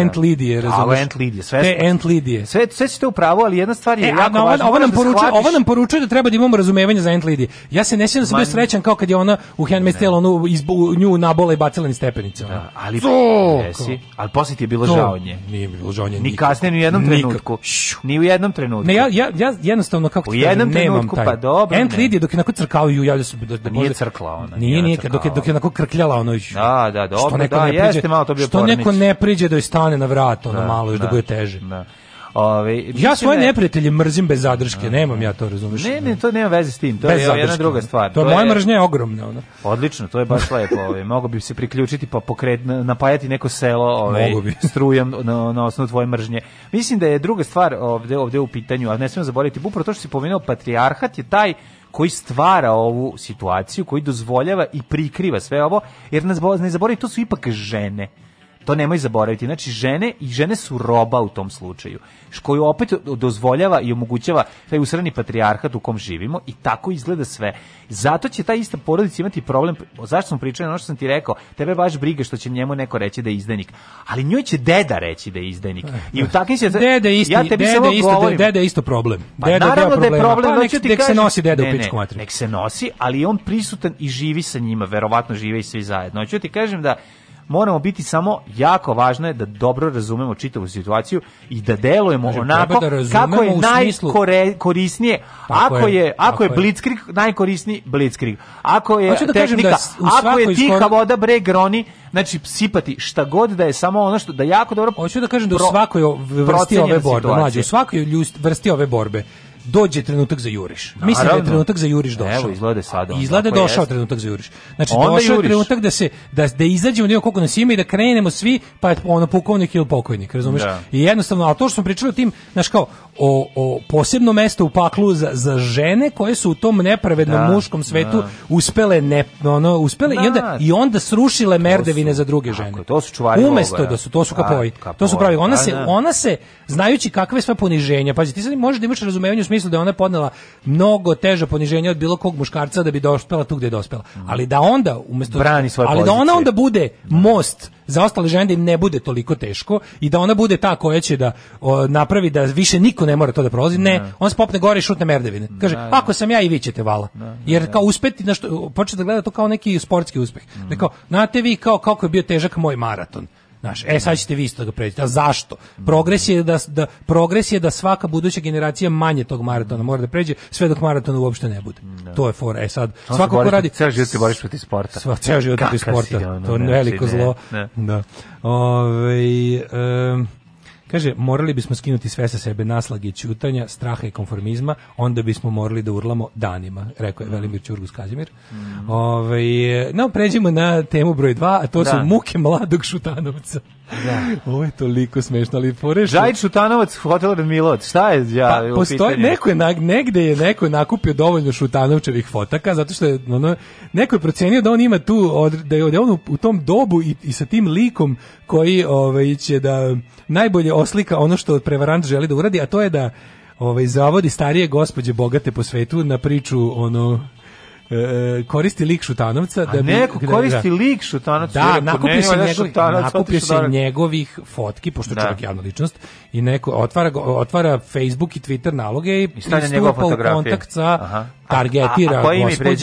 ant lidije, razumeš? ant lidije, sve te ant lidije. Sve sve ste u pravu, ali jedna stvar je e, jako važna. Ovo nam poručuje, ovo nam poručuje da treba da imamo razumevanje za ant lidije. Ja se ne sjećam da sam bio srećan kao kad je ona u handmaid tale onu izbu, nju nabola i bacila niz stepenice. Da, ali jesi, ali posle ti je bilo žao nje. Nije bilo žao nje kasnije ni u jednom Nikak. trenutku. Ni u jednom trenutku. Ne, ja, ja, ja jednostavno kako ti kažem, nemam taj. Pa dobro, Ant Reed je dok je onako crkao i javlja se da, da pa nije crkla ona. Nije, nije, dok je, dok je onako krkljala ono. Da, da, dobro, da, jeste malo to bio Što neko ne priđe da joj stane na vrat, ono da, malo još da, da bude teže. Da. Ove, ovaj, ja svoje ne... Da neprijatelje mrzim bez zadrške, da. nemam ja to, razumeš. Ne, ne, to nema veze s tim, to bez je zadrške. jedna druga stvar. To, to je moja mržnja je ogromna. Ona. Odlično, to je baš lepo. Ove. Ovaj, mogu bi se priključiti pa pokret, napajati neko selo ove, ovaj, strujom na, na osnovu tvoje mržnje. Mislim da je druga stvar ovde, ovde u pitanju, a ne smemo zaboraviti, upravo to što si pomenuo, patrijarhat je taj koji stvara ovu situaciju, koji dozvoljava i prikriva sve ovo, jer ne zaboravi, to su ipak žene. To nemoj zaboraviti. Znači, žene i žene su roba u tom slučaju, koju opet dozvoljava i omogućava taj usrani patrijarhat u kom živimo i tako izgleda sve. Zato će ta ista porodica imati problem, zašto sam pričao ono što sam ti rekao, tebe baš briga što će njemu neko reći da je izdajnik, ali njoj će deda reći da je izdajnik. I u takvim se... Deda isti, ja tebi deda, isto, deda isto problem. Pa naravno da je problem, pa, nek, ti nek se nosi deda ne, u pičku materiju. Nek se nosi, ali on prisutan i živi sa njima, verovatno žive i svi zajedno. Hoću ti kažem da moramo biti samo jako važno je da dobro razumemo čitavu situaciju i da delujemo Kažem, onako da kako je najkorisnije. Ako je, ako je blitzkrieg najkorisniji blitzkrieg Ako je da, da tehnika, da ako je tiha skoro... voda bre groni, znači sipati šta god da je samo ono što da jako dobro Hoću da kažem da u svakoj vrsti ove borbe, mlađe, u svakoj vrsti ove borbe dođe trenutak za juriš. Naravno. Mislim da je trenutak za juriš došao. Evo izgleda sada. Izgleda došao jeste. trenutak za juriš. Znači onda došao juriš. trenutak da se da da izađemo da dio koliko nas ima i da krenemo svi pa ono pukovnik ili pokojnik, razumeš? Da. I jednostavno, a to što smo pričali o tim, znači kao o, o posebno mesto u paklu za, za žene koje su u tom nepravednom da, muškom svetu da. uspele ne ono uspele da, i onda i onda srušile merdevine su, za druge žene. Tako, to su čuvari Umesto loga, da, da su to su kapoji. A, kapoji to su pravi. Ona da, se ona se znajući kakve sve poniženja, pazi, ti sad možeš da imaš razumevanje u smislu da je ona podnela mnogo teže poniženje od bilo kog muškarca da bi dospela tu gde je dospela. Ali da onda umesto brani svoje Ali da ona onda bude most za ostale žene da im ne bude toliko teško i da ona bude ta koja će da o, napravi da više niko ne mora to da prolazi. Ne, ne. Da. on se popne gore i šutne merdevine. Kaže, ne, da, da. ako sam ja i vi ćete vala. Ne, Jer kao uspeti, na što, počne da gleda to kao neki sportski uspeh. Mm. Dakle, znate vi kao kako je bio težak moj maraton. Znaš, e sad ćete vi isto da ga preći. A zašto? Progres je da, da, progres je da svaka buduća generacija manje tog maratona mora da pređe, sve dok maratona uopšte ne bude. Da. To je fora. E sad, On svako ko radi... Ceo život se boriš protiv sporta. Sva, ceo život protiv sporta. Si, ono, to je veliko ne, zlo. Ne. Da. Ove, um, Kaže, morali bismo skinuti sve sa sebe naslage ćutanja, straha i konformizma, onda bismo morali da urlamo danima, rekao je mm. Velimir Ćurgus Kazimir. Mm. Ove, ovaj, no, pređimo na temu broj 2, a to da. su muke mladog šutanovca. Da. Ovo je toliko smešno, ali fore što... Šutanovac, hotel Radmilovac, šta je ja, pa, postoji, neko je, nag, negde je neko nakupio dovoljno Šutanovčevih fotaka, zato što je, ono, neko je procenio da on ima tu, od, da je da on u tom dobu i, i sa tim likom koji ovaj, će da najbolje oslika ono što prevarant želi da uradi, a to je da ovaj zavodi starije gospođe bogate po svetu na priču ono E, e, koristi lik Šutanovca da bi, neko da, koristi da. lik Šutanovca da nakupi se, njegov, nakupi se njegovih fotki pošto da. čovjek javna ličnost i neko otvara otvara Facebook i Twitter naloge i, I stavlja njegove fotografije kontakt sa Aha. targetira a,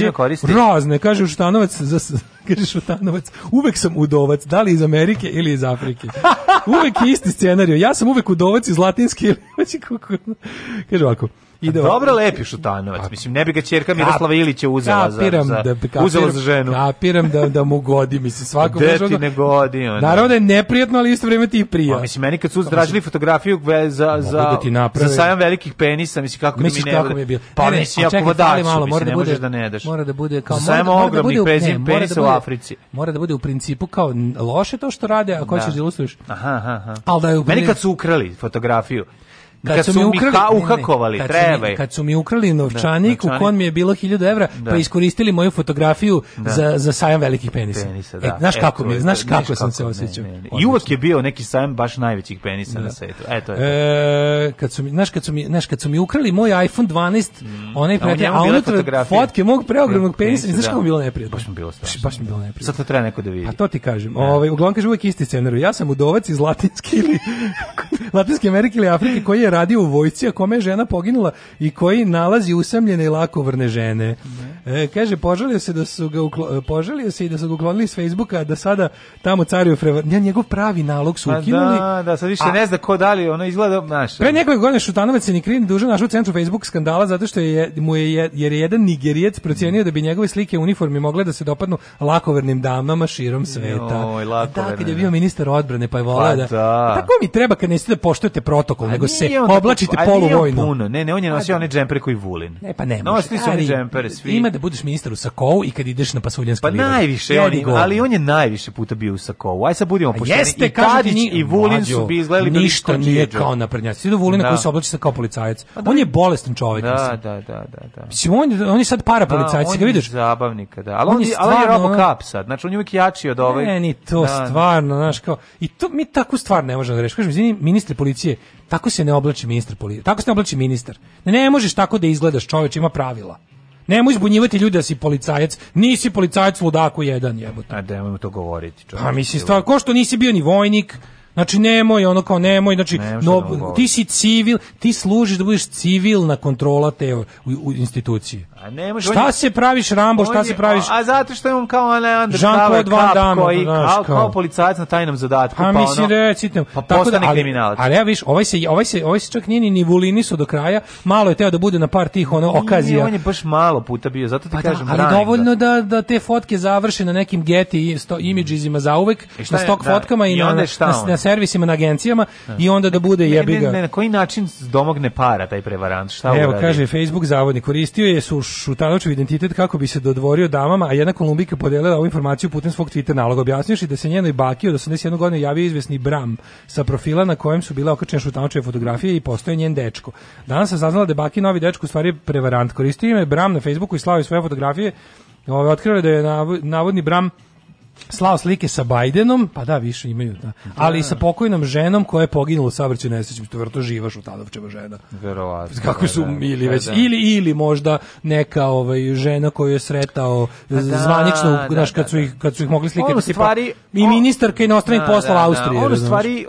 a, koristi razne kaže Šutanovac za kaže Šutanovac uvek sam udovac da li iz Amerike ili iz Afrike uvek isti scenario ja sam uvek udovac iz latinske ili kaže ovako Ide Dobro lepi Šutanovac. mislim ne bi ga ćerka Miroslava Ilića uzela za, za da, kapiram, uzela za ženu. Kapiram da da mu godi, mislim svako da ti ne godi on. Naravno da je neprijatno, ali isto vrijeme ti prija. A, pa mislim meni kad su tražili fotografiju za za da za sajam velikih penisa, mislim kako mislim, da mi ne. Kako mi je bilo. Pa ne, mislim ako vodač, malo, mora da bude, da ne daš. Mora da bude kao sajam da ogromnih da penisa u Africi. Mora da bude u principu kao loše to što rade, ako hoćeš da ilustruješ. Aha, aha. Al da je meni kad su ukrali fotografiju kad, kad su mi ukrali, ha, uhakovali, ne, ne, treba. kad su mi ukrali novčanik, da, u kon mi je bilo 1000 evra, da. pa iskoristili moju fotografiju da. za, za sajam velikih penisa. penisa da. E, znaš e, kako, mi, znaš kako, kako sam se osećao. I uvek je bio neki sajam baš najvećih penisa da. na svetu. E, to je e, kad su mi, znaš, kad su mi, znaš, kad su mi ukrali moj iPhone 12, mm. onaj prete, a unutra fotke mog preogromnog penisa, znaš da. kako bilo neprijatno. Baš mi bilo strašno. Baš mi bilo neprijatno. Sad to treba neko da vidi. A to ti kažem. Da. Ovaj, uglavnom kaže uvek isti scenarij. Ja sam udovac iz latinske ili Latinske Amerike ili Afrike koji je radio u vojci, a kome je žena poginula i koji nalazi usamljene i lako vrne žene. E, kaže, požalio se, da su ga uklo... E, požalio se i da su ga uklonili s Facebooka, da sada tamo cario frevar... Ja, njegov pravi nalog su pa ukinuli. Da, da, sad više a... ne zna ko da ono izgleda naš. Pre nekoliko godina Šutanovac je ni kriv duže našu centru Facebook skandala zato što je, mu je, jer je jedan Nigerijec procenio da bi njegove slike uniformi mogle da se dopadnu lakovernim damama širom sveta. Oj, Joj, da, kad je bio ministar odbrane, pa je volao pa da... da. Pa tako mi treba kad ne da poštujete protokol, nego se oblačite poluvojno. Puno. Ne, ne, on je pa nosio da. one džemper koji vulin. Ne, pa ne. Nosili su oni džempere svi. Ima da budeš ministar u sakou i kad ideš na pasuljanski Pa najviše, on, ali on je najviše puta bio u sakou. Aj sad budimo pošteni. Jeste, I Tadić i Vulin su bi izgledali da ništa nije kao naprednjaci. Svi do Vulina da. koji se oblači se kao policajac. Pa on je bolestan čovjek. Da, da, da, da. da. Mislim, on je sad para policajac, ga vidiš. Zabavnika, da. Ali on je ali je robo Robocop sad. Znači, on je uvijek jači od ovaj. Ne, ni to stvarno, znaš, kao... I to mi takvu stvar ne možemo da rešiti. Kažem, izvini, ministri policije, tako se ne oblači ministar policije. Tako se ne oblači ministar. Ne, ne možeš tako da izgledaš, čoveč, ima pravila. Nemoj zbunjivati ljude da si policajac. Nisi policajac ludaku jedan, jebote. A nemojmo to govoriti, čoveč. A misli, ko što nisi bio ni vojnik, Znači nemoj, ono kao nemoj, znači no, da ti si civil, ti služiš da budeš civilna kontrola te u, u institucije. A ne može. Šta se praviš Rambo, šta se praviš? A zato što imam kao onaj undercover kap Damme, koji znaš, kao, kao policajac na tajnom zadatku, pa, pa mislim ono, recite, pa tako da, ali, kriminalac. Ali ja viš, ovaj se ovaj se ovaj se čak nije ni ni vulini su do kraja, malo je teo da bude na par tih ono okazija. I on je baš malo puta bio, zato ti pa da, kažem, da, ali dovoljno da. da da te fotke završe na nekim Getty sto imidžizima za uvek, e na stok da, fotkama i, i na, na, na servisima, na agencijama da. i onda da bude jebiga. Ne, ne, na koji način domogne para taj prevarant? Šta Evo, kaže Facebook zavodnik, koristio je suš Šutanovićev identitet kako bi se dodvorio damama, a jedna Kolumbika podelila ovu informaciju putem svog Twitter naloga. Objasniš i da se njenoj baki od 81 godine javio izvesni Bram sa profila na kojem su bile okačene Šutanovićeve fotografije i postoje njen dečko. Danas se saznala da baki novi dečko u stvari je prevarant. Koristio ime Bram na Facebooku i slavio svoje fotografije. Ove, otkrilo da je navodni Bram slao slike sa Bajdenom, pa da, više imaju, da. da. ali i sa pokojnom ženom koja je poginula u saobraćaju nesreći, to vrto u Tadovčeva žena. Verovatno. Kako su da, da. ili već pa da. ili ili možda neka ovaj žena koju je sretao pa da, zvanično, da, znaš, kad da, su ih kad su ih mogli slike, stvari, i ministarka i posla poslova Austrije. Ono stvari,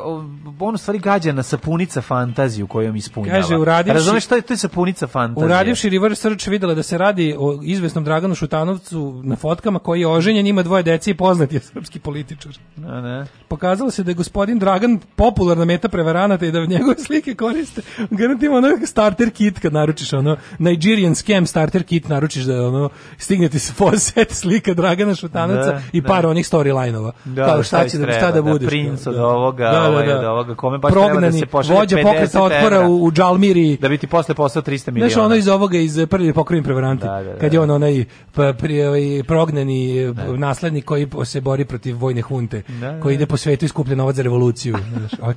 ono stvari gađa na sapunica fantaziju kojom ispunjava. Kaže, uradivši, Razumeš šta je to sapunica fantazije? Uradivši reverse search videla da se radi o izvesnom Draganu Šutanovcu na fotkama koji je oženjen, ima dvoje dece i poznat je srpski političar. A ne. Pokazalo se da je gospodin Dragan popularna meta prevaranata i da njegove slike koriste. Garantima ono starter kit kad naručiš ono Nigerian scam starter kit naručiš da ono stigne ti se set slika Dragana Šutanaca da, i da. par da. onih storylineova. Da, Kao šta, šta će da šta da budeš. Da, princ od da. ovoga, da, da, ovaj, da, da. ovoga, kome baš Prognani, treba da se pošalje vođa pokreta otpora u, u Džalmiri. Da bi ti posle poslao 300 miliona. Znaš ono iz ovoga iz prvi pokrovim prevaranti. Da, da, da. Kad je on onaj pa, pri, ovaj, prognani da. naslednik koji ko se bori protiv vojne hunte, da, koji da. ide po svetu i skuplja novac za revoluciju. Znaš, ali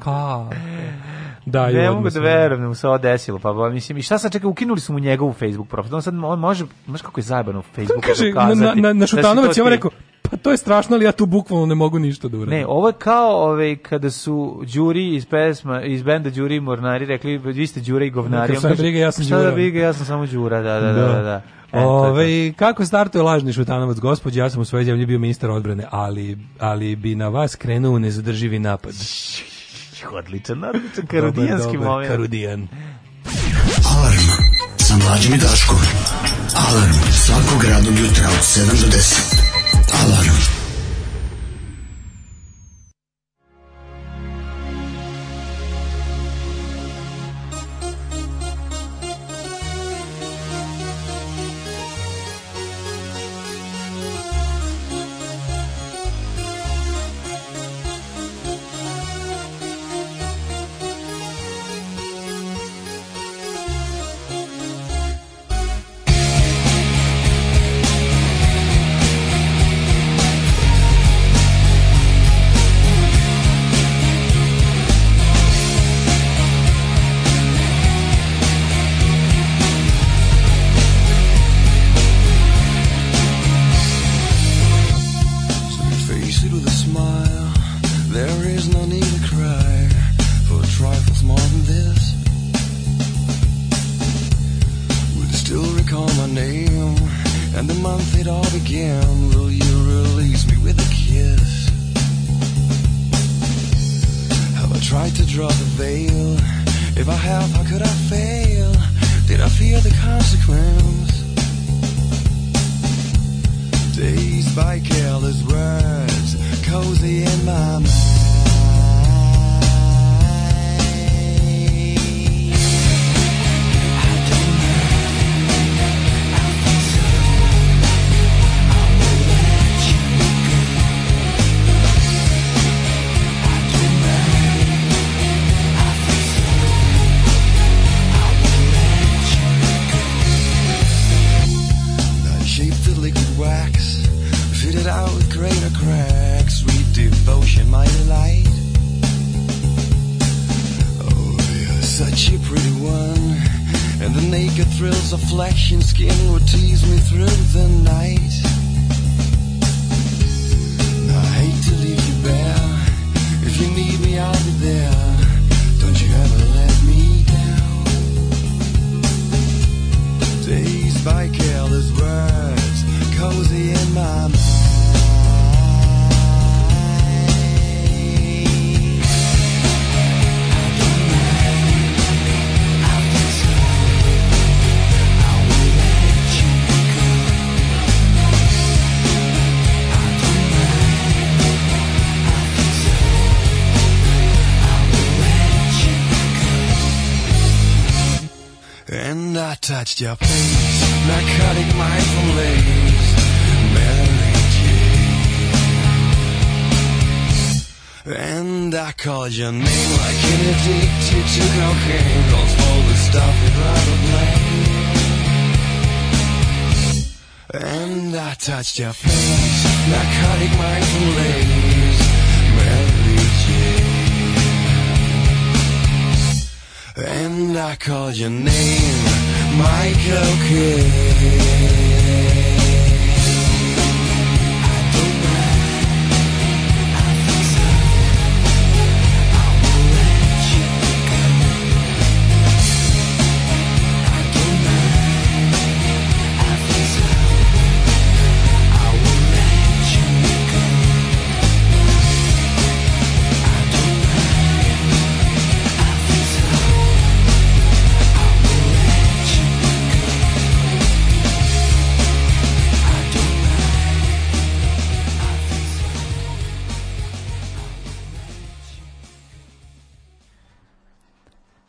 Da, ne mogu da verujem da mu se ovo desilo. Pa, pa, mislim, i šta sad čekaj, ukinuli su mu njegovu Facebook profil. On sad on može, znaš kako je zajebano u Facebooku kaže, da na, na, na, na da Šutanovac da je on rekao, pa to je strašno, ali ja tu bukvalno ne mogu ništa da uradim. Ne, ovo je kao ovaj, kada su Đuri iz pesma, iz benda Đuri i Mornari rekli, vi ste Đura i govnari. Ne, sam briga, ja sam Đura. Šta da briga, ja sam samo Đura, da, da, da. da. da. E, Ove, kako startuje lažni šutanovac, gospođe, ja sam u svojoj zemlji bio ministar odbrane, ali, ali bi na vas krenuo nezadrživi napad. Odličan, odličan karudijanski moment. Karudijan. Alarm sa mlađim i Daškom. Alarm svakog radnog jutra od 7 do 10. Alarm. through the night. It's your face, narcotic mind from lace, Mary Jane. And I called your name like an addicted to cocaine. Don't the stuff you'd rather blame. And I touched your face, narcotic mind from lace, Mary Jane. And I called your name Michael Kidd.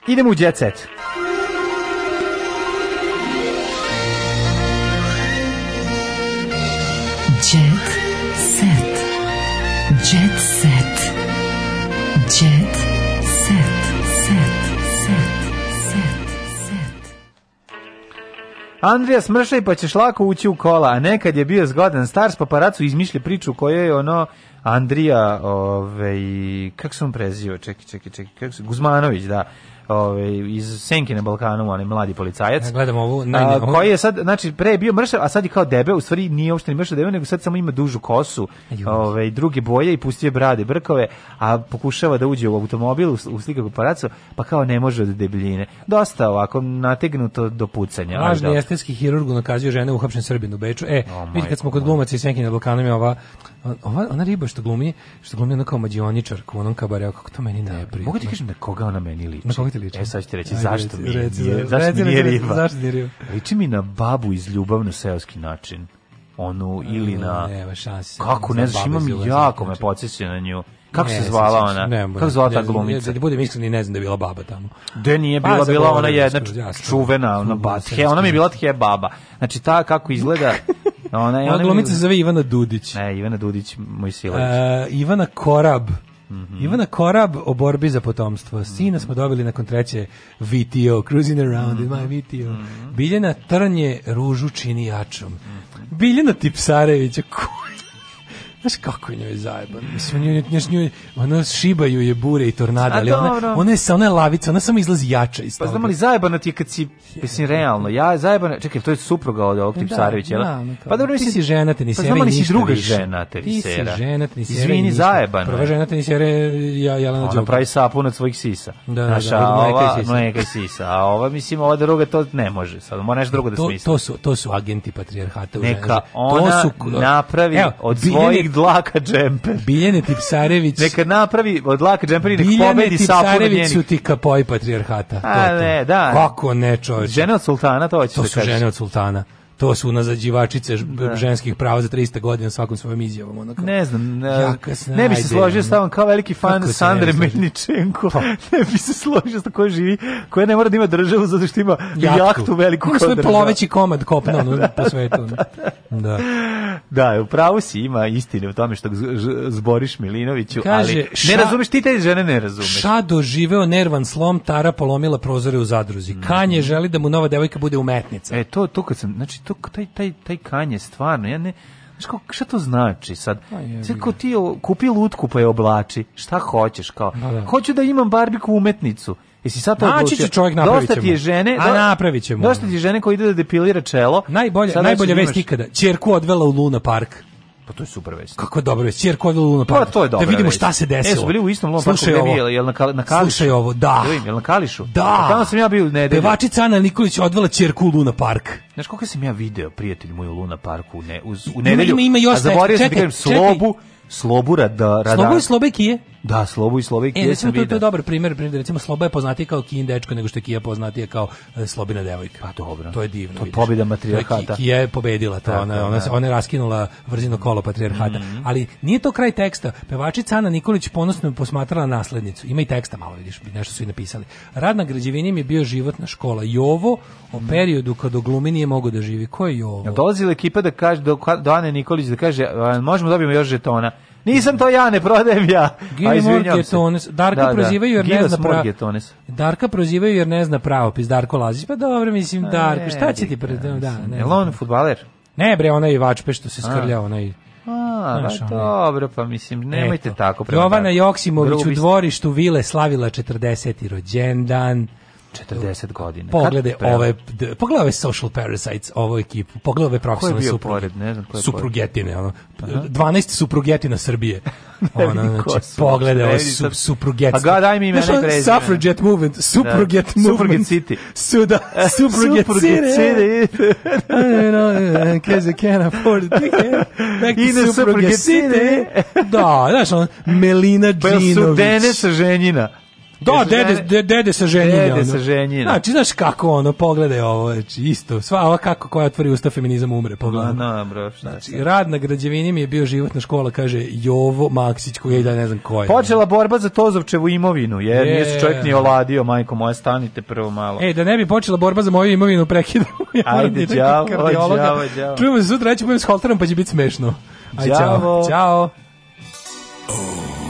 Idemo u Jet Set. Jet Set. Jet Set. Set. Set. Set. Set. Set. Andrija smršaj pa ćeš lako ući u kola, a nekad je bio zgodan star s paparacu izmišlja priču koja je ono Andrija, ovaj, kako se on prezio, čeki, čeki, čeki, Guzmanović, da ove, iz Senke na Balkanu, onaj mladi policajac. Ja da, gledam ovu, naj, a, koji je sad znači pre je bio mršav, a sad je kao debel, u stvari nije uopšte ni mršav debel, nego sad samo ima dužu kosu, ovaj druge boje i pustio brade, brkove, a pokušava da uđe u automobil u, u slikakoparacu, pa kao ne može od debljine. Dosta ovako nategnuto do pucanja. Lažni estetski hirurg nakazio žene uhapšen Srbin u Beču. E, oh vidi kad smo kod glumaca i Senke na Balkanu, ova ova, ona riba što glumi, što glumi ona kao mađioničar, mađioničarku, onom kabareu, kako to meni ne prija. Mogu ti kažem na da koga ona meni liči? Na koga ti liči? E sad ćete reći, Aj, zašto, reci, mi, reci, nije, reci, zašto mi nije riba? Zašto nije riba? Liči mi na babu iz ljubavno-seoski način. Onu ili na... Nema šanse. Kako, ne znaš, imam jako me podsjeća na nju. Kako ne, se zvala ona? Ne, Kako zvala ta glumica? Da budem iskren, ne znam da je bila baba tamo. Da nije bila, pa, bila ona jedna čuvena, ona, ona mi je bila tje baba. Znači ta kako izgleda, Ona je ona glumica se zove Ivana Dudić. Ne, Ivana Dudić, moj silac. Uh, e, Ivana Korab. Mm -hmm. Ivana Korab o borbi za potomstvo. Sina smo dobili nakon treće VTO, Cruising Around mm -hmm. in my mhm. VTO. Mm -hmm. Biljana Trnje ružu čini jačom. Mm -hmm. Biljana Tipsarevića, koji Znaš kako je njoj zajebano. Mislim, njoj, njoj, njoj, ono šibaju je bure i tornada, ali ona, ona je sa ona je lavica, ona samo izlazi jača iz Pa znam, ali zajebano ti je kad si, mislim, realno, ja zajebano, čekaj, to je supruga od ovog Tipsarević, da, jel? Da, pa dobro, mislim, ti si žena, te ni sere, e, pa znam, ali si druga žena, te ni Ti si žena, te ni sere, Izvini, zajebano. Prva žena, te nisi sere, ja, Jelena Đoković. Ona pravi sapun od svojih sisa. Da, da, Naša, da, ova, mleka i sisa. A ova, mislim, ova druga to ne može, sad mora nešto drugo da smisli. To, to, su, to su agenti patrijarhata u Neka ona napravi od svojih nek dlaka džemper. Biljane Tipsarević. Neka napravi od dlaka džemper i nek Biljane pobedi sapu na njenih. su ti kapoj patrijarhata. A to, ne, da. Kako ne, čovječe. Žene od sultana, to hoćeš To da su žene od sultana to su nazađivačice da. ženskih prava za 300 godina svakom svojom izjavom. kao, Ne znam, ne, ne bi se složio s tobom kao veliki fan Sandre Melničenko. ne bi se složio s kojoj živi, koja ne mora da ima državu zato što ima jahtu, jahtu veliku kao državu. ploveći komad kopna ono, da, da, da. po svetu. Da, da. da, u pravu si ima istine u tome što zboriš Milinoviću, Kaže, ali ša, ne razumeš, ti te žene ne razumeš. Ša doživeo nervan slom, Tara polomila prozore u zadruzi. Mm. Kanje želi da mu nova devojka bude umetnica. E, to, to kad sam, znači, to, taj, taj, taj kanje, stvarno, ja ne, Znaš, šta to znači sad? Pa sad kao ti kupi lutku pa je oblači. Šta hoćeš kao? Da, da. Hoću da imam barbiku umetnicu. Jesi sad to znači odlučio? će čovjek napravit Dosta ti je žene, a napravit ćemo. Dosta ti je žene koja ide da depilira čelo. Najbolje, najbolje vest ikada. Ćerku odvela u Luna park. Pa to je super vest. Kako je dobro vest. Ćer kod Luna pa Park. Pa to je dobro. Da vidimo šta se e, desilo. Jesu bili u istom Luna Parku ne je jel na kal, na Kališu. Slušaj ovo, da. Jel, da jel na Kališu? Da. A pa tamo sam ja bio ne. Pevačica Ana Nikolić odvela ćerku u Luna Park. Znaš koliko sam ja video prijatelj moj u Luna Parku ne uz, u nedelju. Ima, ima još, a zaboravio sam da kažem slobu. Čekaj. Slobura da rada. Slobu i Slobekije. Da, Slobu i Slovak e, recimo, to, to je dobar primjer, primjer da recimo Sloba je poznatiji kao Kin dečko nego što je Kija poznatija kao e, Slobina devojka. Pa dobro. To je divno. To je pobjeda matrijarhata. Kija je pobedila to, ona, da. ona, ona, je raskinula vrzino kolo patrijarhata. Mm -hmm. Ali nije to kraj teksta. Pevačica Ana Nikolić ponosno je posmatrala naslednicu. Ima i teksta malo, vidiš, nešto su i napisali. Rad na građevini mi je bio životna škola. Jovo o mhm. periodu kad o glumi nije mogao da živi. Ko je Jovo? Ja, dolazila ekipa da kaže, do, do Ane Nikolić da kaže, možemo dobijemo još žetona. Nisam to ja, ne prodajem ja. Gilmore Getones. Da, Darka da, prozivaju jer Gilas ne zna pravo. Darka prozivaju jer ne zna pravo. Pis Darko Lazić. Pa dobro, mislim, Darko, šta će ti... Pre... Da, da ne je on futbaler? Ne, bre, onaj vačpe što se skrlja, onaj... A, Znaš, ono, dobro, pa mislim, nemojte Eto. tako. Jovana Joksimović u dvorištu vile slavila 40. rođendan. 40 godina. Poglede ove, pogledaj ove social parasites, ovo ekipu, pogledaj ove profesionalne supruge. Pored, ne znam, ko je suprugetine, pored. ono, Aha. 12 suprugetina Srbije. ono, znači, pogledaj ove su, suprugetine. Pa ga, daj mi ime ne prezime. Suffragette movement, supruget da. movement. Supruget city. Suda, supruget city. I know, because I can't afford it. Back to supruget city. Da, znaš, ono, Melina Džinović. Pa su Dene ženjina. Da, dede, dede, dede sa ženjina. Dede ono. sa ženjina. Znači, znaš kako ono, pogledaj ovo, znači, isto, sva ova kako koja otvori usta feminizam umre, pogledaj. Pa no, no, znači, rad na građevini mi je bio životna škola, kaže Jovo Maksić, koji je da ne znam ko je. Počela borba za Tozovčevu imovinu, jer je, nije čovjek ni oladio, majko moja, stanite prvo malo. Ej, da ne bi počela borba za moju imovinu, prekidamo. ja Ajde, djavo, djavo, djavo. Čujemo se sutra, ja ću budem s Holterom, pa će biti smešno. Ajde, djavo. Ćao. Ćao.